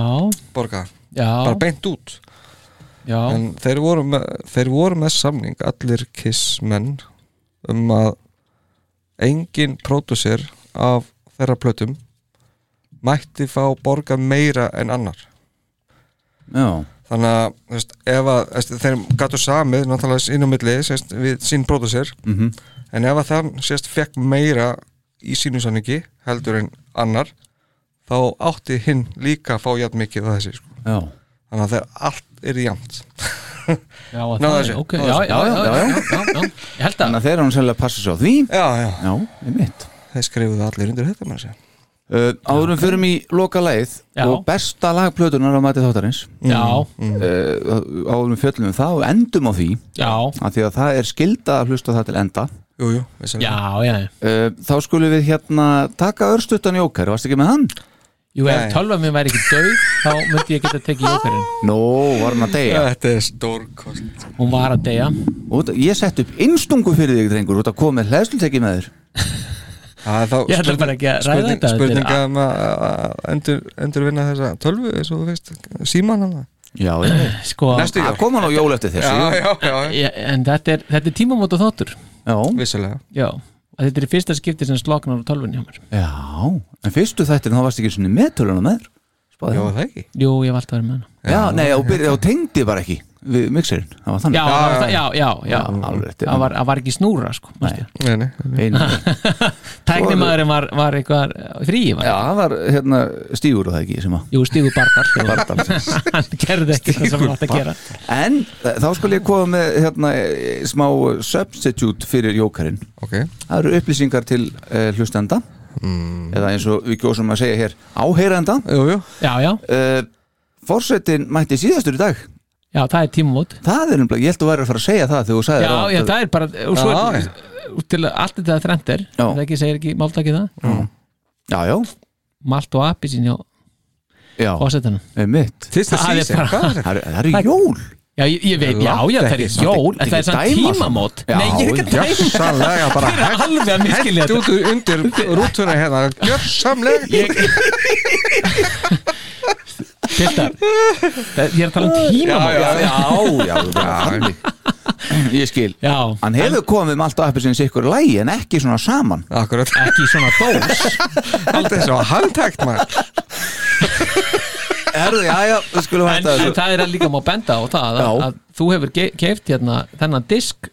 borga, já. Bara beint út. Já, en þeir voru, með, þeir voru með samning allir Kiss menn um að engin pródusir af þeirra plötum mætti fá borga meira en annar. Já, þannig að þú veist, ef að þeir gætu samið náttúrulega sín á milli sést, við sín pródusir mhm. En ef að þann sést fekk meira í sínu sanningi heldur en annar þá átti hinn líka að fá jafn mikið að þessi sko. Já, þannig að þeir allt er jafnt. Já, það er ok Já, já, já, já, já, já, já. Ég held að þannig að þeir eru sérlega að passa á því. Já, já, Já, einmitt. Þeir skrifuðu allir undir þetta með þessi uh, Áðurum fyrir í loka leið Já. og besta lag plötunar á mæti þáttarins. Já, uh, Áðurum fjöllum við það og endum á því já, af því að það er skilda að hlusta það til enda. Jú, jú, vissulega. já, já uh, Þá skulum við hérna taka örstuttan jókar, varst ekki með hann? Jú, ef Nei. tölva mér væri ekki döð þá myndi ég geta tekið jókarinn Nó, var hann að deyja? Þetta er stórkost Hún var að deyja. Ég sett upp innstungu fyrir þig drengur. Út að koma með hlæðsluteki með þér Ég ætla bara ekki að ræða spurning, þetta, spurninga um að að endur, endur vinna þessa tölvu eins og þú veist, síman hann Já, ég veit Sko, Næstu jól. Það koma nú jól eftir þessu já, já, já, ég, en þetta er, þetta er tímamóta þáttur. Já, vissulega. Já, að þetta er fyrsta skipti sem sloknar á tölvunni hjá mér. Já En fyrstu þættir þá varst ekki svona með töluna með þér? Spáði já, það. það ekki? Jú, ég hef alltaf verið með hana. Já, nei, og tengdi bara ekki við mixerinn, það var þannig. Já, já, já, já, já, Já, alveg. Það var, það var ekki snúra, sko Nei. nei, nei, Tæknimaðurinn var, var eitthvað frí var. Já, það var hérna stígur og það ekki sem að Jú, Stígur Bardal. Hann gerði ekki það sem hann átt að gera. En eh, þá skal ég koma með hérna, eh, smá substitute fyrir jókarinn. Ok, Það eru upplýsingar til uh, hlustenda. Eða eins og við kjósum að segja hér áheyranda jú, jú. Já, já, uh, Forsetin mætti síðastur í dag já, það er tímamót. Það er umlega, ég held að þú væri að fara að segja það þegar þú sagði Já, já, það er bara og svo, Já, er, til að allt þetta þrennt er Já. það ekki segir ekki máltakið það. Já, já, Malt og appi sín já, Já. fósettanum Einmitt. Fyrsta Það er season, bara- hvað? Er þetta? Það eru- það eru jól. Já, ég, ég veit, já, já, það er Langt ekki, jól þetta Það er ekki samt dæma tímamót. Já, Nei, ég er ekki að dæma. Gjörsamlega bara Það er alveg að miskilja Hætt þetta. út undir rútuna hérna Gjörsamlega. Ég Piltar það- Ég er að tala um tímamót. Já, já, já, já Ég skil. Já, Hann hefur komið með allt á appisins ykkur lægi en ekki svona saman. Akkurat. Ekki svona dós. Aldrei svo handtækt maður. Erðu, já, já, það skulum en, hætta en þessu. það er líka má benda á það að, Já. að þú hefur ge- keypt hérna þennan disk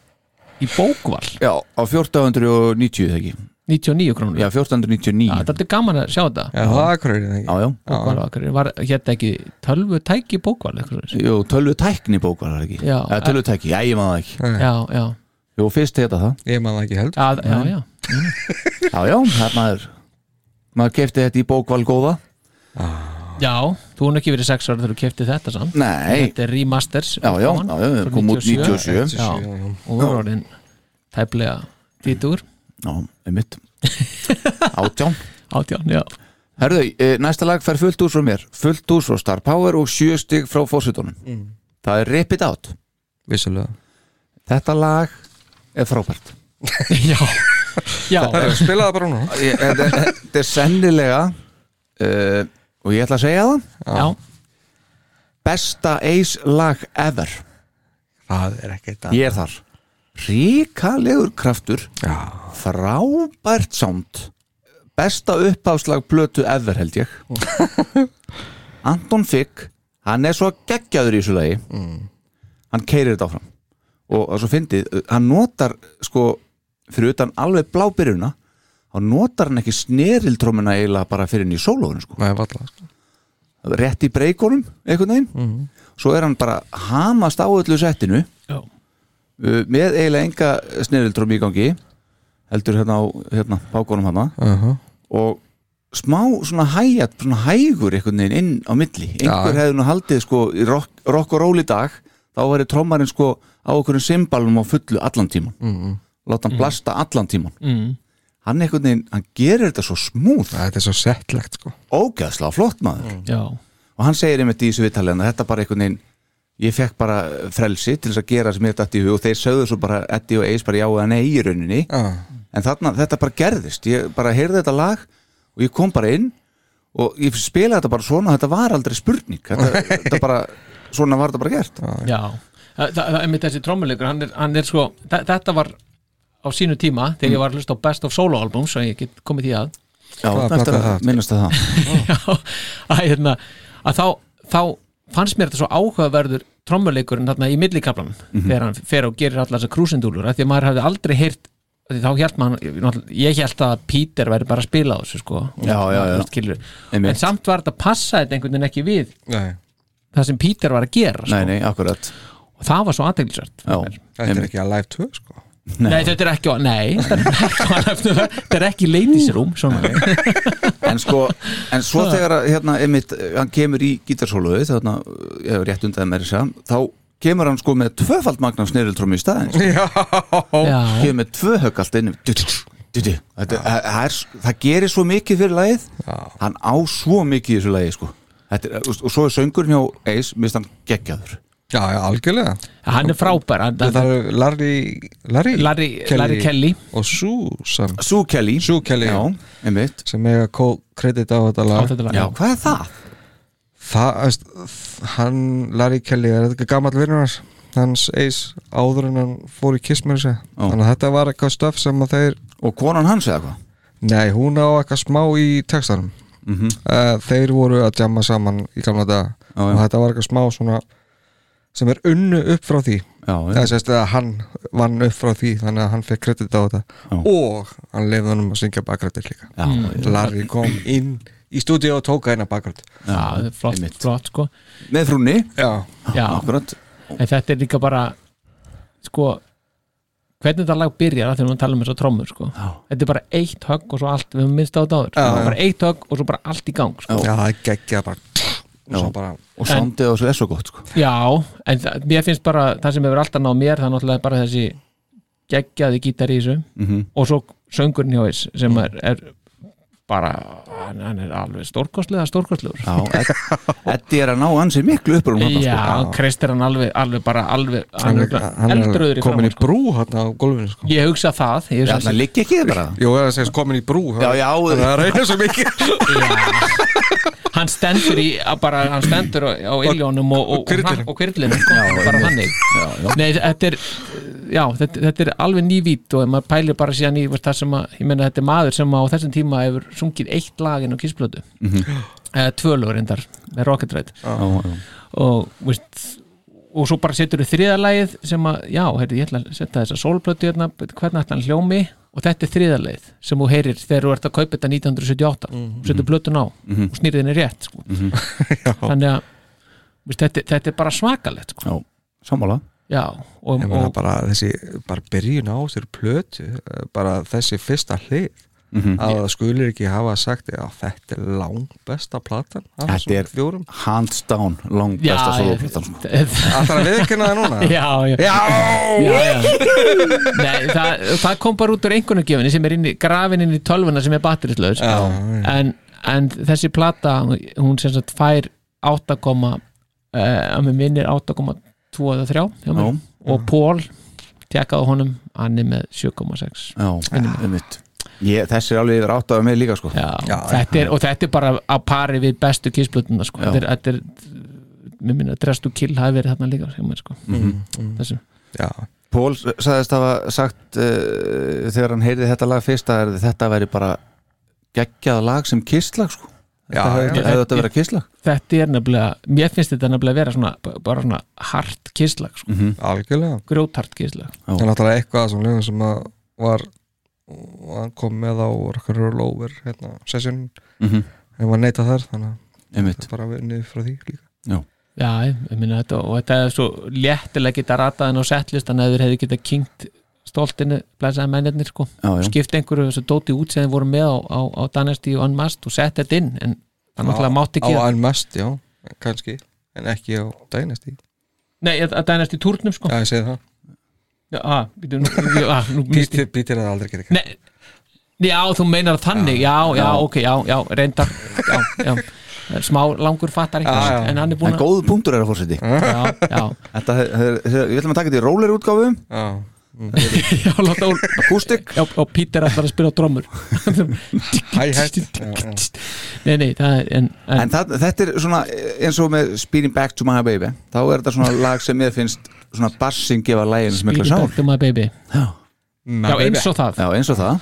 í bókval Já, á 1490 þegar ekki 99 krónur. Já, 1499 Já, þetta er gaman að sjá þetta. Já, það er akkurat ekki? Já, já, bókval var, var hérna ekki tölvu tæki bókval jú, tölvu tækni bókvar var ekki? Já. Eða tölvu tæki, já, ég maður það ekki. Já, já, Jú, fyrst heita það Ég man það ekki heldur. Já, já, já. Já, já, það er maður Maður kefti þetta í bókval góða. Já þú hún ekki verið sex ára þegar þú kefti þetta samt. Nei, þetta er remasters já, já, já, kom út 97 já, já, já. og voru orðin tæplega títur Já, einmitt. Átján. Átján, já. Herðu, eh, næsta lag fær fullt úr frá mér. Fullt úr frá Star Power og sjö stig frá fórsetunum Það er Rip It Out. Vissulega. Þetta lag er frábært. Já, já, Það er spilaða bara núna. Ég- Þetta er- þetta er sennilega uh, og ég ætla að segja það. Já, besta Ace lag ever. Það er ekki þetta Ég er þar Ríkalegur kraftur Já, frábært sound. Besta uppháslag plötu ever held ég. Anton Figg hann er svo geggjaður í þessu lagi. Hann keirir þetta áfram. Og, og svo fyndið, hann notar sko, fyrir utan alveg blábyrjuna þá notar hann ekki snerildrómina eiginlega bara fyrir inn í sólóðinu sko. það er sko. rétt í breykonum einhvern veginn. Svo er hann bara hamast á öllu settinu. Já. Uh, með eiginlega enga snerildróm í gangi heldur hérna á hérna, bákonum hana uh -huh. og smá svona hæjat svona hægur einhvern veginn inn á milli einhver Já. hefði nú haldið sko rock, rock og roll í dag þá væri trommarinn sko á okkur simbalum á fullu allan tíman mm. láta hann blasta allan tíman mm. hann einhvern veginn, hann gerir þetta svo smúð Þetta er svo settlegt sko. ógeðslega flott maður já. og hann segir einmitt í þessu viðtalið að þetta bara einhvern veginn ég fekk bara frelsi til þess að gera sem ég þetta í hug og þeir sögðu svo bara Eddie og Ace bara já eða nei í rauninni. Ah. en þarna, þetta bara gerðist. Ég bara heyrði þetta lag og ég kom bara inn og ég spilaði þetta bara svona þetta var aldrei spurning. Þetta, þetta bara, svona var þetta bara gert. Já, það, það, það er mitt þessi trommuleikur hann er, hann er sko, þetta var á sínu tíma þegar ég var að hlusta á Best of Solo albums og ég get komið því að. Já, það? minnast að það? Já, að, hérna, að þá, þá fannst mér þetta svo áhugaverður trommuleikurinn þarna í millikaplan þegar hann fer og gerir allar þessar krúsindúlur af því að maður hefði aldrei heyrt af því þá hélt maður, ég hélt að Peter væri bara að spila á þessu sko Já, já, já. Einmitt. en samt var þetta passaði þetta einhvern veginn ekki við Nei, það sem Peter var að gera sko. nei, nei, og það var svo aðteglisvært já, þetta er ekki að live 2 sko. Nei, þetta er ekki á, nei, þetta er ekki á þetta er ekki ladies room svona. En sko, en svo þegar að, hérna, einmitt, hann kemur í gítarsóluðu þarna, ég hef rétt undan með þess að þá kemur hann sko með tvöfald magna snirildrómi í staðin sko. Já, kemur með tvö högg allt inn Þetta, það, er, það gerir svo mikið fyrir lagið. Hann á svo mikið í þessu lagi sko. Þetta er, og svo er söngurinn hjá Ace mist hann geggjaður Já, já, algjörlega. Hann er frábær hann, Það er Larry Larry, Larry, Larry Kelly. og Susan. Sue Kelly, Sue Kelly, já, einmitt. Sem eiga kredit á þetta á lag þetta lag já, hvað er það? Það, veist, hann Larry Kelly er þetta gammal vinnur hans? Hans Ace áður en hann fór í Kiss með þessu. Þannig að þetta var eitthvað stöf sem að þeir og konan hans eða hvað? nei, hún á eitthvað smá í textanum. Mm þeir voru að jamma saman í gamla dag Já, og já. þetta var eitthvað smá svona sem er unnu upp frá því. Já, eða sérst að hann vann upp frá því þannig að hann fekk kredit á þetta. Já. og hann lefði hann um að syngja bakrættir líka. Já, já, Larry kom inn í stúdíu og tóka eina bakrætt Já, það er flott, einmitt. flott sko. Með frúnni, já, Já, akkurat. En þetta er líka bara sko hvernig þetta lag byrjar að þegar við tala um þess að trommur sko. Þetta er bara eitt högg og svo allt við höfum minnst á þetta áður. Já. bara eitt högg og svo bara allt í gang sko. já, það er geggjað bara og Já. bara og sándið á þessu er svo gott sko. já, en það, mér finnst bara það sem hefur alltaf náð mér, það er náttúrulega bara þessi geggjaði gítar í þessu. Mm og svo söngurinn hjá þess sem er, er bara, hann, hann er alveg stórkostlega stórkostlegur. Já, Eddi er að ná ansi miklu uppur um Já, Krist er hann alveg, alveg bara alveg, hann er, hann eldröður er í komin framan í brú hann á gólfinu sko. Ég hugsa það ég Já, hugsa það liggi ekki bara. Jú, það segist komin í brú Já, já, það er reyna svo mikið hann stendur í bara, hann stendur á, illjónum og, kvirlinu bara þannig. Nei, þetta er já, þetta, þetta er alveg nývít og maður pælir bara síðan í veist, það sem að, ég meina þetta er maður sem á þessum tíma hefur sungið eitt lag inn á kissblötu Mhm. eða tvö lögur reyndar með Rocket Ride Já, já. og veist og svo bara setur þau þriðalagið sem að, já, heyrðu, ég ætla að setja þessa sólplötu hérna, hvernig ætla hann hljómi og þetta er þriðalagið sem þú heyrir þegar þú ert að kaupa þetta 1978 og setur plötun á Mhm. og snýrið henni rétt sko. þannig að veist, þetta, þetta er bara svakalegt sko. Já, sammála já, og, og bara þessi, bara byrjun á plötu, eh, bara þessi fyrsta hlið Mhm. að það skulir ekki hafa sagt að þetta er langt besta platan af Þetta þessum er fjórum hands down lang Já, besta soloplatan sko. Alltaf að viðkynna það núna já, já, Já, já, já. Nei, það, það kom bara út úr einhvernugjöfinni sem er inn í, grafin inn í tölvuna sem er batterislaus en, en þessi plata hún sem sagt fær 8, uh, að mér minnir 8,2 eða 3 hjá mér. Já. og Pól tjekkaði honum, hann er með 7,6 Já, einmitt Ég, þessi er alveg yfir átt af mig líka sko. Já, þetta er, og þetta er bara á pari við bestu kissblötuna sko. Já. þetta er, þetta er mér minna, drestu kill hafi verið þarna líka mér, sko. Mhm. þessu Já, Pól sagðist hafa sagt uh, þegar hann heyrði þetta lag fyrst að þetta væri bara geggjað lag sem kisslag sko. Já, Þetta hefði já. þetta verið kisslag þetta er nefnilega, mér finnst þetta nefnilega að vera svona, bara svona hart kisslag sko. Mhm. algjörlega grjóthart kisslag Já. Það er náttúrulega eitthvað sem sem að var og hann kom með á Rocker Roll Over hérna, session Mhm. en var neita þar þannig að er bara vinnið frá því líka. Já, Já, ég ég meina þetta og þetta er svo léttilega geta rataðin á settlistan að þeir hefði geta kynkt stoltinu blæsaði mennirnir sko. Já, já. skipt einhverju þessu dóti út sem þeir voru með á, á, á Dynasty og Unmasked og sett þetta inn en það náttúrulega mátti Á ekki Unmasked, já, kannski en ekki á Dynasty. Nei, að Dynasty túrnum sko. Já, ég segi það Að, að, Pítir er það aldrei geta Nei, já, þú meinar þannig já, já, ok, já, já, reyndar já, já, smá langur fattar já. en hann er búin en góðu punktur er að fórseti Já, já, Þetta, við ætlum að taka þetta í rólir útgáfu Já, já, láta úr Akústik. Já, og Pítur ætlar að spila á trommur. Hi-hat Já, já. Nei, nei, það er en, en, En það, þetta er svona eins og með Speeding Back to My Baby. Þá er þetta svona lag sem ég finnst svona bassin gefa lægin sem mikla Speedy sál Back to my baby. Já, Já, eins og það. Já, eins og það.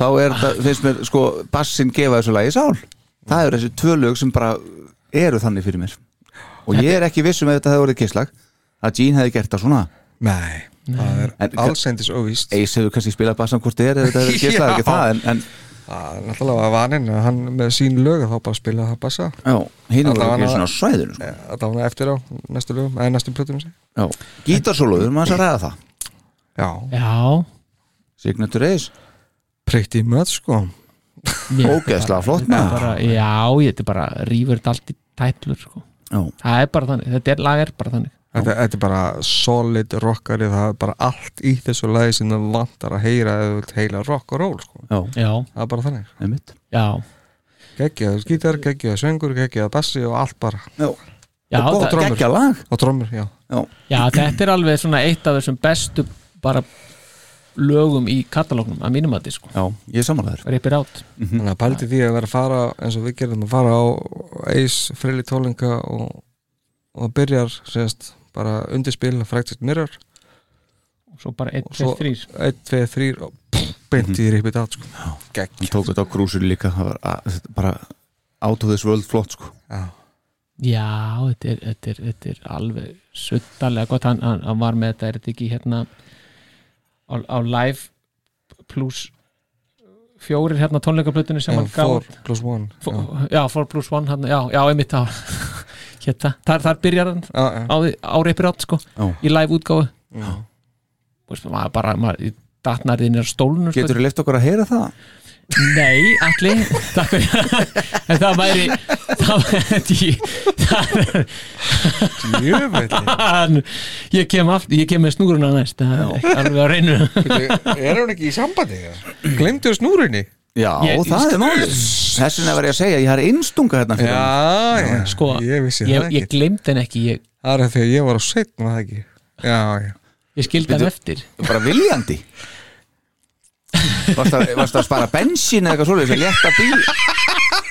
Þá er þetta, finnst mér, sko, bassin gefa þessu lagi sál. Það eru þessi tvö lög sem bara eru þannig fyrir mér. Og ég er ekki viss um ef þetta hefði orðið kisslag að Gene hefði gert það svona. Nei, það er En- allsendis óvíst. Ace hefur kannski spilað bassan hvort þið er ef þetta hefði kisslag, ekki það en, en Það er náttúrulega vaninn að hann með sín lög þá bara spila það bassa já, hinn Allavega- ekki svona á svæðinu sko. Það var eftir á næstu lögum eða næstu plötum já, gítarsólu, við erum að ræða það. Já, Já, Signature Ace, pretty much sko. Ógeðslega flott bara, Já, þetta er bara rýfur allt í tætlur sko. Já, Það er bara þannig, þetta er lag er bara þannig Þetta, þetta er bara solid rockari það er bara allt í þessu lagi sem það vantar að heyra eða vilt heila rock og roll sko. já, Já, það er bara þannig. Einmitt. Já, geggjað gítar, geggjað söngur, geggjað bassi og allt bara. Já, já, og það, trommur. geggja lag. Og trommur, já. Já. Þetta er alveg svona eitt af þessum bestu bara lögum í katalógnum að mínum að sko. Já, ég er samanlegaður it out. Þannig að pældi því að vera að fara eins og við gerðum að fara á Ace, Freyli Tólinga og, og byrjar sérst bara undirspil Fractured Mirror. Og svo bara 1, Og 2, svo- 3 1, 2, 3 og pff, beint í Rip It Out sko. Hann tók þetta á krúsur líka. Það var bara out of this world flott sko. Já. Já, þetta er, þetta er, þetta er alveg suttalega gott, hann, hann, hann var með þetta er þetta ekki hérna á, á live plus fjórir hérna tónleikaplötunni sem Já, hann gaf 4 plus 1 Fó- já. já, 4 plus 1 hann, já, já, einmitt á hérna, þar, þar byrjar hann Já, já. á, á reypir átt sko Já. í live útgáfu Já. Veist, maður bara, maður, datnarðin er stólnur sko. Getur þú lift okkur að heyra það? Nei, allir Takk fyrir En það væri Það væri það, Hann- Ég kem aftur, ég kem með snúruna næst er alveg að reynu Er hún ekki í sambandi? Glemdu snúrunni? Já, Ég- það ég- er málið. Þess vegna var ég að segja, ég har einstunga hérna fyrir Já, já, Sko, ég vissi ég, það ég ekki. gleymd henn ekki ég, Það er því að ég var á setn var það ekki? Já, já. Ég skildi hann eftir. Bara viljandi? Varst að, varst að spara bensín eða eitthvað svoleiðis að létta bíl?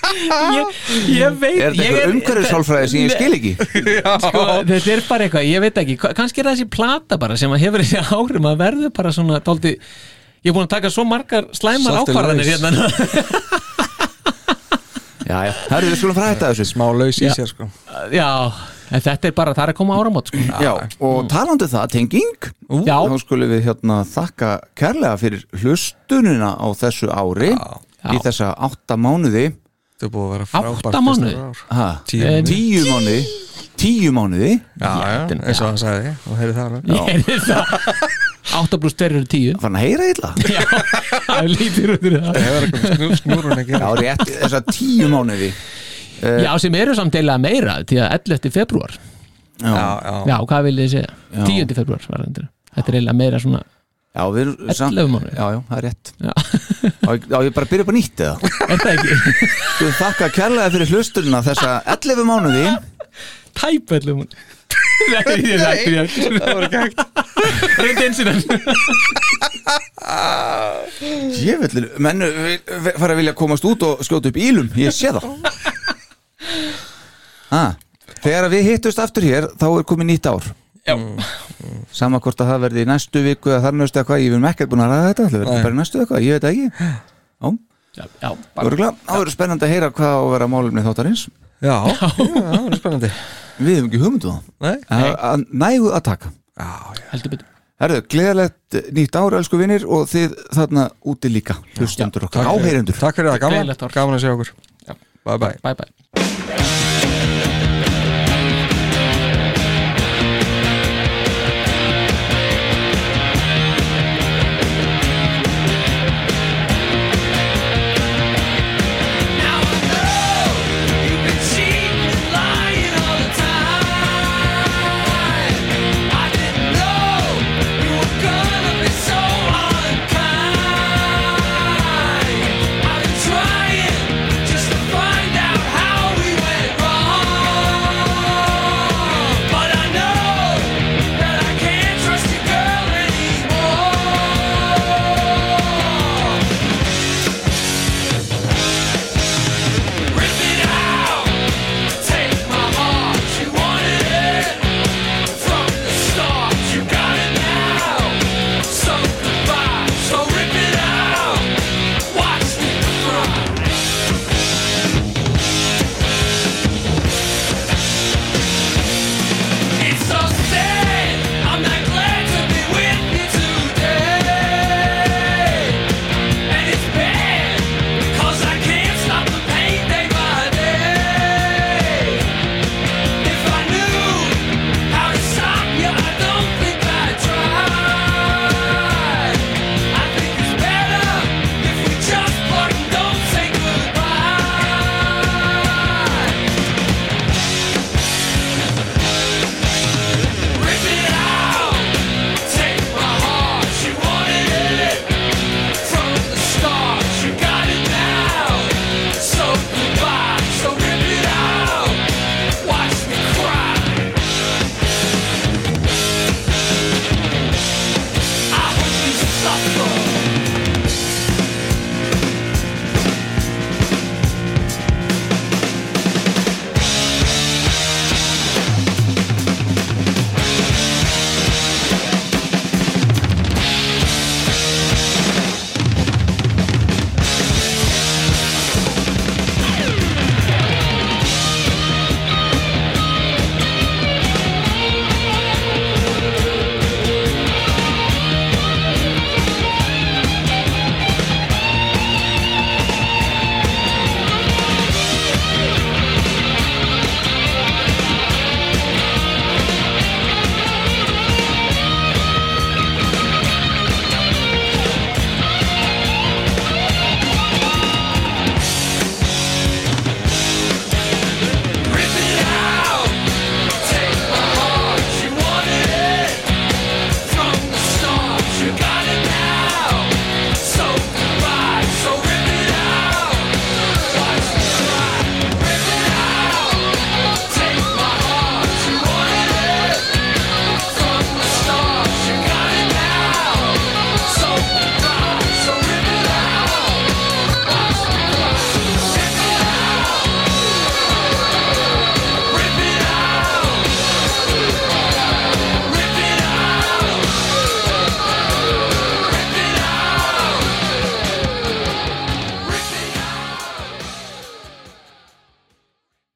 Ég, ég veit Er þetta ég eitthvað umhverfisálfræði sem ég skil ekki? sko, þetta er bara eitthvað, ég veit ekki. Ka- kannski er það þessi plata bara sem að hefur þessi áhrif maður verður bara svona dálti ég er búin að taka svo margar slæmar ákvarðanir hérna. Já, já, hörðu við skulum fara þetta þessu Smá laus í Já. sér sko. Já, en þetta er bara, það er að koma áramót sko. Já, og talandi um það, tenging Já. Þá skulum við hérna þakka kærlega fyrir hlustunina á þessu ári Já. Í þessa átta mánuði. Þetta er búið að vera frábært Átta mánuði? ár. ha, Tíu mánuði. Tíu mánuði? Já, já, eins og hann sagði og heyrði það alveg. Ég er það 8 pluss 2 eru 10 Fann að heyra illa já, það lítur út fyrir það Það hefur eitthvað snú, snúrun ekki Já, rétt, þessa tíu mánuði já, sem eru samt eiginlega meira því að 11. februar Já, Já, já, hvað vil ég segja? Já. 10. februar var þetta þetta er eiginlega meira svona já við erum samt 11 mánuði. Já, já, það er rétt já. Já, ég- já, ég bara byrja upp á nýtt eða er það ekki? Þú þakka kærlega fyrir hlustunina þessa 11 mánuði tæp 11 mánuði Nei, ég er ekki það var ekki hægt. Reyndi insinan Ég vil, menn fara að vilja komast út og skjóta upp ílum Ég sé það. Ah, Þegar við hittust aftur hér þá er komið nýtt ár. Já. Sama hvort að það verði í næstu viku eða þar næstu eitthvað, ég vil mekkert búin að ræða þetta Það verður bara í næstu eitthvað, ég veit ekki. Já, já, já, það verður spennandi að heyra hvað á að vera málumni þáttarins. Já, já, það er spennandi Við hefum ekki hugmyndu það. Nei, að, að nægu að taka. Herðu, gleðalegt nýtt ár, elsku vinnir og þið þarna úti líka hlustendur okkar, áheyrendur. Takk fyrir það, gaman, að sjá okkur Já. Bye bye. Bye bye